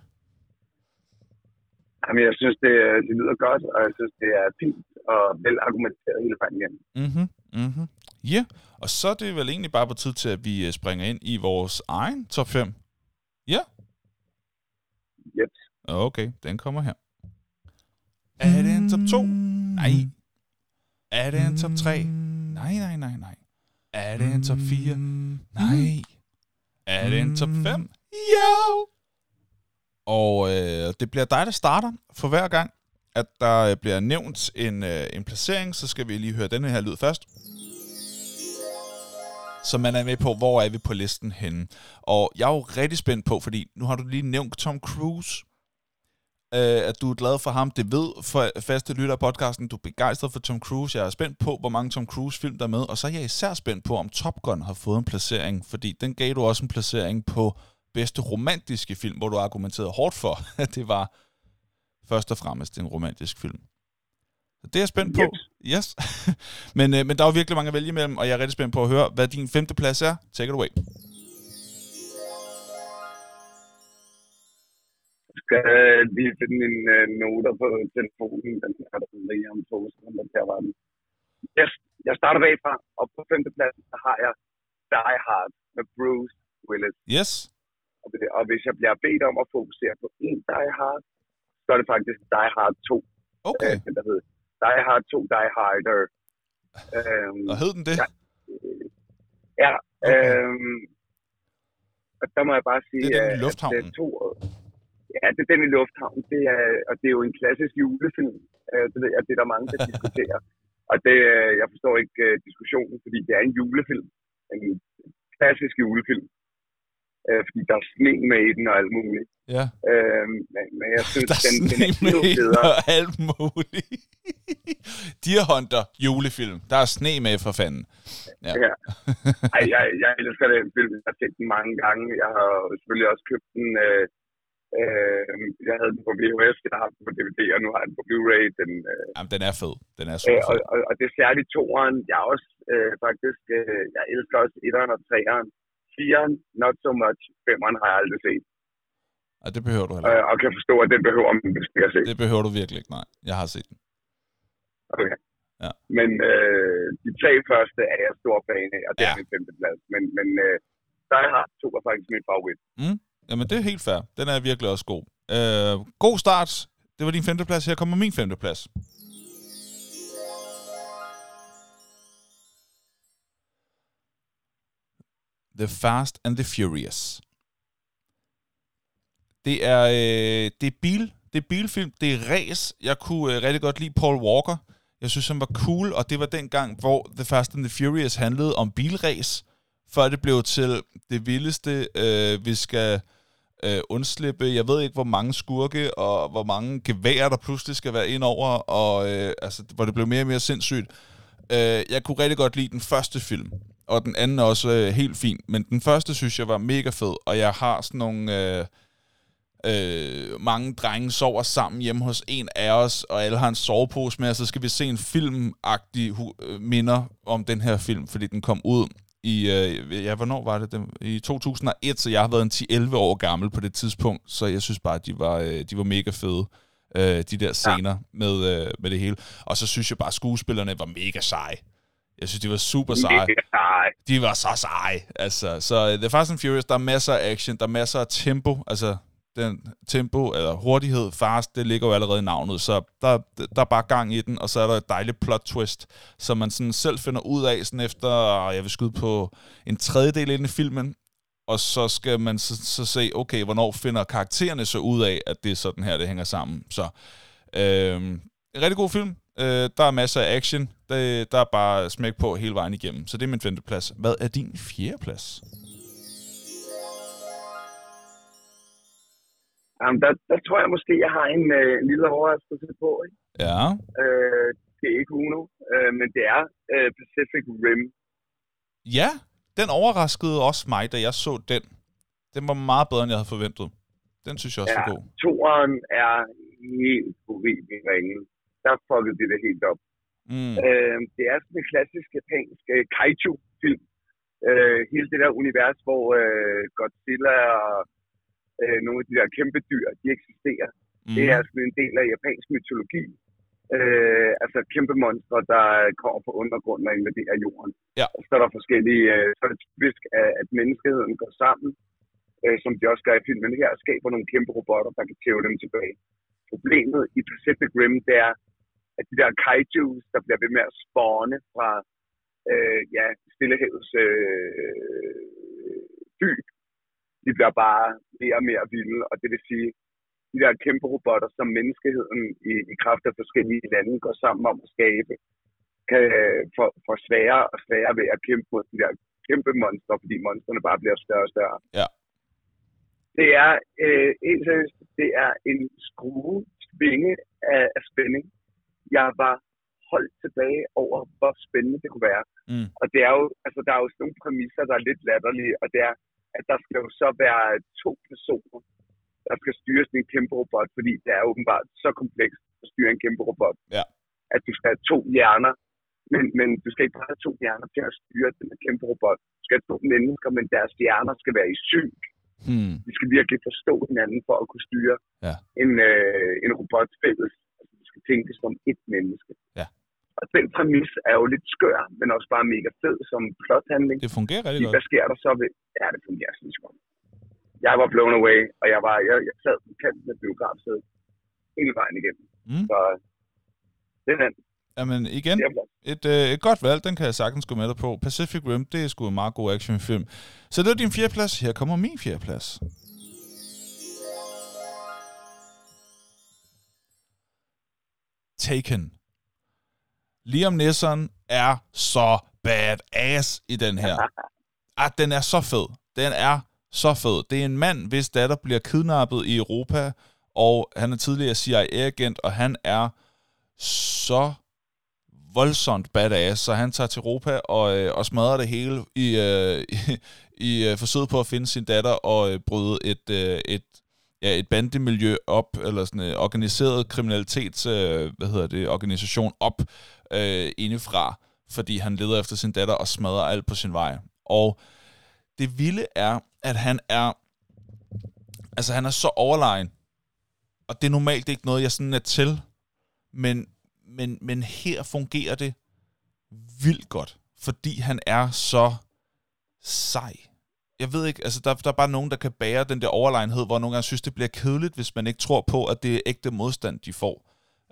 Speaker 2: Jamen, jeg synes, det, det lyder godt, og jeg synes, det er fint og vel argumenteret hele vejen igen.
Speaker 1: Mhm, mhm. Ja, og så er det vel egentlig bare på tid til, at vi øh, springer ind i vores egen top 5. Ja? Okay, den kommer her. Er det en top 2? Nej. Er det en top 3? Nej, nej, nej, nej. Er det en top 4? Nej. Er det en top 5? Jo! Og øh, det bliver dig, der starter for hver gang, at der bliver nævnt en, øh, en placering, så skal vi lige høre denne her lyd først. Så man er med på, hvor er vi på listen henne. Og jeg er jo rigtig spændt på, fordi nu har du lige nævnt Tom Cruise øh, at du er glad for ham. Det ved for faste lytter af podcasten. Du er begejstret for Tom Cruise. Jeg er spændt på, hvor mange Tom Cruise-film der er med. Og så er jeg især spændt på, om Top Gun har fået en placering. Fordi den gav du også en placering på bedste romantiske film, hvor du argumenterede hårdt for, *laughs* at det var først og fremmest en romantisk film. Så det er jeg spændt på. Yes. *laughs* men, øh, men der er jo virkelig mange at vælge imellem, og jeg er rigtig spændt på at høre, hvad din femte plads er. Take it away.
Speaker 2: Skal lige finde en uh, noter på telefonen. Den er der lige om to sekunder. Der var den. Yes, jeg starter bagfra, og på femtepladsen så har jeg Die Hard med Bruce Willis.
Speaker 1: Yes.
Speaker 2: Og, og hvis jeg bliver bedt om at fokusere på en Die Hard, så er det faktisk Die Hard 2.
Speaker 1: Okay.
Speaker 2: Øh, der hedder Die Hard 2, Die Harder. Øhm,
Speaker 1: og hed den det?
Speaker 2: Ja, ja okay. øhm, og der må jeg bare sige,
Speaker 1: det er den i lufthavnen.
Speaker 2: at det er to, Ja, det er den i Lufthavn. Det er, og det er jo en klassisk julefilm. Øh, det ved jeg, det er der mange, der diskuterer. Og det, øh, jeg forstår ikke uh, diskussionen, fordi det er en julefilm. En klassisk julefilm. Uh, fordi der er sne med i den og alt muligt.
Speaker 1: Ja.
Speaker 2: Uh, men, men jeg synes,
Speaker 1: der er
Speaker 2: den,
Speaker 1: sne
Speaker 2: den er
Speaker 1: med i den og alt muligt. *laughs* Deer Hunter julefilm. Der er sne med for fanden. Ja.
Speaker 2: Ja. *laughs* Ej, jeg, jeg elsker den film. Jeg har set den mange gange. Jeg har selvfølgelig også købt den... Uh, Øh, jeg havde den på VHS, jeg har den på DVD, og nu har jeg den på Blu-ray. Den, øh,
Speaker 1: Jamen, den er fed. Den er
Speaker 2: øh,
Speaker 1: super
Speaker 2: og, og, og det er særligt toeren. Jeg er også øh, faktisk, øh, jeg elsker også etteren og treeren. Firen, not so much. Femeren har jeg aldrig set.
Speaker 1: Og det behøver du heller ikke.
Speaker 2: Øh, og kan forstå, at det behøver man måske at se.
Speaker 1: Det behøver du virkelig ikke, nej. Jeg har set den.
Speaker 2: Okay.
Speaker 1: Ja.
Speaker 2: Men øh, de tre første er jeg stor fan af, og det
Speaker 1: Ja.
Speaker 2: er min femte plads. Men, men øh, der har to er faktisk min favorit.
Speaker 1: Mm? Jamen, det er helt fair. Den er virkelig også god. Øh, god start. Det var din femteplads. Her kommer min femteplads. The Fast and the Furious. Det er, øh, det er bil, det er bilfilm, det er race. Jeg kunne øh, rigtig godt lide Paul Walker. Jeg synes, han var cool, og det var den gang, hvor The Fast and the Furious handlede om bilrace, før det blev til det vildeste, øh, vi skal øh, undslippe. Jeg ved ikke, hvor mange skurke og hvor mange geværer, der pludselig skal være ind over, og øh, altså, hvor det blev mere og mere sindssygt. Øh, jeg kunne rigtig godt lide den første film, og den anden er også øh, helt fin, men den første synes jeg var mega fed, og jeg har sådan nogle... Øh, øh, mange drenge sover sammen hjemme hos en af os, og alle har en sovepose med, og så skal vi se en filmagtig hu- minder om den her film, fordi den kom ud i, øh, ja, hvornår var det? I 2001, så jeg har været en 10-11 år gammel på det tidspunkt, så jeg synes bare, at de var, øh, de var mega fede, øh, de der scener ja. med, øh, med det hele. Og så synes jeg bare, at skuespillerne var mega seje. Jeg synes, de var super seje. De var så seje. Altså, så uh, The Fast and Furious, der er masser af action, der er masser af tempo, altså den tempo eller hurtighed, fast, det ligger jo allerede i navnet, så der, der er bare gang i den, og så er der et dejligt plot twist, som man sådan selv finder ud af, sådan efter, ah, jeg vil skyde på en tredjedel inden i filmen, og så skal man så, så se, okay, hvornår finder karaktererne så ud af, at det er sådan her, det hænger sammen. Så øhm, en rigtig god film. Øh, der er masser af action. Det, der er bare smæk på hele vejen igennem. Så det er min femte plads. Hvad er din fjerde plads?
Speaker 2: Jamen, der, der tror jeg måske, jeg har en, øh, en lille overraskelse på. Ikke?
Speaker 1: Ja.
Speaker 2: Øh, det er ikke Uno, øh, men det er øh, Pacific Rim.
Speaker 1: Ja, den overraskede også mig, da jeg så den. Den var meget bedre, end jeg havde forventet. Den synes jeg også
Speaker 2: Ja,
Speaker 1: var god.
Speaker 2: toeren er helt horribel ringe. Der fuckede de det helt op.
Speaker 1: Mm.
Speaker 2: Øh, det er sådan en klassisk japansk øh, kaiju-film. Øh, hele det der univers, hvor øh, Godzilla og øh, nogle af de der kæmpe dyr, de eksisterer.
Speaker 1: Mm.
Speaker 2: Det er sådan en del af japansk mytologi. Øh, altså kæmpe monstre, der kommer på undergrunden og invaderer jorden.
Speaker 1: Ja.
Speaker 2: Og så er der forskellige, øh, så er det typisk, at at menneskeheden går sammen, øh, som de også gør i filmen her, og skaber nogle kæmpe robotter, der kan tæve dem tilbage. Problemet i Pacific Rim, det er, at de der kaijus, der bliver ved med at spawne fra øh, ja, Stillehavets øh, dyb, de bliver bare mere og mere vilde, og det vil sige, de der kæmpe robotter, som menneskeheden i, i kraft af forskellige lande går sammen om at skabe, kan øh, få, få sværere og sværere ved at kæmpe mod de der kæmpe monstre, fordi monstrene bare bliver større og større.
Speaker 1: Ja.
Speaker 2: Det er, øh, helt seriøst, det er en skrue, svinge af, af spænding. Jeg var holdt tilbage over, hvor spændende det kunne være.
Speaker 1: Mm.
Speaker 2: Og det er jo, altså der er jo sådan nogle præmisser, der er lidt latterlige, og det er, at der skal jo så være to personer, der skal styre sådan en kæmpe robot, fordi det er åbenbart så komplekst at styre en kæmpe robot,
Speaker 1: Ja.
Speaker 2: at du skal have to hjerner, men, men du skal ikke bare have to hjerner til at styre den her kæmpe robot. Du skal have to mennesker, men deres hjerner skal være i synk.
Speaker 1: Hmm.
Speaker 2: De skal virkelig forstå hinanden for at kunne styre
Speaker 1: Ja.
Speaker 2: en, øh, en robot fælles. Altså, du skal tænke som et menneske.
Speaker 1: Ja.
Speaker 2: Og den præmis er jo lidt skør, men også bare mega fed som plothandling.
Speaker 1: Det fungerer rigtig godt.
Speaker 2: hvad sker der så ved... Ja, det fungerer sådan godt. Jeg var blown away, og jeg, var, jeg, jeg sad på kanten af biografsædet hele vejen igennem.
Speaker 1: Mm.
Speaker 2: Så det er den.
Speaker 1: Jamen igen, et, øh, et godt valg, den kan jeg sagtens gå med dig på. Pacific Rim, det er sgu en meget god actionfilm. Så det er din fjerde plads. Her kommer min fjerde plads. Taken. Liam Neeson er så badass i den her. *laughs* Ah, den er så fed. Den er så fed. Det er en mand, hvis datter bliver kidnappet i Europa, og han er tidligere CIA-agent, og han er så voldsomt badass, så han tager til Europa og, øh, og smadrer det hele i, øh, i, *laughs* i øh, forsøget på at finde sin datter og øh, bryde et, øh, et, ja, et bandemiljø op, eller sådan en organiseret kriminalitets, øh, hvad hedder det, organisation op øh, indefra, fordi han leder efter sin datter og smadrer alt på sin vej. Og det vilde er, at han er, altså han er så overlegen, og det er normalt ikke noget, jeg sådan er til, men, men, men her fungerer det vildt godt, fordi han er så sej. Jeg ved ikke, altså der, der er bare nogen, der kan bære den der overlegenhed, hvor nogle gange synes, det bliver kedeligt, hvis man ikke tror på, at det er ægte modstand, de får.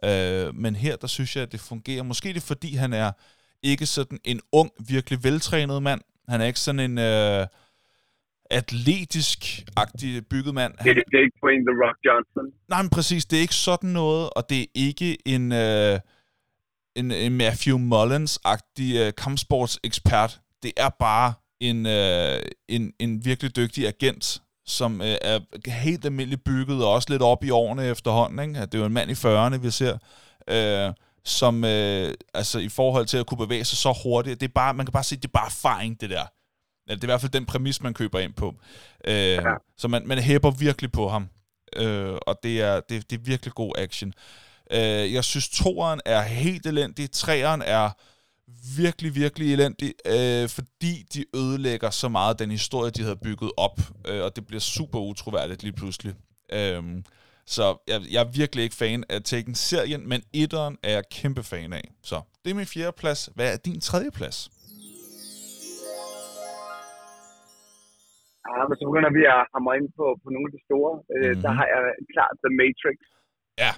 Speaker 1: Øh, men her, der synes jeg, at det fungerer. Måske det er, fordi han er ikke sådan en ung, virkelig veltrænet mand. Han er ikke sådan en øh, atletisk-agtig bygget mand.
Speaker 2: Det,
Speaker 1: Han,
Speaker 2: det er ikke Dwayne The Rock Johnson.
Speaker 1: Nej, men præcis, det er ikke sådan noget, og det er ikke en, øh, en, en Matthew Mullins-agtig øh, kampsportsekspert. Det er bare en, øh, en, en virkelig dygtig agent, som øh, er helt almindeligt bygget, og også lidt op i årene efterhånden. Ikke? Det er jo en mand i 40'erne, vi ser, øh, som øh, altså i forhold til at kunne bevæge sig så hurtigt, det er bare, man kan bare se, det er bare erfaring, det der. Ja, Det er i hvert fald den præmis, man køber ind på. Øh, ja. Så man, man hæber virkelig på ham. Øh, og det er, det, det er virkelig god action. Øh, jeg synes, toeren er helt elendig. Treeren er virkelig, virkelig elendig, øh, fordi de ødelægger så meget af den historie, de havde bygget op. Øh, og det bliver super utroværdigt lige pludselig. Øh, så jeg, jeg er virkelig ikke fan af Taken-serien, men etteren er jeg kæmpe fan af. Så det er min fjerde plads. Hvad er din tredje plads?
Speaker 2: Ja, men så begynder vi at hamre ind på, på nogle af de store. Øh,
Speaker 1: Mhm.
Speaker 2: Der har jeg klart The Matrix.
Speaker 1: Ja.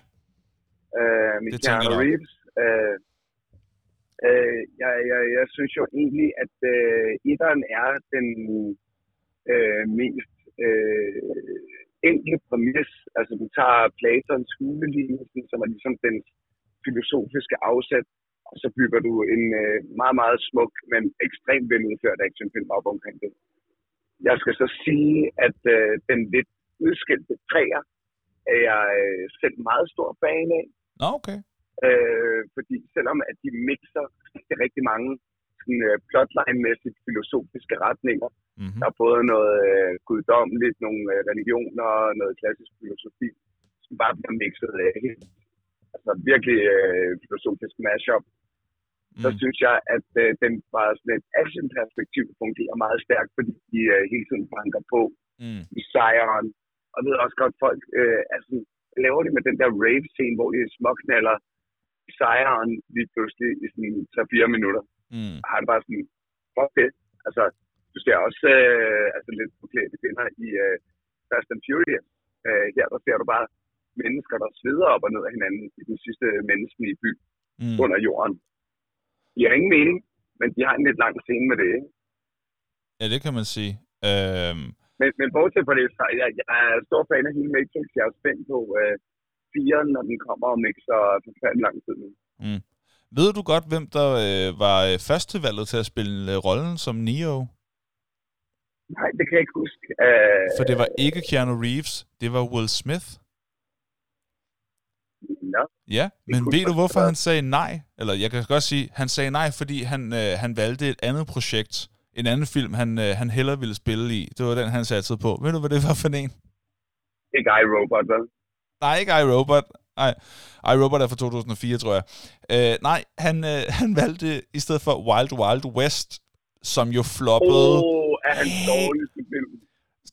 Speaker 2: Øh, med
Speaker 1: Det
Speaker 2: Keanu. Reeves. Øh, øh, jeg, jeg, jeg synes jo egentlig, at øh, etteren er den øh, mest øh, enkle præmis. Altså, du tager Platons hulelignelse, som er ligesom den filosofiske afsæt, og så bygger du en øh, meget, meget smuk, men ekstremt veludført actionfilm op omkring det. Jeg skal så sige, at øh, den lidt udskilte træer er jeg øh, selv meget stor fan af.
Speaker 1: Nå, okay.
Speaker 2: Øh, fordi selvom at de mixer rigtig, rigtig mange sådan, øh, plotline-mæssigt filosofiske retninger,
Speaker 1: Mm-hmm.
Speaker 2: der er både noget øh, guddommeligt, nogle øh, religioner og noget klassisk filosofi, som bare bliver mixet af helt. Altså virkelig øh, filosofisk mashup. Så
Speaker 1: Mm.
Speaker 2: synes jeg, at øh, den fra sådan et action-perspektiv fungerer meget stærkt, fordi de øh, hele tiden banker på
Speaker 1: Mm.
Speaker 2: i sejren. Og ved også godt, folk øh, altså, laver det med den der rave-scene, hvor de småknaller sejren lige pludselig i sådan 3-4 minutter.
Speaker 1: Mm.
Speaker 2: Og han bare sådan, fuck det. Altså, du ser også øh, altså lidt forklædte kvinder i øh, Fast and Furious. Øh, her der ser du bare mennesker, der sveder op og ned af hinanden i den sidste menneskelige by
Speaker 1: Mm.
Speaker 2: under jorden. De har ingen mening, men de har en lidt lang scene med det. Ikke?
Speaker 1: Ja, det kan man sige. Øhm,
Speaker 2: Men, men bortset fra det, så jeg, jeg er stor fan af hele Matrix. Jeg er spændt på øh, 4, når den kommer om ikke så forfærdelig lang tid nu.
Speaker 1: ved du godt, hvem der øh, var øh, førstevalget til at spille øh, rollen som Neo?
Speaker 2: Nej, det kan jeg ikke huske. Øh,
Speaker 1: For det var ikke Keanu Reeves, det var Will Smith.
Speaker 2: Nå,
Speaker 1: Ja, men ved du, hvorfor han sagde nej? Eller jeg kan godt sige, han sagde nej, fordi han, øh, han valgte et andet projekt. En anden film, han, øh, han hellere ville spille i. Det var den, han satte på. Ved du, hvad det var for en?
Speaker 2: ikke iRobot, vel?
Speaker 1: Nej, ikke iRobot. Nej, iRobot er fra 2004, tror jeg. Øh, nej, han, øh, *laughs* han valgte i stedet for Wild Wild West, som jo floppede.
Speaker 2: Åh, oh, er han
Speaker 1: Hey.
Speaker 2: dårligste film?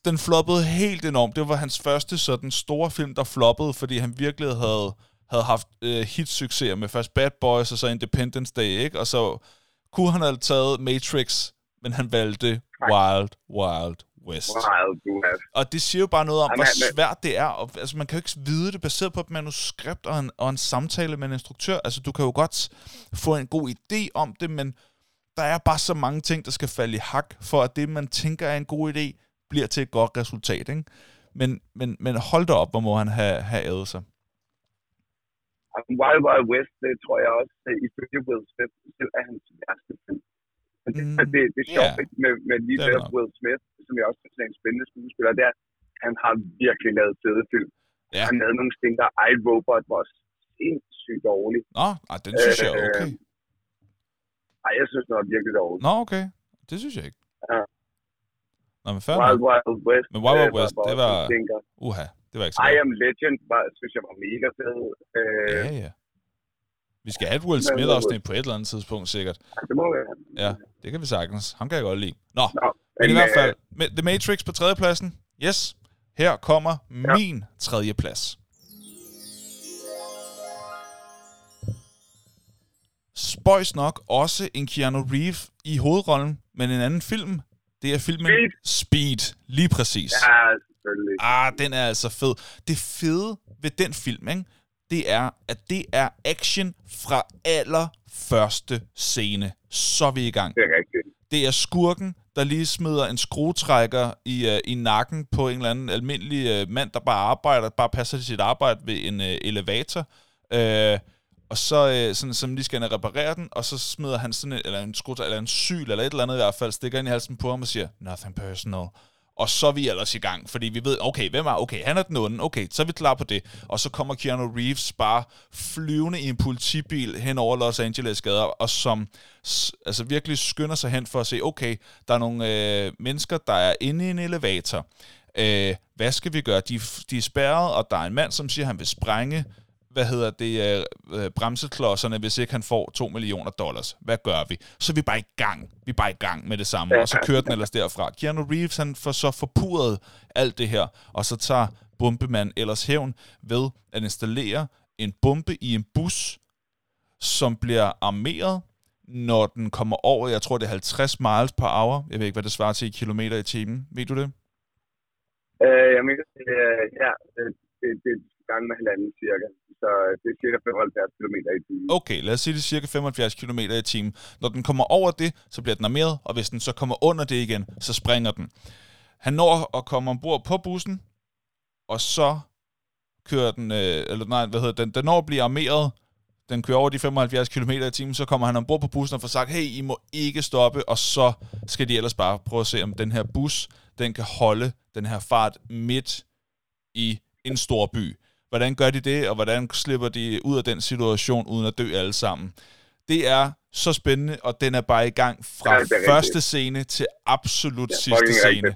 Speaker 1: Den floppede helt enormt. Det var hans første sådan store film, der floppede, fordi han virkelig havde, havde haft øh, hitsucceser med først Bad Boys og så Independence Day, ikke? Og så kunne han have taget Matrix, men han valgte Wild Wild West.
Speaker 2: Wild West.
Speaker 1: Og det siger jo bare noget om,
Speaker 2: Jamen,
Speaker 1: hvor svært det er. Og, altså, man kan jo ikke vide det baseret på et manuskript og en, og en samtale med en instruktør. Altså, du kan jo godt få en god idé om det, men der er bare så mange ting, der skal falde i hak, for at det, man tænker er en god idé, bliver til et godt resultat. Ikke? Men, men, men hold da op, hvor må han have, have ædet sig.
Speaker 2: Wild Wild West, det tror jeg også, ifølge Will Smith, er hans værste film. Men det,
Speaker 1: Mm,
Speaker 2: det, det er sjovt ikke, med, med lige
Speaker 1: er nok.
Speaker 2: Will Smith, som jeg også synes er en spændende skuespiller, det er, han har virkelig lavet fede film.
Speaker 1: Ja.
Speaker 2: Han lavede nogle ting, der iRobot var sindssygt dårlig.
Speaker 1: Nå, ej, den synes jeg er
Speaker 2: Øh,
Speaker 1: okay.
Speaker 2: Ej, jeg synes, den var virkelig dårlig.
Speaker 1: Nå, okay. Det synes jeg ikke.
Speaker 2: Ja.
Speaker 1: Nå, men fair
Speaker 2: Wild. Wild West.
Speaker 1: Men Wild Wild
Speaker 2: øh,
Speaker 1: West, det var-. Uha, det var ikke så
Speaker 2: I. Am Legend, var, synes jeg var mega fed. Øh,
Speaker 1: Ja, ja. Vi skal have et Will Smith afsnit på et eller andet tidspunkt, sikkert.
Speaker 2: Det må være.
Speaker 1: Ja, det kan vi sagtens. Ham kan jeg godt lide. Nå,
Speaker 2: Nå,
Speaker 1: men i hvert
Speaker 2: øh,
Speaker 1: fald, med The Matrix på tredjepladsen. Yes, her kommer
Speaker 2: Ja.
Speaker 1: min tredje plads. Spøjs nok også en Keanu Reeves i hovedrollen, men en anden film. Det er filmen
Speaker 2: Speed.
Speaker 1: Speed lige præcis.
Speaker 2: Ja, selvfølgelig.
Speaker 1: Ah, den er altså fed. Det fede ved den film, ikke? Det er, at det er action fra allerførste scene. Så er vi i gang.
Speaker 2: Det er rigtigt.
Speaker 1: Det er skurken, der lige smider en skruetrækker i, uh, i nakken på en eller anden almindelig uh, mand, der bare arbejder, bare passer til sit arbejde ved en uh, elevator. Uh, og så uh, sådan, som lige skal han reparere den, og så smider han sådan en, eller en skruetrækker, eller en syl, eller et eller andet i hvert fald, stikker ind i halsen på ham og siger, nothing personal. Og så er vi ellers i gang, fordi vi ved, okay, hvem er, okay, han er den onde, okay, så er vi klar på det. Og så kommer Keanu Reeves bare flyvende i en politibil hen over Los Angeles gader, og som altså virkelig skynder sig hen for at se, okay, der er nogle øh, mennesker, der er inde i en elevator. Øh, hvad skal vi gøre? De, de er spærret, og der er en mand, som siger, han vil sprænge hvad hedder det, øh, øh, bremseklodserne, hvis ikke han får 2 millioner dollars. Hvad gør vi? Så er vi bare i gang. Vi er bare i gang med det samme, og så kører den ellers derfra. Keanu Reeves, han får så forpurret alt det her, og så tager bombemand ellers hævn ved at installere en bombe i en bus, som bliver armeret, når den kommer over, jeg tror det er 50 miles per hour. Jeg ved ikke, hvad det svarer til i kilometer i timen. Ved du det?
Speaker 2: Øh, jeg mener, det er, ja, det, det, det er gang med halvanden cirka. Så øh, det er cirka 75 km i timen.
Speaker 1: Okay, lad os sige det er cirka 75 km i timen. Når den kommer over det, så bliver den armeret, og hvis den så kommer under det igen, så springer den. Han når at komme ombord på bussen, og så kører den, øh, eller nej, hvad hedder den, den når at blive armeret, den kører over de 75 km i timen, så kommer han ombord på bussen og får sagt, hey, I må ikke stoppe, og så skal de ellers bare prøve at se, om den her bus, den kan holde den her fart midt i en stor by. Hvordan gør de det, og hvordan slipper de ud af den situation, uden at dø alle sammen? Det er så spændende, og den er bare i gang fra
Speaker 2: Ja, det er
Speaker 1: første
Speaker 2: rigtigt.
Speaker 1: scene til absolut
Speaker 2: Ja,
Speaker 1: sidste scene.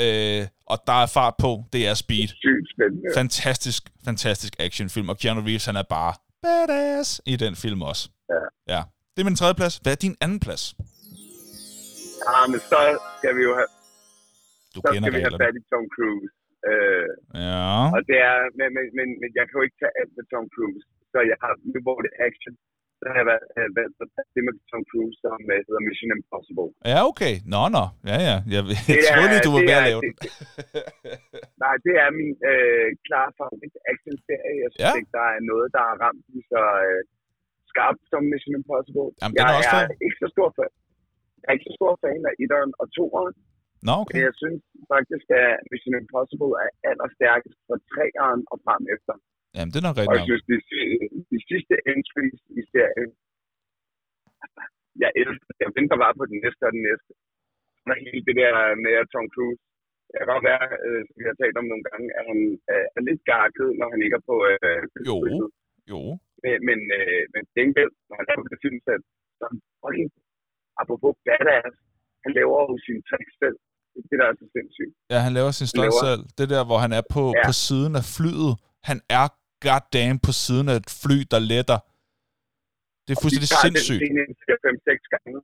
Speaker 1: Øh, og der er fart på, det er speed.
Speaker 2: Sygt spændende.
Speaker 1: Fantastisk, fantastisk actionfilm, og Keanu Reeves, han er bare badass i den film også.
Speaker 2: Ja.
Speaker 1: ja. Det er min tredje plads. Hvad er din anden plads?
Speaker 2: Ja, men så skal vi jo have,
Speaker 1: Du
Speaker 2: så
Speaker 1: kender
Speaker 2: skal vi have fat i Tom Cruise. Øh,
Speaker 1: Ja.
Speaker 2: og det er, men, men, men, men jeg kan jo ikke tage alt med Tom Cruise. Så jeg har, nu hvor det er action, så har jeg valgt, øh, valgt at tage det med Tom Cruise, som uh, hedder Mission Impossible.
Speaker 1: Ja, okay. Nå, nå. Ja, ja. Jeg, jeg
Speaker 2: Det er-
Speaker 1: troede lige, du var
Speaker 2: det
Speaker 1: ved at
Speaker 2: er-
Speaker 1: lave den. *laughs*
Speaker 2: Nej, det er min øh, klare favorit action-serie. Jeg synes
Speaker 1: Ja.
Speaker 2: ikke, der er noget, der har ramt lige så øh, skarpt som Mission Impossible.
Speaker 1: Jamen, den
Speaker 2: jeg
Speaker 1: er også
Speaker 2: er
Speaker 1: fed.
Speaker 2: ikke så stor fan. Jeg er ikke så stor fan af 1'eren og 2'eren,
Speaker 1: Nå,
Speaker 2: men
Speaker 1: okay.
Speaker 2: jeg synes faktisk, at Mission Impossible er allerstærkest fra 3'eren og frem efter.
Speaker 1: Jamen, det er nok
Speaker 2: Og jeg
Speaker 1: rigtigt
Speaker 2: synes, de, de sidste entries i serien, altså, jeg elsker Jeg venter bare på den næste og den næste. Og hele det der med Tom Cruise. Det kan godt være, øh, som vi har talt om nogle gange, at han øh, er lidt gakket, når han ikke er på øh,
Speaker 1: Jo.
Speaker 2: krydset.
Speaker 1: Jo.
Speaker 2: Men, men, øh, men gengæld, når han er på det filmsæt, så er han fucking, apropos badass, han laver jo sine tricks selv. Det er det, der er så sindssygt.
Speaker 1: Ja, han laver sin stunt selv. Det der, hvor han er på,
Speaker 2: Ja.
Speaker 1: på siden af flyet. Han er goddamn på siden af et fly, der letter. Det er fuldstændig
Speaker 2: tager
Speaker 1: sindssygt.
Speaker 2: den scene 5-6 gange.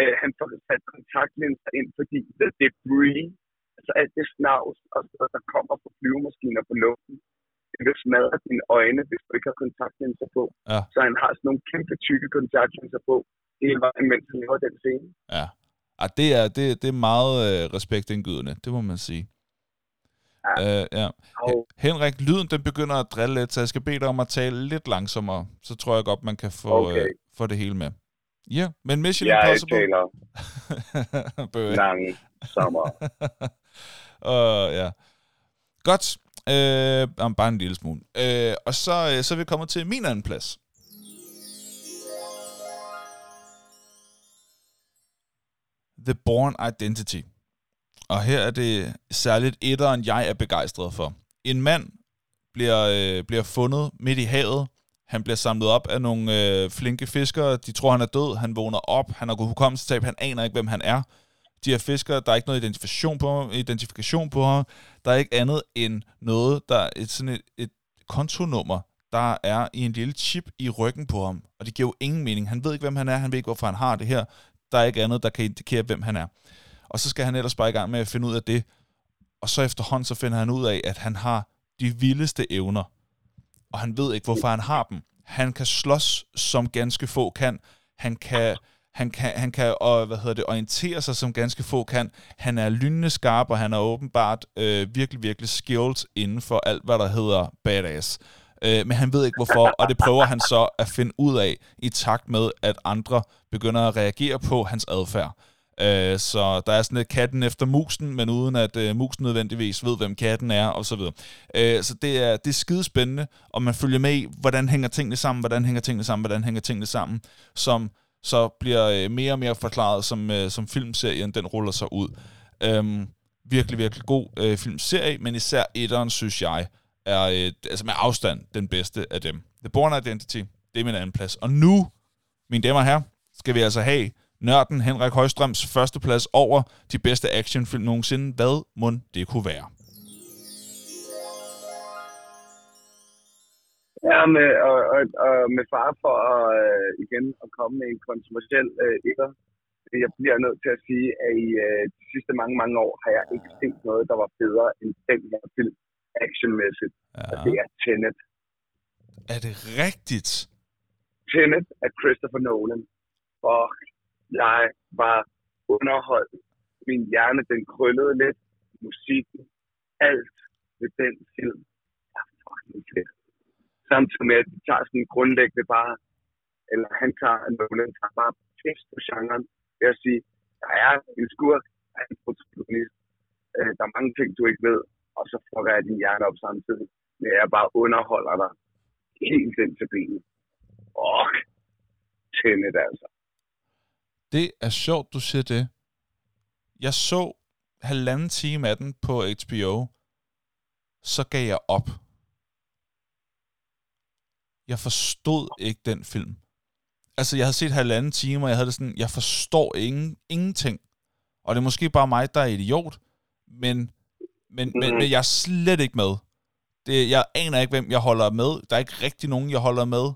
Speaker 2: Øh, han får sat kontaktlinser ind, fordi the debris, altså alt det snavs, og så, der kommer fra flyvemaskiner på luften, det vil smadre dine øjne, hvis du ikke har kontaktlinser på.
Speaker 1: Ja.
Speaker 2: Så han har sådan nogle kæmpe tykke kontaktlinser på, hele vejen, mens han laver den scene.
Speaker 1: Ja. Ah, det, er, det, det er meget øh, respektindgydende, det må man sige.
Speaker 2: Ja.
Speaker 1: Øh, ja.
Speaker 2: Og
Speaker 1: Henrik, lyden den begynder at drille lidt, så jeg skal bede dig om at tale lidt langsommere. Så tror jeg godt, man kan få,
Speaker 2: Okay.
Speaker 1: øh, få det hele med. Ja, men Mission
Speaker 2: jeg
Speaker 1: Impossible...
Speaker 2: taler *laughs*
Speaker 1: Bøh.
Speaker 2: lange sommer.
Speaker 1: uh, *laughs* ja. Godt. Øh, bare en lille smule. Øh, og så, øh, så er vi kommet til min anden plads. The Born Identity. Og her er det særligt etteren, jeg er begejstret for. En mand bliver, øh, bliver fundet midt i havet. Han bliver samlet op af nogle øh, flinke fiskere. De tror, han er død. Han vågner op. Han har gået hukommelsestab. Han aner ikke, hvem han er. De her fiskere, der er ikke noget identifikation på ham. Identifikation på ham. Der er ikke andet end noget, der er et, sådan et, et kontonummer, der er i en lille chip i ryggen på ham. Og det giver jo ingen mening. Han ved ikke, hvem han er. Han ved ikke, hvorfor han har det her. Der er ikke andet, der kan indikere, hvem han er. Og så skal han ellers bare i gang med at finde ud af det. Og så efterhånden, så finder han ud af, at han har de vildeste evner. Og han ved ikke, hvorfor han har dem. Han kan slås, som ganske få kan. Han kan, han kan, han kan og, hvad hedder det, orientere sig, som ganske få kan. Han er lynende skarp, og han er åbenbart øh, virkelig, virkelig skilled inden for alt, hvad der hedder badass. Øh, men han ved ikke hvorfor, og det prøver han så at finde ud af i takt med, at andre begynder at reagere på hans adfærd. Øh, så der er sådan lidt katten efter musen, men uden at øh, musen nødvendigvis ved, hvem katten er, og så videre. Øh, så det er, det er skidespændende, og man følger med i, hvordan hænger tingene sammen, hvordan hænger tingene sammen, hvordan hænger tingene sammen, som så bliver øh, mere og mere forklaret, som, øh, som filmserien den ruller sig ud. Øhm, virkelig, virkelig god øh, filmserie, men især etteren, synes jeg, er øh, altså med afstand den bedste af dem. The Born Identity, det er min anden plads. Og nu, mine damer og herrer, skal vi altså have nørden Henrik Højstrøms første plads over de bedste actionfilm nogensinde. Hvad må det kunne være?
Speaker 2: Ja, med, og, og, og med far for at, øh, igen at komme med en kontroversiel øh, etter. Jeg bliver nødt til at sige, at i øh, de sidste mange, mange år har jeg ikke set noget, der var bedre end den her film actionmæssigt. Ja. Og det er Tenet.
Speaker 1: Er det rigtigt?
Speaker 2: Tenet af Christopher Nolan. Fuck, jeg var underholdt. Min hjerne, den krøllede lidt. Musikken, alt ved den film er fucking fedt. Samtidig med, at de tager sådan grundlæggende bare, eller han tager, Nolan tager bare pis på genren ved at sige, der er en skurk, der er en protagonist, øh, der er mange ting, du ikke ved, og så fucker jeg din hjerne op samtidig. Men jeg bare underholder dig helt ind til benet. fuck, Tenet altså.
Speaker 1: Det er sjovt, du siger det. Jeg så halvanden time af den på HBO. Så gav jeg op. Jeg forstod ikke den film. Altså, jeg havde set halvanden time, og jeg havde det sådan, jeg forstår ingen, ingenting. Og det er måske bare mig, der er idiot, men, men, mm. men, men jeg er slet ikke med. Det, jeg aner ikke, hvem jeg holder med. Der er ikke rigtig nogen, jeg holder med.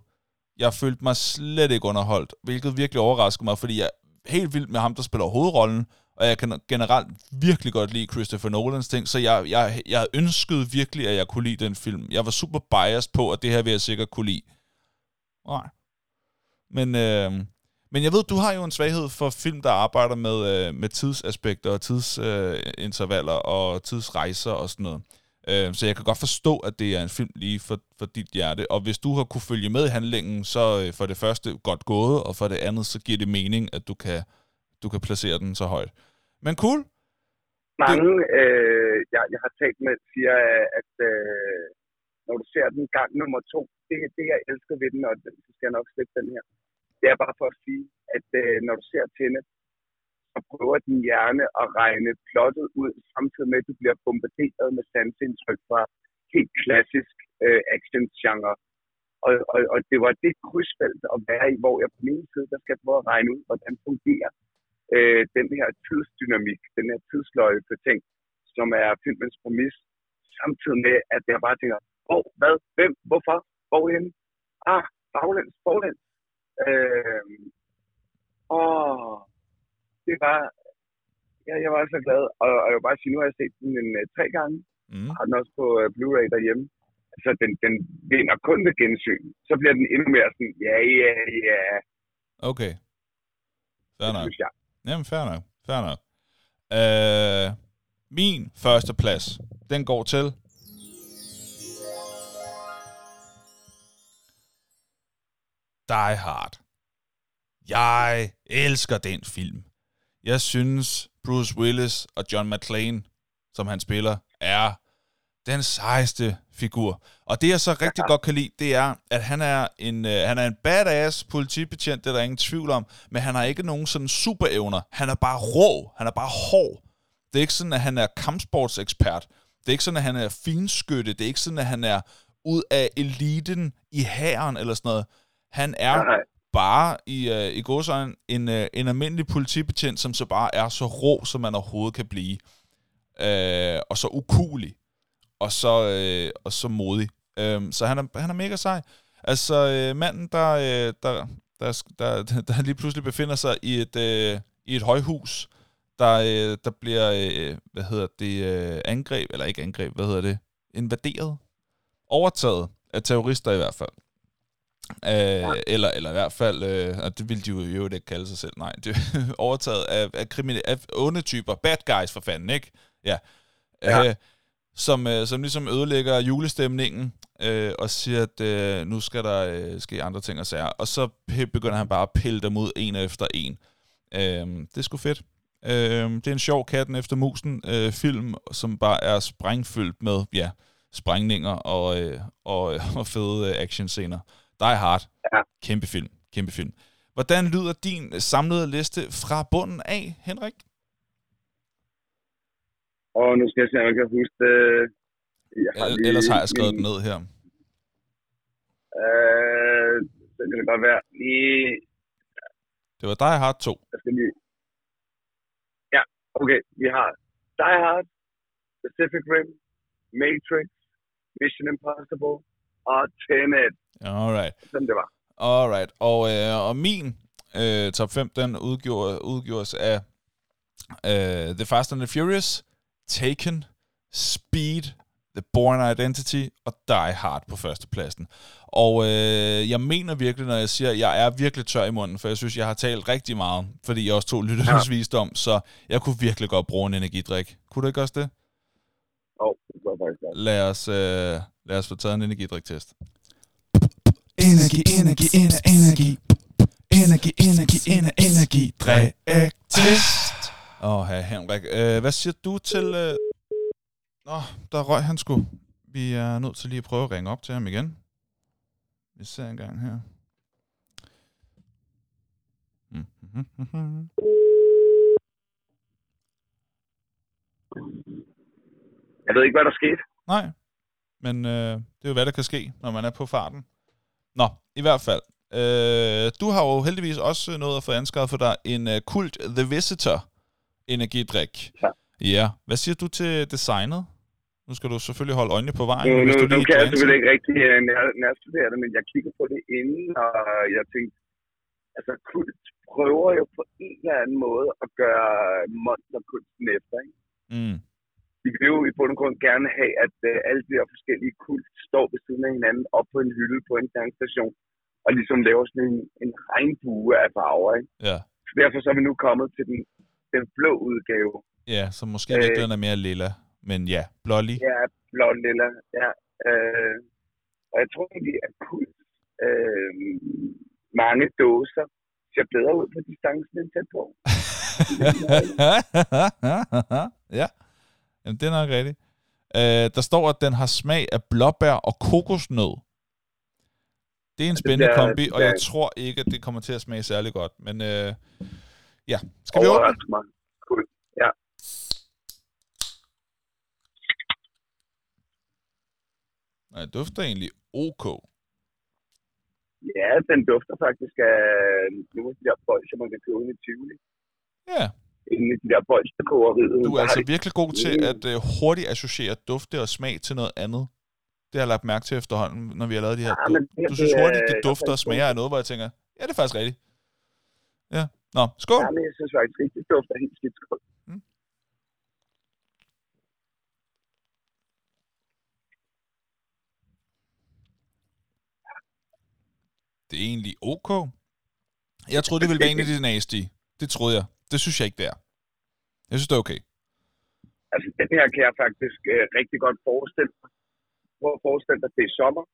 Speaker 1: Jeg følte mig slet ikke underholdt, hvilket virkelig overraskede mig, fordi jeg er helt vildt med ham, der spiller hovedrollen, og jeg kan generelt virkelig godt lide Christopher Nolans ting, så jeg, jeg, jeg ønskede virkelig, at jeg kunne lide den film. Jeg var super biased på, at det her vil jeg sikkert kunne lide. Nej. Men, øh, men jeg ved, du har jo en svaghed for film, der arbejder med, øh, med tidsaspekter og tidsintervaller øh, og tidsrejser og sådan noget. Øh, så jeg kan godt forstå, at det er en film lige for, for dit hjerte. Og hvis du har kunne følge med i handlingen, så øh, for det første godt gået, og for det andet, så giver det mening, at du kan, du kan placere den så højt. Men cool.
Speaker 2: Mange, øh, jeg, jeg har talt med, siger, at øh, når du ser den gang nummer to, det, det jeg elsker ved den, og så skal jeg nok slippe den her, det er bare for at sige, at øh, når du ser Tenet, så prøver din hjerne at regne plottet ud, samtidig med, at du bliver bombarderet med sansindtryk fra helt klassisk øh, action-genre. Og, og, og det var det krydsfelt at være i, hvor jeg på min side, der skal prøve at regne ud, hvordan fungerer øh, den her tidsdynamik, den her tidsløjfe ting, som er filmens præmis, samtidig med, at jeg bare tænker, hvor, hvad, hvem, hvorfor, hvorhen, ah, baglæns, forlæns. Øh, og det var, ja, jeg var så glad, og, og jeg vil bare sige, nu har jeg set den en, uh, tre gange, mm. har den også på uh, Blu-ray derhjemme, så den, den vinder kun ved gensyn. Så bliver den endnu mere sådan, ja, ja, ja.
Speaker 1: Okay. Fair nok. Jamen, fair nok. Fair nok. Uh, min første plads, den går til Die Hard. Jeg elsker den film. Jeg synes, Bruce Willis og John McClane, som han spiller, er den sejeste figur. Og det, jeg så rigtig godt kan lide, det er, at han er en, uh, han er en badass politibetjent, det er der ingen tvivl om, men han har ikke nogen sådan superevner. Han er bare rå, han er bare hård. Det er ikke sådan, at han er kampsportsekspert. Det er ikke sådan, at han er finskytte. Det er ikke sådan, at han er ud af eliten i hæren eller sådan noget. Han er bare i, uh, i godsøjne en, uh, en almindelig politibetjent, som så bare er så rå, som man overhovedet kan blive. Uh, og så ukulig. Og så, uh, og så modig. Uh, så han er, han er mega sej. Altså, uh, manden, der, uh, der, der, der, *laughs* der lige pludselig befinder sig i et, uh, i et højhus, der, uh, der bliver, uh, hvad hedder det, uh, angreb, eller ikke angreb, hvad hedder det, invaderet, overtaget af terrorister i hvert fald. Øh, ja. eller, eller i hvert fald, øh, og det ville de jo jo ikke kalde sig selv, nej, det *laughs* overtaget af, af, kriminelle, af onde typer, bad guys for fanden, ikke? Ja. ja. Øh, som, øh, som ligesom ødelægger julestemningen, øh, og siger, at øh, nu skal der øh, ske andre ting og sager. Og så begynder han bare at pille dem ud en efter en. Øh, det er sgu fedt. Øh, det er en sjov katten efter musen øh, film, som bare er sprængfyldt med, ja, sprængninger og, øh, og, *laughs* og fede øh, actionscener. Die Hard. Ja. Kæmpe film. Kæmpe film. Hvordan lyder din samlede liste fra bunden af, Henrik?
Speaker 2: Og nu skal jeg se, om jeg kan huske det.
Speaker 1: Jeg har lige Ellers har jeg skrevet min... den ned her.
Speaker 2: Øh, det kan det godt være. Lige...
Speaker 1: Det var Die Hard 2.
Speaker 2: Jeg skal lige... Ja, okay. Vi har Die Hard, Pacific Rim, Matrix, Mission Impossible og Tenet.
Speaker 1: Alright.
Speaker 2: Sådan det var.
Speaker 1: Alright. Og, øh, og min øh, top 5, den udgjorde, udgjordes af øh, The Fast and the Furious, Taken, Speed, The Born Identity og Die Hard på førstepladsen. Og øh, jeg mener virkelig, når jeg siger, at jeg er virkelig tør i munden, for jeg synes, jeg har talt rigtig meget, fordi jeg også tog lytternes ja. visdom, så jeg kunne virkelig godt bruge en energidrik. Kunne du ikke også det?
Speaker 2: Jo, oh, det var faktisk
Speaker 1: Lad os, øh, lad os få taget en energidrik-test.
Speaker 3: Energi, energi, energi, energi. Energi, energi, energi, energi. Drik test.
Speaker 1: Åh, oh, hey, Henrik. Uh, hvad siger du til... Uh... Nå, der røg han sgu. Vi er nødt til lige at prøve at ringe op til ham igen. Vi ser en gang her. Mhm.
Speaker 2: Jeg ved ikke, hvad der skete.
Speaker 1: Nej, men øh, det er jo, hvad der kan ske, når man er på farten. Nå, i hvert fald. Øh, du har jo heldigvis også nået at få anskaffet for dig en uh, Kult The Visitor energidrik.
Speaker 2: Ja.
Speaker 1: Ja. Hvad siger du til designet? Nu skal du selvfølgelig holde øjnene på vejen.
Speaker 2: Nu,
Speaker 1: hvis
Speaker 2: nu,
Speaker 1: du
Speaker 2: nu
Speaker 1: lige
Speaker 2: kan jeg selvfølgelig ikke rigtig øh, nær- nærstudere det, men jeg kigger på det inden, og jeg tænkte, altså kult prøver jo på en eller anden måde at gøre monsterkunsten efter, ikke?
Speaker 1: Mm.
Speaker 2: De vil jo i bund og grund gerne have, at uh, alle de her forskellige kult står ved siden af hinanden op på en hylde på en tankstation, og ligesom laver sådan en, en regnbue af farver, ikke?
Speaker 1: Ja.
Speaker 2: Så derfor så er vi nu kommet til den, den blå udgave.
Speaker 1: ja, så måske
Speaker 2: Øh.
Speaker 1: øh. den er mere lilla. Men ja, blålig.
Speaker 2: Ja, blå lilla, ja. Øh, og jeg tror egentlig, at kult øh, mange dåser ser bedre ud på distancen end tæt på. *laughs* *laughs*
Speaker 1: ja, Jamen, det er nok rigtigt. Øh, der står, at den har smag af blåbær og kokosnød. Det er en spændende
Speaker 2: bliver-
Speaker 1: kombi, og jeg tror ikke, at det kommer til at smage særlig godt. Men øh, ja, skal vi åbne?
Speaker 2: Cool. Ja.
Speaker 1: Nej, det dufter egentlig ok.
Speaker 2: ja, den dufter faktisk af nogle af de der bolcher, man kan købe i Tivoli.
Speaker 1: Ja,
Speaker 2: I de der bolcherkogeriet.
Speaker 1: du er altså virkelig god til at øh, hurtigt associere dufte og smag til noget andet. Det har jeg lagt mærke til efterhånden, når vi har lavet de her.
Speaker 2: Ja,
Speaker 1: Du,
Speaker 2: men det-
Speaker 1: du synes hurtigt, det
Speaker 2: er
Speaker 1: dufter og smager af noget, hvor jeg tænker, ja, det er faktisk rigtigt. Ja, nå, skål.
Speaker 2: Ja, men jeg synes faktisk ikke, det dufter helt skidt skål.
Speaker 1: Det er egentlig ok. Jeg troede, det ville være en af de nasty. Det troede jeg. Det synes jeg ikke, det er. Jeg synes, det er okay.
Speaker 2: Altså, den her kan jeg faktisk øh, rigtig godt forestille mig. Prøv at forestille dig, at det er sommer.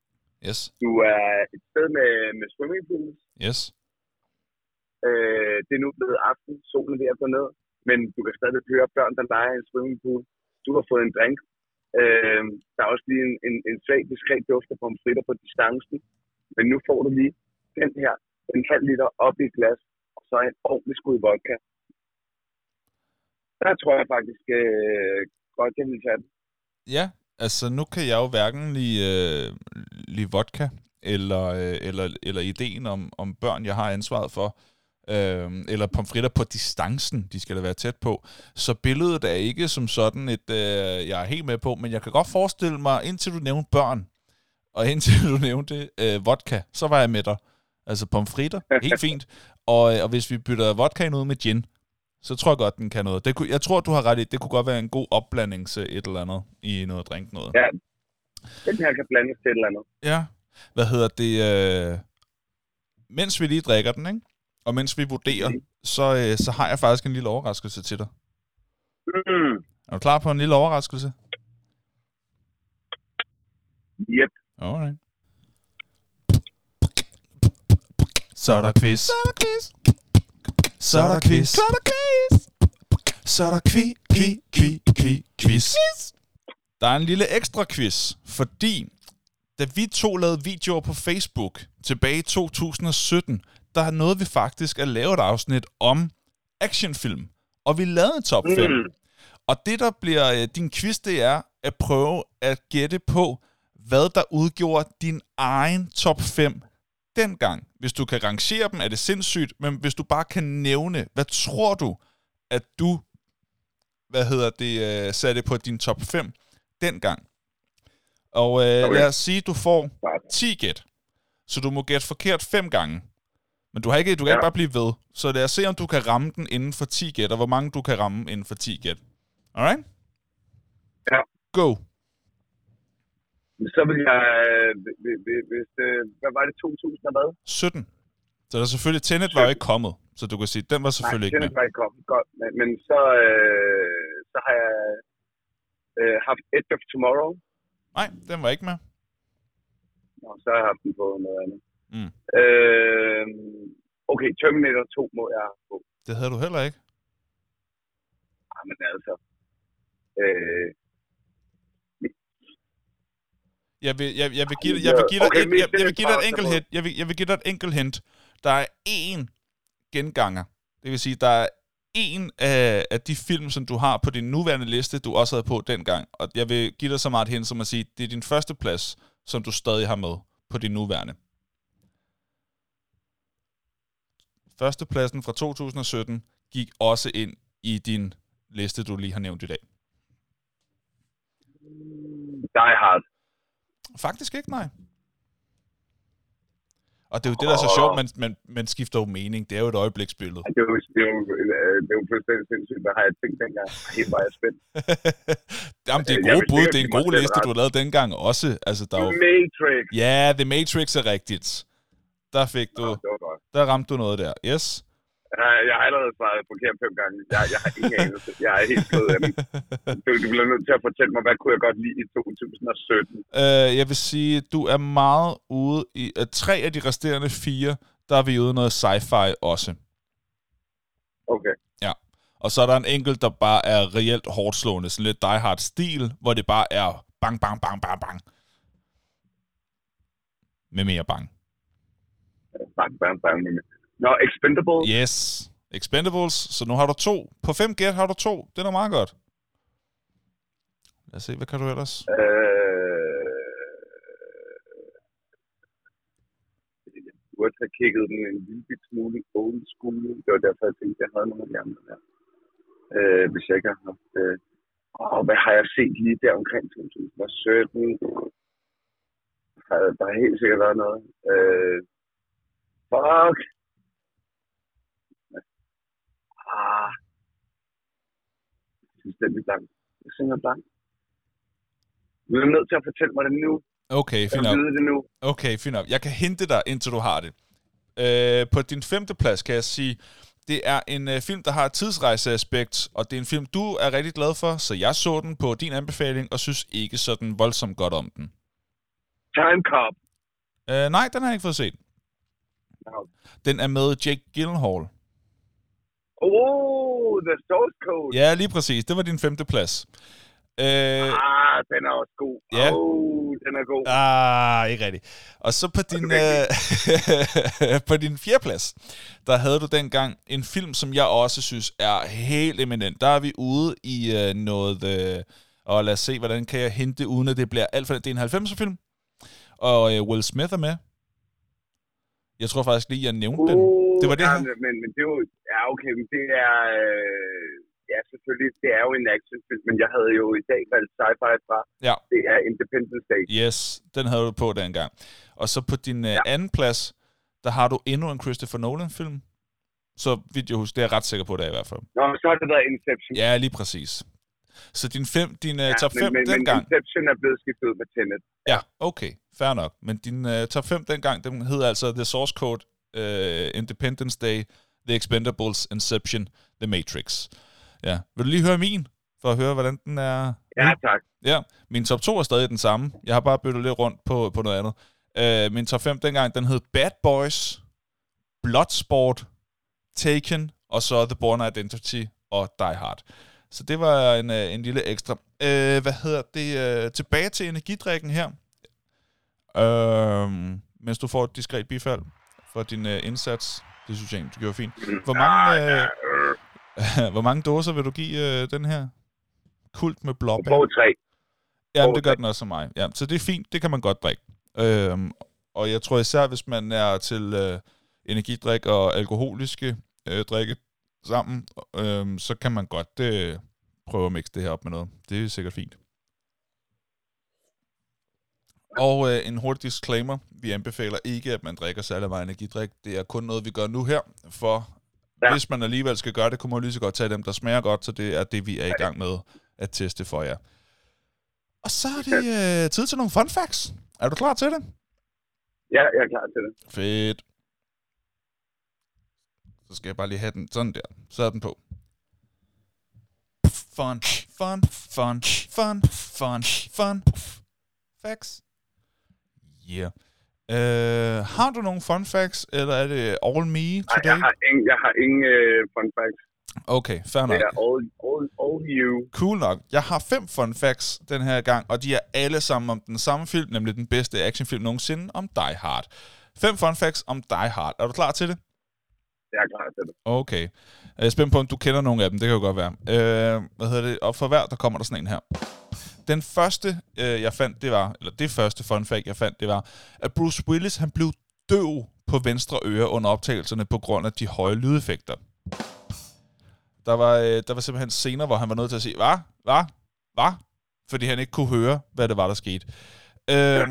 Speaker 1: Yes,
Speaker 2: Du er et sted med, med swimmingpools.
Speaker 1: yes.
Speaker 2: Øh, det er nu blevet aften, solen er ved at gå ned, men du kan stadig høre børn, der leger i en swimmingpool. Du har fået en drink. Øh, der er også lige en, en, en svag, diskret duft af pomfritter på distancen. Men nu får du lige den her, en halv liter op i et glas, og så en ordentlig skud vodka. Der tror jeg faktisk øh, godt, jeg vil tage den.
Speaker 1: Ja, altså nu kan jeg jo hverken lide, øh, lide vodka, eller, øh, eller, eller ideen om, om børn, jeg har ansvaret for, øh, eller pomfritter på distancen, de skal da være tæt på. Så billedet er ikke som sådan et, øh, jeg er helt med på, men jeg kan godt forestille mig, indtil du nævnte børn, og *laughs* indtil du nævnte øh, vodka, så var jeg med dig. Altså pomfritter, helt fint. Og, øh, og hvis vi bytter vodkaen ud med gin, så tror jeg godt, den kan noget. Det kunne, jeg tror, du har ret i, det kunne godt være en god opblanding til et eller andet i noget drink noget.
Speaker 2: Ja, den her kan blandes til et eller andet.
Speaker 1: Ja. Hvad hedder det? Øh, mens vi lige drikker den, ikke? og mens vi vurderer, så, øh, så har jeg faktisk en lille overraskelse til dig.
Speaker 2: Mm.
Speaker 1: Er du klar på en lille overraskelse?
Speaker 2: Yep.
Speaker 1: Alright. Så er der quiz. Så er der quiz.
Speaker 3: Så er der quiz.
Speaker 1: Så er der quiz.
Speaker 3: Så er der kvi, kvi, kvi, kvi, quiz.
Speaker 1: Der er en lille ekstra quiz, fordi da vi to lavede videoer på Facebook tilbage i 2017, der nåede vi faktisk at lave et afsnit om actionfilm. Og vi lavede top 5.
Speaker 2: Mm.
Speaker 1: Og det, der bliver øh, din quiz, det er at prøve at gætte på, hvad der udgjorde din egen top 5 dengang. Hvis du kan rangere dem, er det sindssygt, men hvis du bare kan nævne, hvad tror du, at du hvad hedder det, øh, satte på din top 5 dengang? Og øh,
Speaker 2: Okay.
Speaker 1: lad os sige, du får
Speaker 2: Godt.
Speaker 1: 10 gæt. Så du må gætte forkert 5 gange. Men du, har ikke, du kan
Speaker 2: Ja.
Speaker 1: ikke bare blive ved. Så lad os se, om du kan ramme den inden for 10 gæt, og hvor mange du kan ramme inden for 10 gæt. Alright?
Speaker 2: Ja.
Speaker 1: Go.
Speaker 2: Så vil jeg, øh, hvis- øh, hvad var det, 2000 og hvad?
Speaker 1: 17. Så der er selvfølgelig, Tenet var jo ikke kommet. Så du kan sige, den var selvfølgelig
Speaker 2: Nej,
Speaker 1: ikke med.
Speaker 2: er ikke kommet. Godt. Men, men så, øh, så har jeg øh, haft Edge of Tomorrow,
Speaker 1: Nej, den var ikke med.
Speaker 2: og så har jeg haft den på noget andet.
Speaker 1: Mm.
Speaker 2: Øh, okay, Terminator 2 må jeg have på.
Speaker 1: Det havde du heller ikke.
Speaker 2: Ah, men altså. Øh,
Speaker 1: Jeg vil, jeg, jeg vil give, jeg vil give dig,
Speaker 2: Okay,
Speaker 1: et, jeg, jeg vil give dig et enkelt hint. Jeg vil, jeg vil give dig et enkelt hint. Der er én genganger Det vil sige, der er en af, af de film, som du har på din nuværende liste, du også havde på dengang. Og jeg vil give dig så meget hen som at sige, det er din første plads, som du stadig har med på din nuværende. Førstepladsen fra 2017 gik også ind i din liste, du lige har nævnt i dag.
Speaker 2: Die Hard.
Speaker 1: Faktisk ikke, nej. Og det er jo det, der er så sjovt, man, man, man skifter jo mening. Det er jo et øjebliksbillede.
Speaker 2: Det er jo, det er jo, det er jo fuldstændig sindssygt, hvad har jeg tænkt dengang. Helt var jeg spændt. *laughs*
Speaker 1: Jamen, det er gode bud. Det er en god liste, du lavet dengang også. Altså, der er jo...
Speaker 2: Matrix.
Speaker 1: Ja, The Matrix er rigtigt. Der fik du...
Speaker 2: Godt.
Speaker 1: Der ramte du noget der. Yes.
Speaker 2: Jeg har allerede svaret forkert fem gange. Jeg, jeg har ingen anelse. Jeg er helt ked af. Du, du bliver nødt til at fortælle mig, hvad kunne jeg godt lide i 2017?
Speaker 1: Øh, jeg vil sige, du er meget ude i... Uh, tre af de resterende fire, der er vi ude noget sci-fi også.
Speaker 2: Okay.
Speaker 1: Ja. Og så er der en enkelt, der bare er reelt hårdt slående. Sådan lidt Die Hard-stil, hvor det bare er bang, bang, bang, bang, bang. Med mere bang.
Speaker 2: Bang, bang, bang. Nå, Expendable.
Speaker 1: Yes. Expendables. Så nu har du to. På fem gæt har du to. Det er da meget godt. Lad os se, hvad kan du ellers?
Speaker 2: Øh, jeg burde have kigget den en lille smule old school. Det var derfor, jeg tænkte, at jeg havde nogle af de andre der. Øh, hvis jeg ikke har haft... Øh, åh, hvad har jeg set lige der omkring 2017? Har der har helt sikkert været noget. Øh, fuck! Ah. Jeg synes, det er langt. Jeg synes, det er. Du er nødt til at fortælle mig det nu.
Speaker 1: Okay, fint nok.
Speaker 2: det nu.
Speaker 1: Okay, fint nok. Jeg kan hente dig, indtil du har det. Øh, på din femte plads kan jeg sige, det er en øh, film, der har et tidsrejseaspekt, og det er en film, du er rigtig glad for, så jeg så den på din anbefaling, og synes ikke sådan voldsomt godt om den.
Speaker 2: Time Cop.
Speaker 1: Øh, nej, den har jeg ikke fået set.
Speaker 2: Nå.
Speaker 1: Den er med Jake Gyllenhaal.
Speaker 2: Oh, The Source Code.
Speaker 1: Ja, lige præcis. Det var din femte plads. Øh,
Speaker 2: Ah, den er også god.
Speaker 1: Ja.
Speaker 2: Oh, den er god.
Speaker 1: Ah, ikke rigtigt. Og så på din, øh, *laughs* på din fjerde plads, der havde du dengang en film, som jeg også synes er helt eminent. Der er vi ude i øh, noget... Øh, og lad os se, hvordan kan jeg hente, uden at det bliver alt for... Det er en 90'er film, og øh, Will Smith er med. Jeg tror faktisk lige, jeg nævnte den.
Speaker 2: Uh,
Speaker 1: Det var det
Speaker 2: ja,
Speaker 1: her.
Speaker 2: Men, men, det jo... Ja, okay, men det er... Øh, ja, selvfølgelig, det er jo en actionfilm, men jeg havde jo i dag valgt sci-fi fra.
Speaker 1: Ja.
Speaker 2: Det er Independence Day.
Speaker 1: Yes, den havde du på dengang. Og så på din øh, anden plads, der har du endnu en Christopher Nolan-film. Så vidt jeg husker, det er jeg ret sikker på, det er i hvert fald.
Speaker 2: Nå, så har det været Inception.
Speaker 1: Ja, lige præcis. Så din, fem, din uh, top 5
Speaker 2: men, men, men
Speaker 1: dengang...
Speaker 2: Inception er blevet skiftet ud med Tenet.
Speaker 1: Ja, okay. Fair nok. Men din uh, top 5 dengang, den hed altså The Source Code, uh, Independence Day, The Expendables, Inception, The Matrix. Ja. Vil du lige høre min, for at høre, hvordan den er?
Speaker 2: Ja, tak.
Speaker 1: Ja, min top 2 er stadig den samme. Jeg har bare byttet lidt rundt på, på noget andet. Uh, min top 5 dengang, den hed Bad Boys, Bloodsport, Taken, og så The Born Identity og Die Hard. Så det var en, øh, en lille ekstra. Øh, hvad hedder det? Øh, tilbage til energidrikken her. Øh, mens du får et diskret bifald for din øh, indsats. Det synes jeg egentlig, du gjorde fint. Hvor mange, øh, *laughs* hvor mange dåser vil du give øh, den her? Kult med blåbær?
Speaker 2: På tre.
Speaker 1: Ja, det gør den også for mig. Ja, så det er fint, det kan man godt drikke. Øhm, og jeg tror især, hvis man er til øh, energidrik og alkoholiske øh, drikke sammen, øh, så kan man godt øh, prøve at mixe det her op med noget. Det er sikkert fint. Og øh, en hurtig disclaimer. Vi anbefaler ikke, at man drikker særlig meget energidrik. Det er kun noget, vi gør nu her, for ja. Hvis man alligevel skal gøre det, kunne man lige så godt tage dem, der smager godt, så det er det, vi er i gang med at teste for jer. Og så er det øh, tid til nogle fun facts. Er du klar til det?
Speaker 2: Ja, jeg er klar til det.
Speaker 1: Fedt. Så skal jeg bare lige have den sådan der. Så er den på. Fun, fun, fun, fun, fun, fun. Facts. Yeah. Uh, har du nogle fun facts, eller er det all me
Speaker 2: Nej,
Speaker 1: today?
Speaker 2: jeg har ingen, jeg har ingen uh, fun facts.
Speaker 1: Okay, fair nok.
Speaker 2: Det er all, all, all you.
Speaker 1: Cool nok. Jeg har fem fun facts den her gang, og de er alle sammen om den samme film, nemlig den bedste actionfilm nogensinde, om Die Hard. Fem fun facts om Die Hard. Er du klar til det?
Speaker 2: jeg er klar til det.
Speaker 1: Okay. Jeg er spændt på, om du kender nogle af dem. Det kan jo godt være. Øh, hvad hedder det? Og for hver, der kommer der sådan en her. Den første, øh, jeg fandt, det var, eller det første fun fact, jeg fandt, det var, at Bruce Willis, han blev døv på venstre øre under optagelserne på grund af de høje lydeffekter. Der var, øh, der var simpelthen scener, hvor han var nødt til at sige, hvad? Hvad? Hvad? Fordi han ikke kunne høre, hvad det var, der skete. Øh,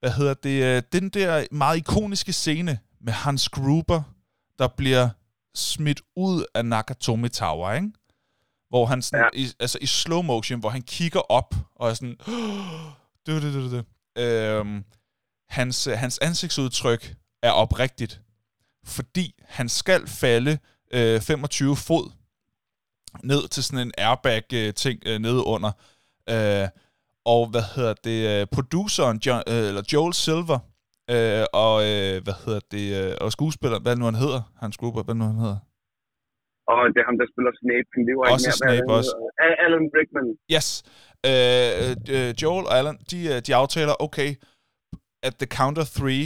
Speaker 1: hvad hedder det? Øh, den der meget ikoniske scene med Hans Gruber, der bliver smidt ud af Nakatomi Tower, ikke? Hvor han sådan, ja. i, altså i slow motion, hvor han kigger op og er sådan... *gasps* Du, du, du, du. Øhm, hans, øh, hans ansigtsudtryk er oprigtigt, fordi han skal falde øh, 25 fod ned til sådan en airbag-ting øh, nede under. Øh, og hvad hedder det? øh, Produceren, John, øh, eller Joel Silver, øh, og øh, hvad hedder det? Øh, og skuespilleren, hvad nu han hedder? Hans gruppe, hvad nu han hedder?
Speaker 2: Og det er ham, der spiller Snape. Han lever
Speaker 1: Også
Speaker 2: ikke mere.
Speaker 1: Snape også.
Speaker 2: Alan Rickman.
Speaker 1: Yes. Øh, øh, Joel og Alan, de, øh, de aftaler, okay, at the counter three,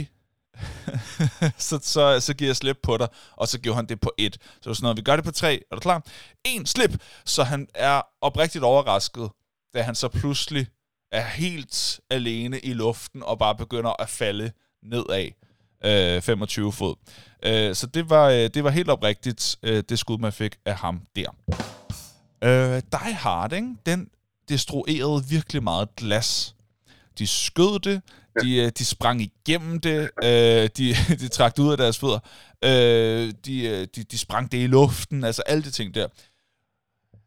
Speaker 1: *laughs* så, så, så giver jeg slip på dig, og så giver han det på et. Så sådan noget, vi gør det på tre, er du klar? En slip! Så han er oprigtigt overrasket, da han så pludselig er helt alene i luften, og bare begynder at falde nedad øh, 25 fod. Øh, så det var, øh, det var helt oprigtigt, øh, det skud, man fik af ham der. Øh, Die Hard, ikke? den destruerede virkelig meget glas. De skød det, de, øh, de sprang igennem det, øh, de, *laughs* de trak det ud af deres fødder, øh, de, øh, de, de sprang det i luften, altså alle de ting der.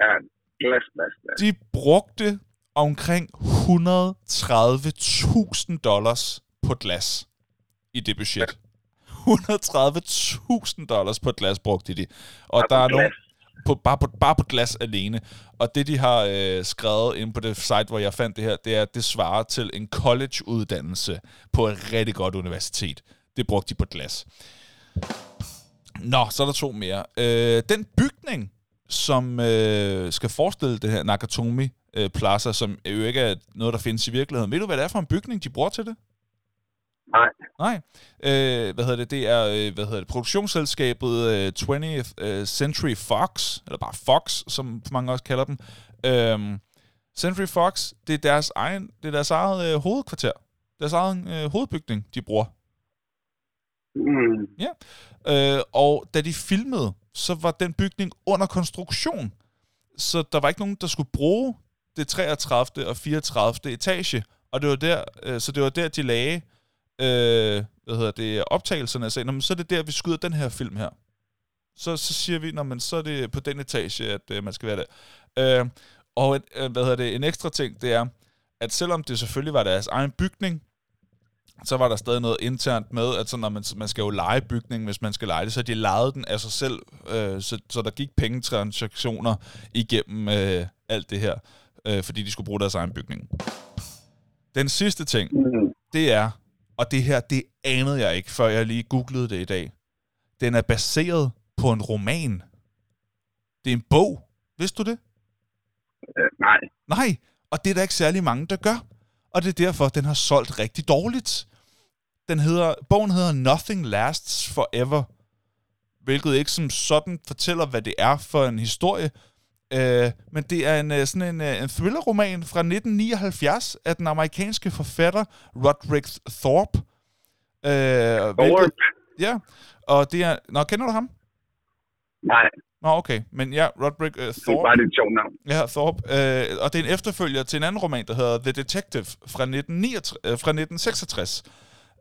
Speaker 2: Ja, glas, glas, glas.
Speaker 1: De brugte omkring 130.000 dollars på glas i det budget. 130.000 dollars på glas brugte de. Og der er nogen, på, bare, på, bare på glas alene. Og det, de har øh, skrevet ind på det site, hvor jeg fandt det her, det er, at det svarer til en college-uddannelse på et rigtig godt universitet. Det brugte de på glas. Nå, så er der to mere. Øh, den bygning, som øh, skal forestille det her Nakatomi øh, Plaza, som jo ikke er noget, der findes i virkeligheden. Ved du, hvad det er for en bygning, de bruger til det?
Speaker 2: Nej.
Speaker 1: Nej. Øh, hvad hedder det? Det er øh, hvad hedder det? produktionsselskabet øh, 20th øh, Century Fox, eller bare Fox, som mange også kalder dem. Øhm, Century Fox, det er deres egen, det er deres eget øh, hovedkvarter. Deres egen øh, hovedbygning, de bruger.
Speaker 2: Mm.
Speaker 1: Øh, og da de filmede, så var den bygning under konstruktion. Så der var ikke nogen, der skulle bruge det 33. og 34. etage. Og det var der, øh, så det var der, de lagde øh, hvad hedder det, optagelserne og sagde, "Nå, men så er det der, vi skyder den her film her. Så, så siger vi, "Nå, men så er det på den etage, at øh, man skal være der. Øh, og et, øh, hvad hedder det, en ekstra ting, det er, at selvom det selvfølgelig var deres egen bygning, så var der stadig noget internt med, at så når man, man skal jo lege bygningen, hvis man skal lege det, så de lejede den af sig selv, øh, så, så der gik pengetransaktioner igennem øh, alt det her, øh, fordi de skulle bruge deres egen bygning. Den sidste ting,
Speaker 2: Mm.
Speaker 1: det er, og det her, det anede jeg ikke, før jeg lige googlede det i dag. Den er baseret på en roman. Det er en bog. Vidste du det?
Speaker 2: Øh, nej.
Speaker 1: Nej, og det er der ikke særlig mange, der gør. Og det er derfor, den har solgt rigtig dårligt. Den hedder, bogen hedder Nothing Lasts Forever, hvilket ikke som sådan fortæller, hvad det er for en historie. Øh, men det er en, øh, sådan en, øh, en thrillerroman fra 1979 af den amerikanske forfatter Roderick Thorpe. Øh,
Speaker 2: Thorpe?
Speaker 1: Ja, og det er... Nå, kender du ham?
Speaker 2: Nej,
Speaker 1: Nå, okay. Men ja, Roderick uh,
Speaker 2: det er
Speaker 1: Thorpe.
Speaker 2: bare et sjovt navn.
Speaker 1: Ja, Thorpe. Øh, og det er en efterfølger til en anden roman, der hedder The Detective fra, 1969, øh, fra 1966.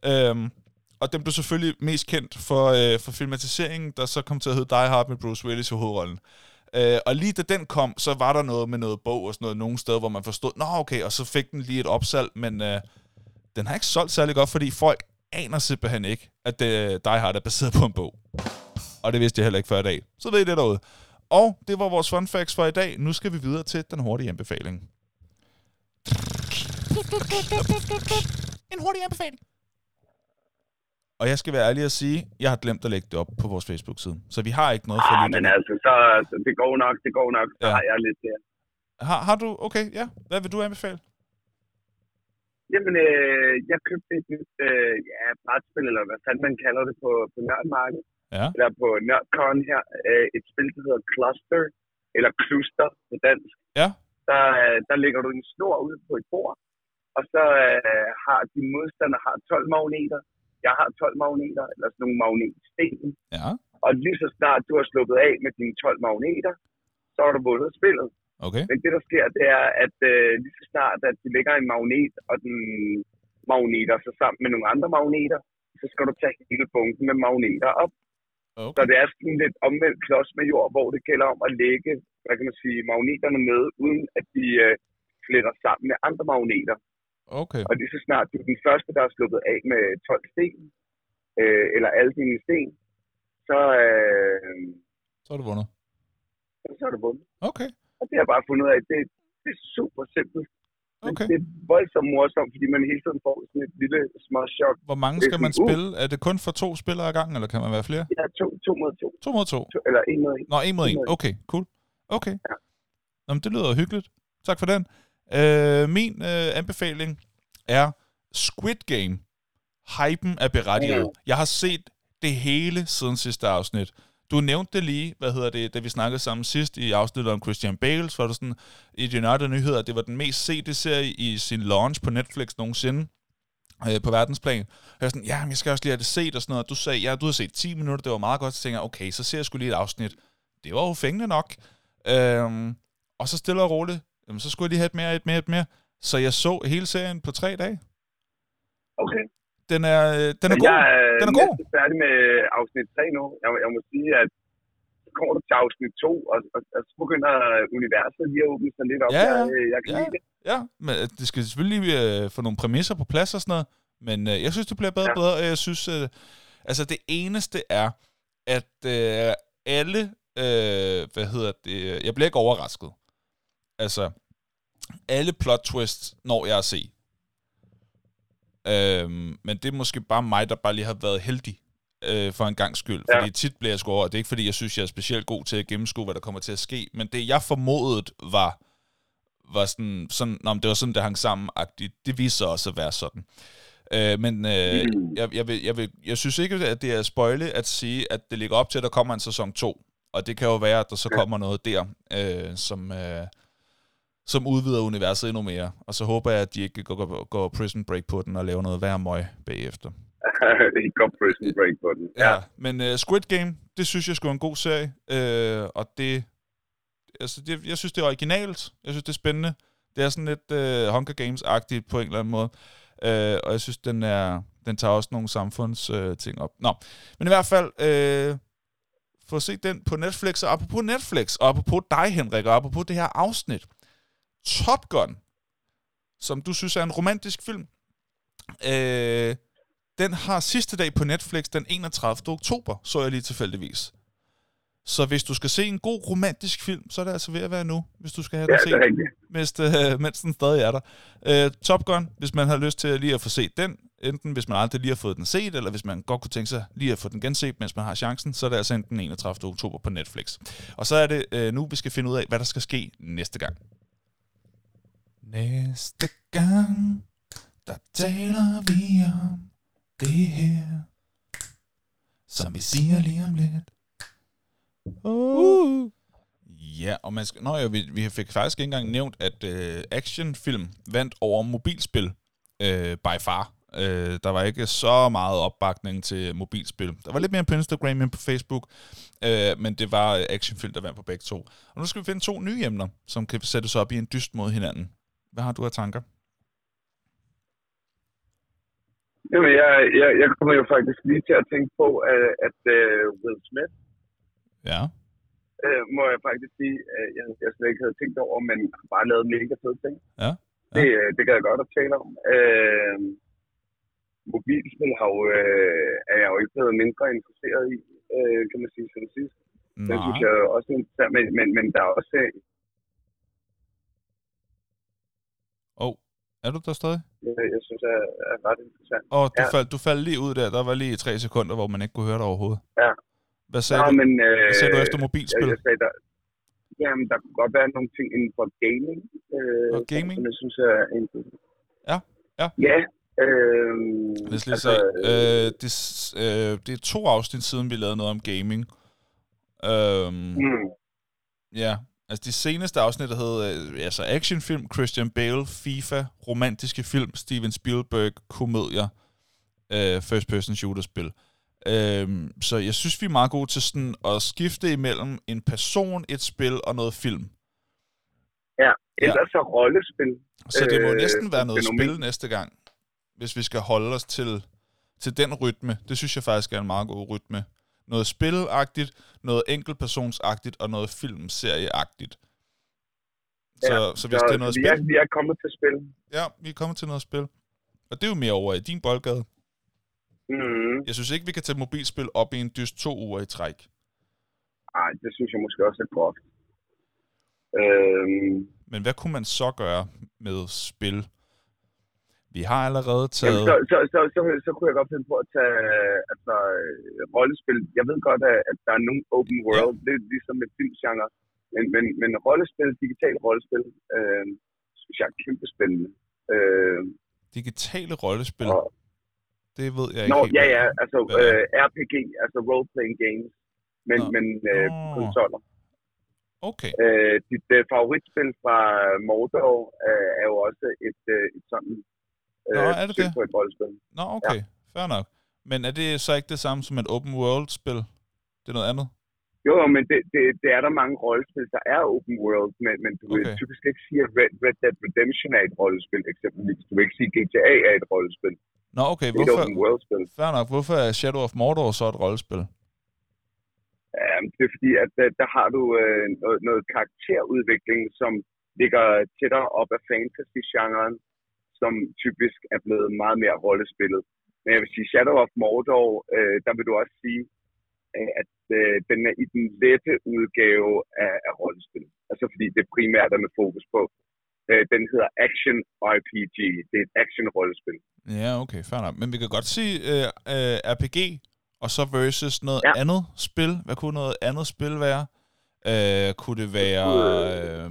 Speaker 1: Øhm, og den blev selvfølgelig mest kendt for, øh, for filmatiseringen, der så kom til at hedde Die Hard med Bruce Willis i hovedrollen. Øh, Øh, og lige da den kom, så var der noget med noget bog og sådan noget, nogle steder, hvor man forstod, nå okay, og så fik den lige et opsalg, men øh, den har ikke solgt særlig godt, fordi folk aner simpelthen ikke, at det, øh, Die Hard er baseret på en bog. Og det vidste jeg heller ikke før i dag. Så ved I det derude. Og det var vores fun facts for i dag. Nu skal vi videre til den hurtige anbefaling. En hurtig anbefaling. Og jeg skal være ærlig at sige, jeg har glemt at lægge det op på vores Facebook-side. Så vi har ikke noget for
Speaker 2: Ah, men altså, så, så det går nok, det går nok. Så
Speaker 1: Ja.
Speaker 2: har jeg lidt der.
Speaker 1: Har, har du? Okay, ja. Hvad vil du anbefale?
Speaker 2: Jamen, øh, jeg købte et nyt øh, ja, brætspil, eller hvad fanden man kalder det på, på nørdmarkedet.
Speaker 1: Ja.
Speaker 2: eller på NerdCon her, øh, et spil, der hedder Cluster, eller Cluster på dansk.
Speaker 1: Ja.
Speaker 2: Der, øh, der lægger du en snor ud på et bord, og så øh, har din modstander har 12 magneter. Jeg har 12 magneter, eller sådan nogle magnetsten.
Speaker 1: Ja.
Speaker 2: Og lige så snart du har sluppet af med dine 12 magneter, så har du vundet spillet.
Speaker 1: Okay.
Speaker 2: Men det, der sker, det er, at øh, lige så snart, at du lægger en magnet, og den magneter sig sammen med nogle andre magneter, så skal du tage hele bunken med magneter op. Så
Speaker 1: Okay.
Speaker 2: det er sådan lidt omvendt klods med jord, hvor det gælder om at lægge, hvad kan man sige, magneterne med, uden at de øh, fletter sammen med andre magneter.
Speaker 1: Okay.
Speaker 2: Og lige så snart du er den første, der er sluppet af med 12 sten, øh, eller alle dine sten, så, øh,
Speaker 1: Så er du vundet.
Speaker 2: så er du vundet.
Speaker 1: Okay.
Speaker 2: Og det har jeg bare fundet ud af, det, det er super simpelt.
Speaker 1: Okay.
Speaker 2: det er voldsomt morsomt, fordi man hele tiden får sådan et lille små chok.
Speaker 1: Hvor mange skal man
Speaker 2: uh.
Speaker 1: spille? Er det kun for to spillere ad gangen, eller kan man være flere?
Speaker 2: Ja, to, to mod to,
Speaker 1: To mod to.
Speaker 2: to eller en mod en.
Speaker 1: Nå, en mod
Speaker 2: En.
Speaker 1: Okay, cool. Okay.
Speaker 2: Ja.
Speaker 1: Nå, men det lyder hyggeligt. Tak for den. Øh, min øh, anbefaling er Squid Game. Hypen er berettiget.
Speaker 2: Mm.
Speaker 1: Jeg har set det hele siden sidste afsnit. Du nævnte det lige, hvad hedder det, da vi snakkede sammen sidst i afsnittet om Christian Bale, så var det sådan, i United Nyheder, det var den mest sete serie i sin launch på Netflix nogensinde øh, på verdensplan. Og jeg var sådan, ja, men jeg skal også lige have det set og sådan noget. Du sagde, ja, du har set 10 minutter, det var meget godt. Så tænkte jeg, okay, så ser jeg skulle lige et afsnit. Det var jo fængende nok. Øhm, og så stille og roligt, jamen, så skulle jeg lige have et mere, et mere, et mere. Så jeg så hele serien på tre dage.
Speaker 2: Okay.
Speaker 1: Den er, øh, den er
Speaker 2: Men
Speaker 1: god.
Speaker 2: Jeg er
Speaker 1: Den er god.
Speaker 2: næsten færdig med afsnit 3 nu. Jeg, jeg må sige, at så kommer du til afsnit 2, og, og, og så begynder universet lige at åbne sig lidt op.
Speaker 1: Ja.
Speaker 2: Jeg, jeg kan
Speaker 1: Ja.
Speaker 2: lide det.
Speaker 1: Ja, men øh, det skal selvfølgelig øh, få nogle præmisser på plads og sådan noget. Men øh, jeg synes, det bliver bedre og
Speaker 2: Ja.
Speaker 1: bedre. og Jeg synes, øh, altså det eneste er, at øh, alle, øh, hvad hedder det, jeg bliver ikke overrasket. Altså, alle plot twists når jeg at se. Øhm, men det er måske bare mig, der bare lige har været heldig øh, for en gang skyld.
Speaker 2: Ja.
Speaker 1: Fordi tit bliver jeg sgu over. Det er ikke, fordi jeg synes, jeg er specielt god til at gennemskue, hvad der kommer til at ske. Men det, jeg formodede, var, var sådan, sådan nå, det var sådan, det hang sammen -agtigt. Det viste sig også at være sådan. Øh, men øh,
Speaker 2: Mm.
Speaker 1: jeg, jeg, vil, jeg, vil, jeg synes ikke, at det er spoile at sige, at det ligger op til, at der kommer en sæson 2. Og det kan jo være, at der så kommer noget der, øh, som, øh, som udvider universet endnu mere. Og så håber jeg, at de ikke går, går, går prison break på den og laver noget værre møg bagefter. *laughs*
Speaker 2: I går prison break på den. Ja.
Speaker 1: Ja, men uh, Squid Game, det synes jeg skulle en god serie, uh, og det, altså det, jeg synes, det er originalt, jeg synes, det er spændende. Det er sådan lidt uh, Hunger Games-agtigt på en eller anden måde, uh, og jeg synes, den er, den tager også nogle samfundsting uh, ting op. Nå, men i hvert fald, uh, få se den på Netflix, og apropos Netflix, og apropos dig, Henrik, og apropos det her afsnit, Top Gun, som du synes er en romantisk film, øh, den har sidste dag på Netflix den 31. oktober, så jeg lige tilfældigvis. Så hvis du skal se en god romantisk film, så er det altså ved at være nu, hvis du skal have
Speaker 2: ja,
Speaker 1: den set, mens, øh, mens den stadig er der. Øh, Top Gun, hvis man har lyst til lige at få set den, enten hvis man aldrig lige har fået den set, eller hvis man godt kunne tænke sig lige at få den genset, mens man har chancen, så er det altså enten den 31. oktober på Netflix. Og så er det øh, nu, vi skal finde ud af, hvad der skal ske næste gang. Næste gang, der taler vi om det her, som vi siger lige om lidt. Uh. Ja, og man skal, nå ja, vi, vi fik faktisk ikke engang nævnt, at øh, actionfilm vandt over mobilspil øh, by far. Øh, der var ikke så meget opbakning til mobilspil. Der var lidt mere på Instagram end på Facebook, øh, men det var actionfilm, der vandt på begge to. Og nu skal vi finde to nye emner, som kan sættes op i en dyst mod hinanden. Hvad har du af tanker?
Speaker 2: Jamen, jeg, jeg, jeg kommer jo faktisk lige til at tænke på, at, at uh, Will Smith,
Speaker 1: Ja.
Speaker 2: uh, må jeg faktisk sige, uh, jeg, jeg slet ikke havde tænkt over, men har bare lavet mega fede ting.
Speaker 1: Ja, ja.
Speaker 2: Det, uh, det kan jeg godt at tale om. Uh, mobilspil har jo, uh, er jeg jo ikke blevet mindre interesseret i, uh, kan man sige, siden sidst. Det synes jeg også er men, men, men der er også... øh,
Speaker 1: Oh, er du der stadig?
Speaker 2: Jeg, jeg synes er, er ret interessant.
Speaker 1: Og du,
Speaker 2: Ja.
Speaker 1: faldt, du faldt lige ud der. Der var lige tre sekunder, hvor man ikke kunne høre dig overhovedet.
Speaker 2: Ja.
Speaker 1: Hvad sagde
Speaker 2: Nå,
Speaker 1: du?
Speaker 2: men, øh,
Speaker 1: Hvad sagde du efter mobilspil?
Speaker 2: Jeg, jeg sagde, der, jamen, der kunne godt være nogle ting inden for gaming. Øh,
Speaker 1: Og gaming?
Speaker 2: Som jeg synes er interessant.
Speaker 1: Ja, ja.
Speaker 2: Ja. Øh,
Speaker 1: os lige
Speaker 2: Altså,
Speaker 1: se. Øh, det, øh, det er to afsnit siden, vi lavede noget om gaming. Øhm,
Speaker 2: Mm.
Speaker 1: Ja, altså de seneste afsnit, der hed øh, altså actionfilm, Christian Bale, FIFA, romantiske film, Steven Spielberg, komedier, øh, first person shooter spil. Øhm, så jeg synes, vi er meget gode til sådan at skifte imellem en person, et spil og noget film.
Speaker 2: Ja, ellers så rollespil.
Speaker 1: Så det må
Speaker 2: Øh,
Speaker 1: næsten være noget
Speaker 2: fænomen.
Speaker 1: spil næste gang, hvis vi skal holde os til, til den rytme. Det synes jeg faktisk er en meget god rytme. Noget spilagtigt, noget enkeltpersonsagtigt og noget filmserieagtigt. Så,
Speaker 2: Ja,
Speaker 1: så hvis det er noget
Speaker 2: vi
Speaker 1: spil,
Speaker 2: er, vi er kommet til spil.
Speaker 1: ja, vi er kommet til noget spil. Og det er jo mere over i din boldgade.
Speaker 2: Mm.
Speaker 1: Jeg synes ikke, vi kan tage mobilspil op i en dyst to uger i træk.
Speaker 2: Ej, det synes jeg måske også er groft. Øhm,
Speaker 1: Men hvad kunne man så gøre med spil? Vi har allerede
Speaker 2: jamen,
Speaker 1: taget...
Speaker 2: så, så, så, så, så kunne jeg godt finde på at tage altså, øh, rollespil. Jeg ved godt, at, der er nogle open world, ja. det er ligesom med filmgenre. Men, men, men rollespil, digitale rollespil, øh, synes jeg er kæmpe spændende. Øh,
Speaker 1: Digitale rollespil,
Speaker 2: og,
Speaker 1: det ved jeg ikke
Speaker 2: Nå,
Speaker 1: helt.
Speaker 2: ja, ja, altså øh, RPG, altså role-playing games, men,
Speaker 1: Nå.
Speaker 2: men øh, konsoller.
Speaker 1: Okay.
Speaker 2: Øh, dit øh, favoritspil fra Mordor øh, er jo også et, øh, et sådan øh,
Speaker 1: Nå, er det det?
Speaker 2: på et rollespil.
Speaker 1: Nå, okay. Ja. Fair nok. Men er det så ikke det samme som et open world-spil? Det er noget andet?
Speaker 2: Jo, men det, det, det er der mange rollespil, der er open world, men, men du vil
Speaker 1: Okay.
Speaker 2: typisk ikke sige, at Red, Red Dead Redemption er et rollespil, eksempelvis. Du vil ikke sige, at GTA er et rollespil.
Speaker 1: Nå, okay.
Speaker 2: Det er et
Speaker 1: Hvorfor,
Speaker 2: open world-spil.
Speaker 1: fair nok. Hvorfor er Shadow of Mordor så et rollespil?
Speaker 2: Ja, det er fordi, at der, der har du øh, noget, noget karakterudvikling, som ligger tættere op af fantasy-genren, som typisk er blevet meget mere rollespillet. Men jeg vil sige, Shadow of Mordor, øh, der vil du også sige, øh, at øh, den er i den lette udgave af, af rollespil. Altså fordi det primært er med fokus på. Øh, den hedder Action RPG. Det er et action-rollespil.
Speaker 1: Ja, okay. Fair nok. Men vi kan godt sige øh, øh, RPG, og så versus noget
Speaker 2: Ja.
Speaker 1: andet spil. Hvad kunne noget andet spil være? Øh, kunne det være... Øh,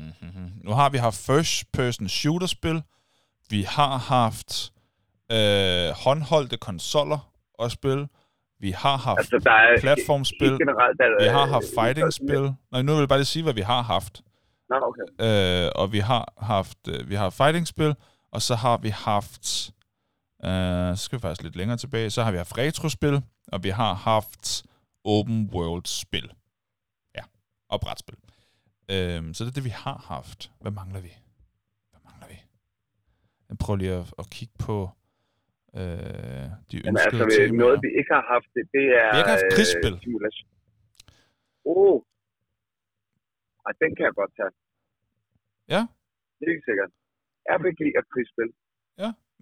Speaker 1: *laughs* nu har vi haft first-person shooter-spil. Vi har haft øh, håndholdte konsoller og spil. Vi har haft
Speaker 2: Altså, der er
Speaker 1: platformspil.
Speaker 2: generelt... Der,
Speaker 1: Vi har haft fighting-spil. Nej, nu vil jeg bare lige sige, hvad vi har haft.
Speaker 2: Nå, okay.
Speaker 1: Øh, og vi har haft øh, vi har fighting-spil, og så har vi haft... Øh, så skal vi faktisk lidt længere tilbage. Så har vi haft retro-spil, og vi har haft open world-spil. Ja, og brætspil. Øh, så det er det, vi har haft. Hvad mangler vi? Jeg prøver lige at, at kigge på øh, de
Speaker 2: Men
Speaker 1: ønskede
Speaker 2: altså,
Speaker 1: temaer.
Speaker 2: noget vi ikke har haft, det, det er...
Speaker 1: Vi har ikke haft
Speaker 2: øh,
Speaker 1: krigsspil.
Speaker 2: simulation. Oh. Ej, den kan jeg godt tage.
Speaker 1: Ja.
Speaker 2: Det er ikke sikkert. RPG og krigsspil.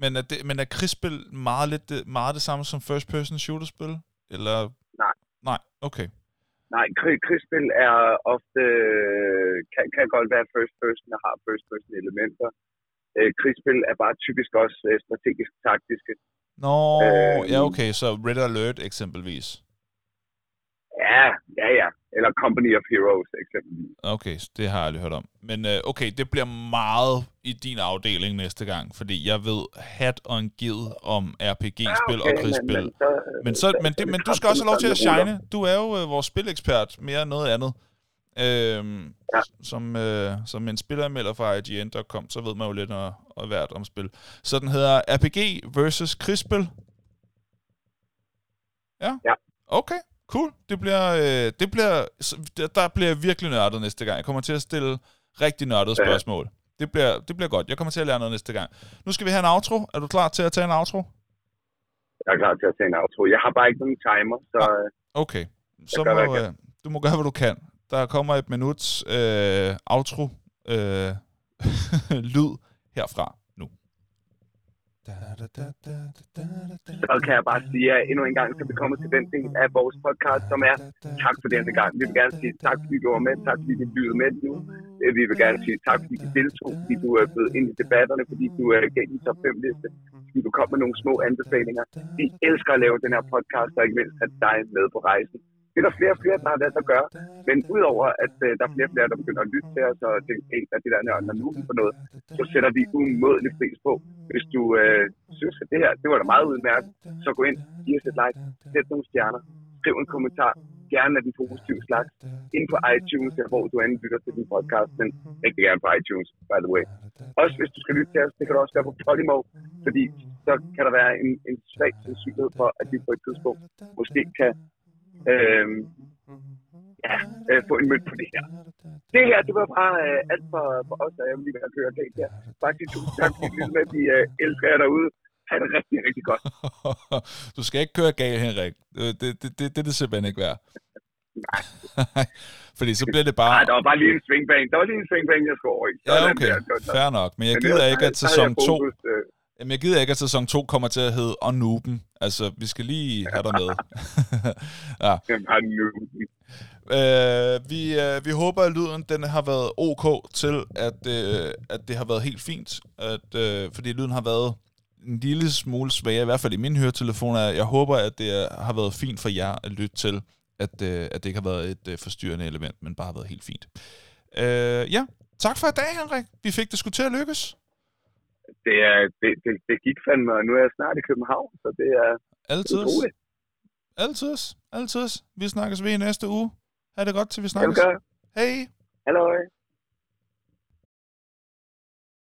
Speaker 1: Men er, det, men er krigsspil meget, lidt meget det samme som first-person shooter-spil? Eller?
Speaker 2: Nej.
Speaker 1: Nej, okay.
Speaker 2: Nej, krig, krigsspil er ofte... Kan, kan godt være first person og har first person elementer. Øh, krigsspil er bare typisk også øh, strategisk taktiske.
Speaker 1: Nå,
Speaker 2: Øhm.
Speaker 1: ja okay, så Red Alert eksempelvis.
Speaker 2: Ja, ja, ja. Eller Company of Heroes eksempelvis.
Speaker 1: Okay, det har jeg aldrig hørt om. Men øh, okay, det bliver meget i din afdeling næste gang, fordi jeg ved hat og en gid om RPG-spil ja, okay, og krigsspil.
Speaker 2: Men, men, så,
Speaker 1: Men, så, men, det, men du skal også have lov til at shine. Du er jo øh, vores spilekspert, mere end noget andet. Øhm,
Speaker 2: Ja.
Speaker 1: som, øh, som en spilleranmelder fra IGN.com, så ved man jo lidt og hvert om spil. Så den hedder RPG versus krigsspil. Ja?
Speaker 2: Ja.
Speaker 1: Okay, cool. Det bliver, øh, det bliver, der, bliver virkelig nørdet næste gang. Jeg kommer til at stille rigtig nørdede
Speaker 2: Ja.
Speaker 1: spørgsmål. Det bliver, det bliver godt. Jeg kommer til at lære noget næste gang. Nu skal vi have en outro. Er du klar til at tage en outro?
Speaker 2: Jeg er klar til at tage en outro. Jeg har bare ikke nogen timer, så øh,
Speaker 1: Okay. Så må, øh, du må gøre, hvad du kan. Der kommer et minuts øh, outro øh, *laughs* lyd herfra nu.
Speaker 2: så kan jeg bare sige, at endnu en gang, så vi kommer til den del af vores podcast, som er tak for denne gang. Vi vil gerne sige tak, fordi du var med, tak, fordi du lyttede med nu. Øh, vi vil gerne sige tak, fordi du deltog, fordi du øh, er blevet ind i debatterne, fordi du er gav en top 5 liste, fordi du kom med nogle små anbefalinger. Vi elsker at lave den her podcast, og ikke mindst have dig med på rejsen. Det er der flere og flere, der har været at gøre. Men udover at øh, der er flere og flere, der begynder at lytte til os, og tænke, hey, hvad af det der nørden nu for noget, så sætter vi umådelig pris på. Hvis du øh, synes, at det her, det var da meget udmærket, så gå ind, giv os et like, sæt nogle stjerner, skriv en kommentar, gerne af den positive slags, ind på iTunes, der hvor du end lytter til din podcast, men rigtig gerne på iTunes, by the way. Også hvis du skal lytte til os, det kan du også gøre på Podimo, fordi så kan der være en, en svag sandsynlighed for, at vi på et tidspunkt måske kan øh, ja, øh, få en mønt på det her. Det her, det var bare øh, alt for, for os, jeg vil lige være køre galt her. Faktisk tusind tak, fordi med, at vi øh, elsker jer derude. Ha' det rigtig, rigtig godt. *laughs*
Speaker 1: du skal ikke køre galt, Henrik. Det, det, det, det, det er det simpelthen ikke værd.
Speaker 2: Nej. *laughs*
Speaker 1: Fordi så bliver det bare...
Speaker 2: Nej, der var bare lige en swingbane. Der var lige en swingbane, jeg skulle over i.
Speaker 1: Ja, okay. Fair nok. Men jeg gider ikke, at sæson 2... Jamen, jeg gider ikke, at sæson 2 kommer til at hedde Onuben. Altså, vi skal lige have dig med. *laughs* *laughs*
Speaker 2: ja.
Speaker 1: Øh, vi, øh, vi håber, at lyden den har været ok til, at, øh, at det har været helt fint. At, øh, fordi lyden har været en lille smule svagere, i hvert fald i min høretelefon. Jeg håber, at det har været fint for jer at lytte til, at, øh, at det ikke har været et øh, forstyrrende element, men bare har været helt fint. Øh, ja, tak for i dag, Henrik. Vi fik det sgu til at lykkes.
Speaker 2: Det, er, det, det, det gik fandme, og nu er jeg snart i København, så det er
Speaker 1: Altid.
Speaker 2: utroligt.
Speaker 1: Altid. Altid. Vi snakkes ved i næste uge. Ha' det godt, til vi snakkes. Hej.
Speaker 2: Hallo.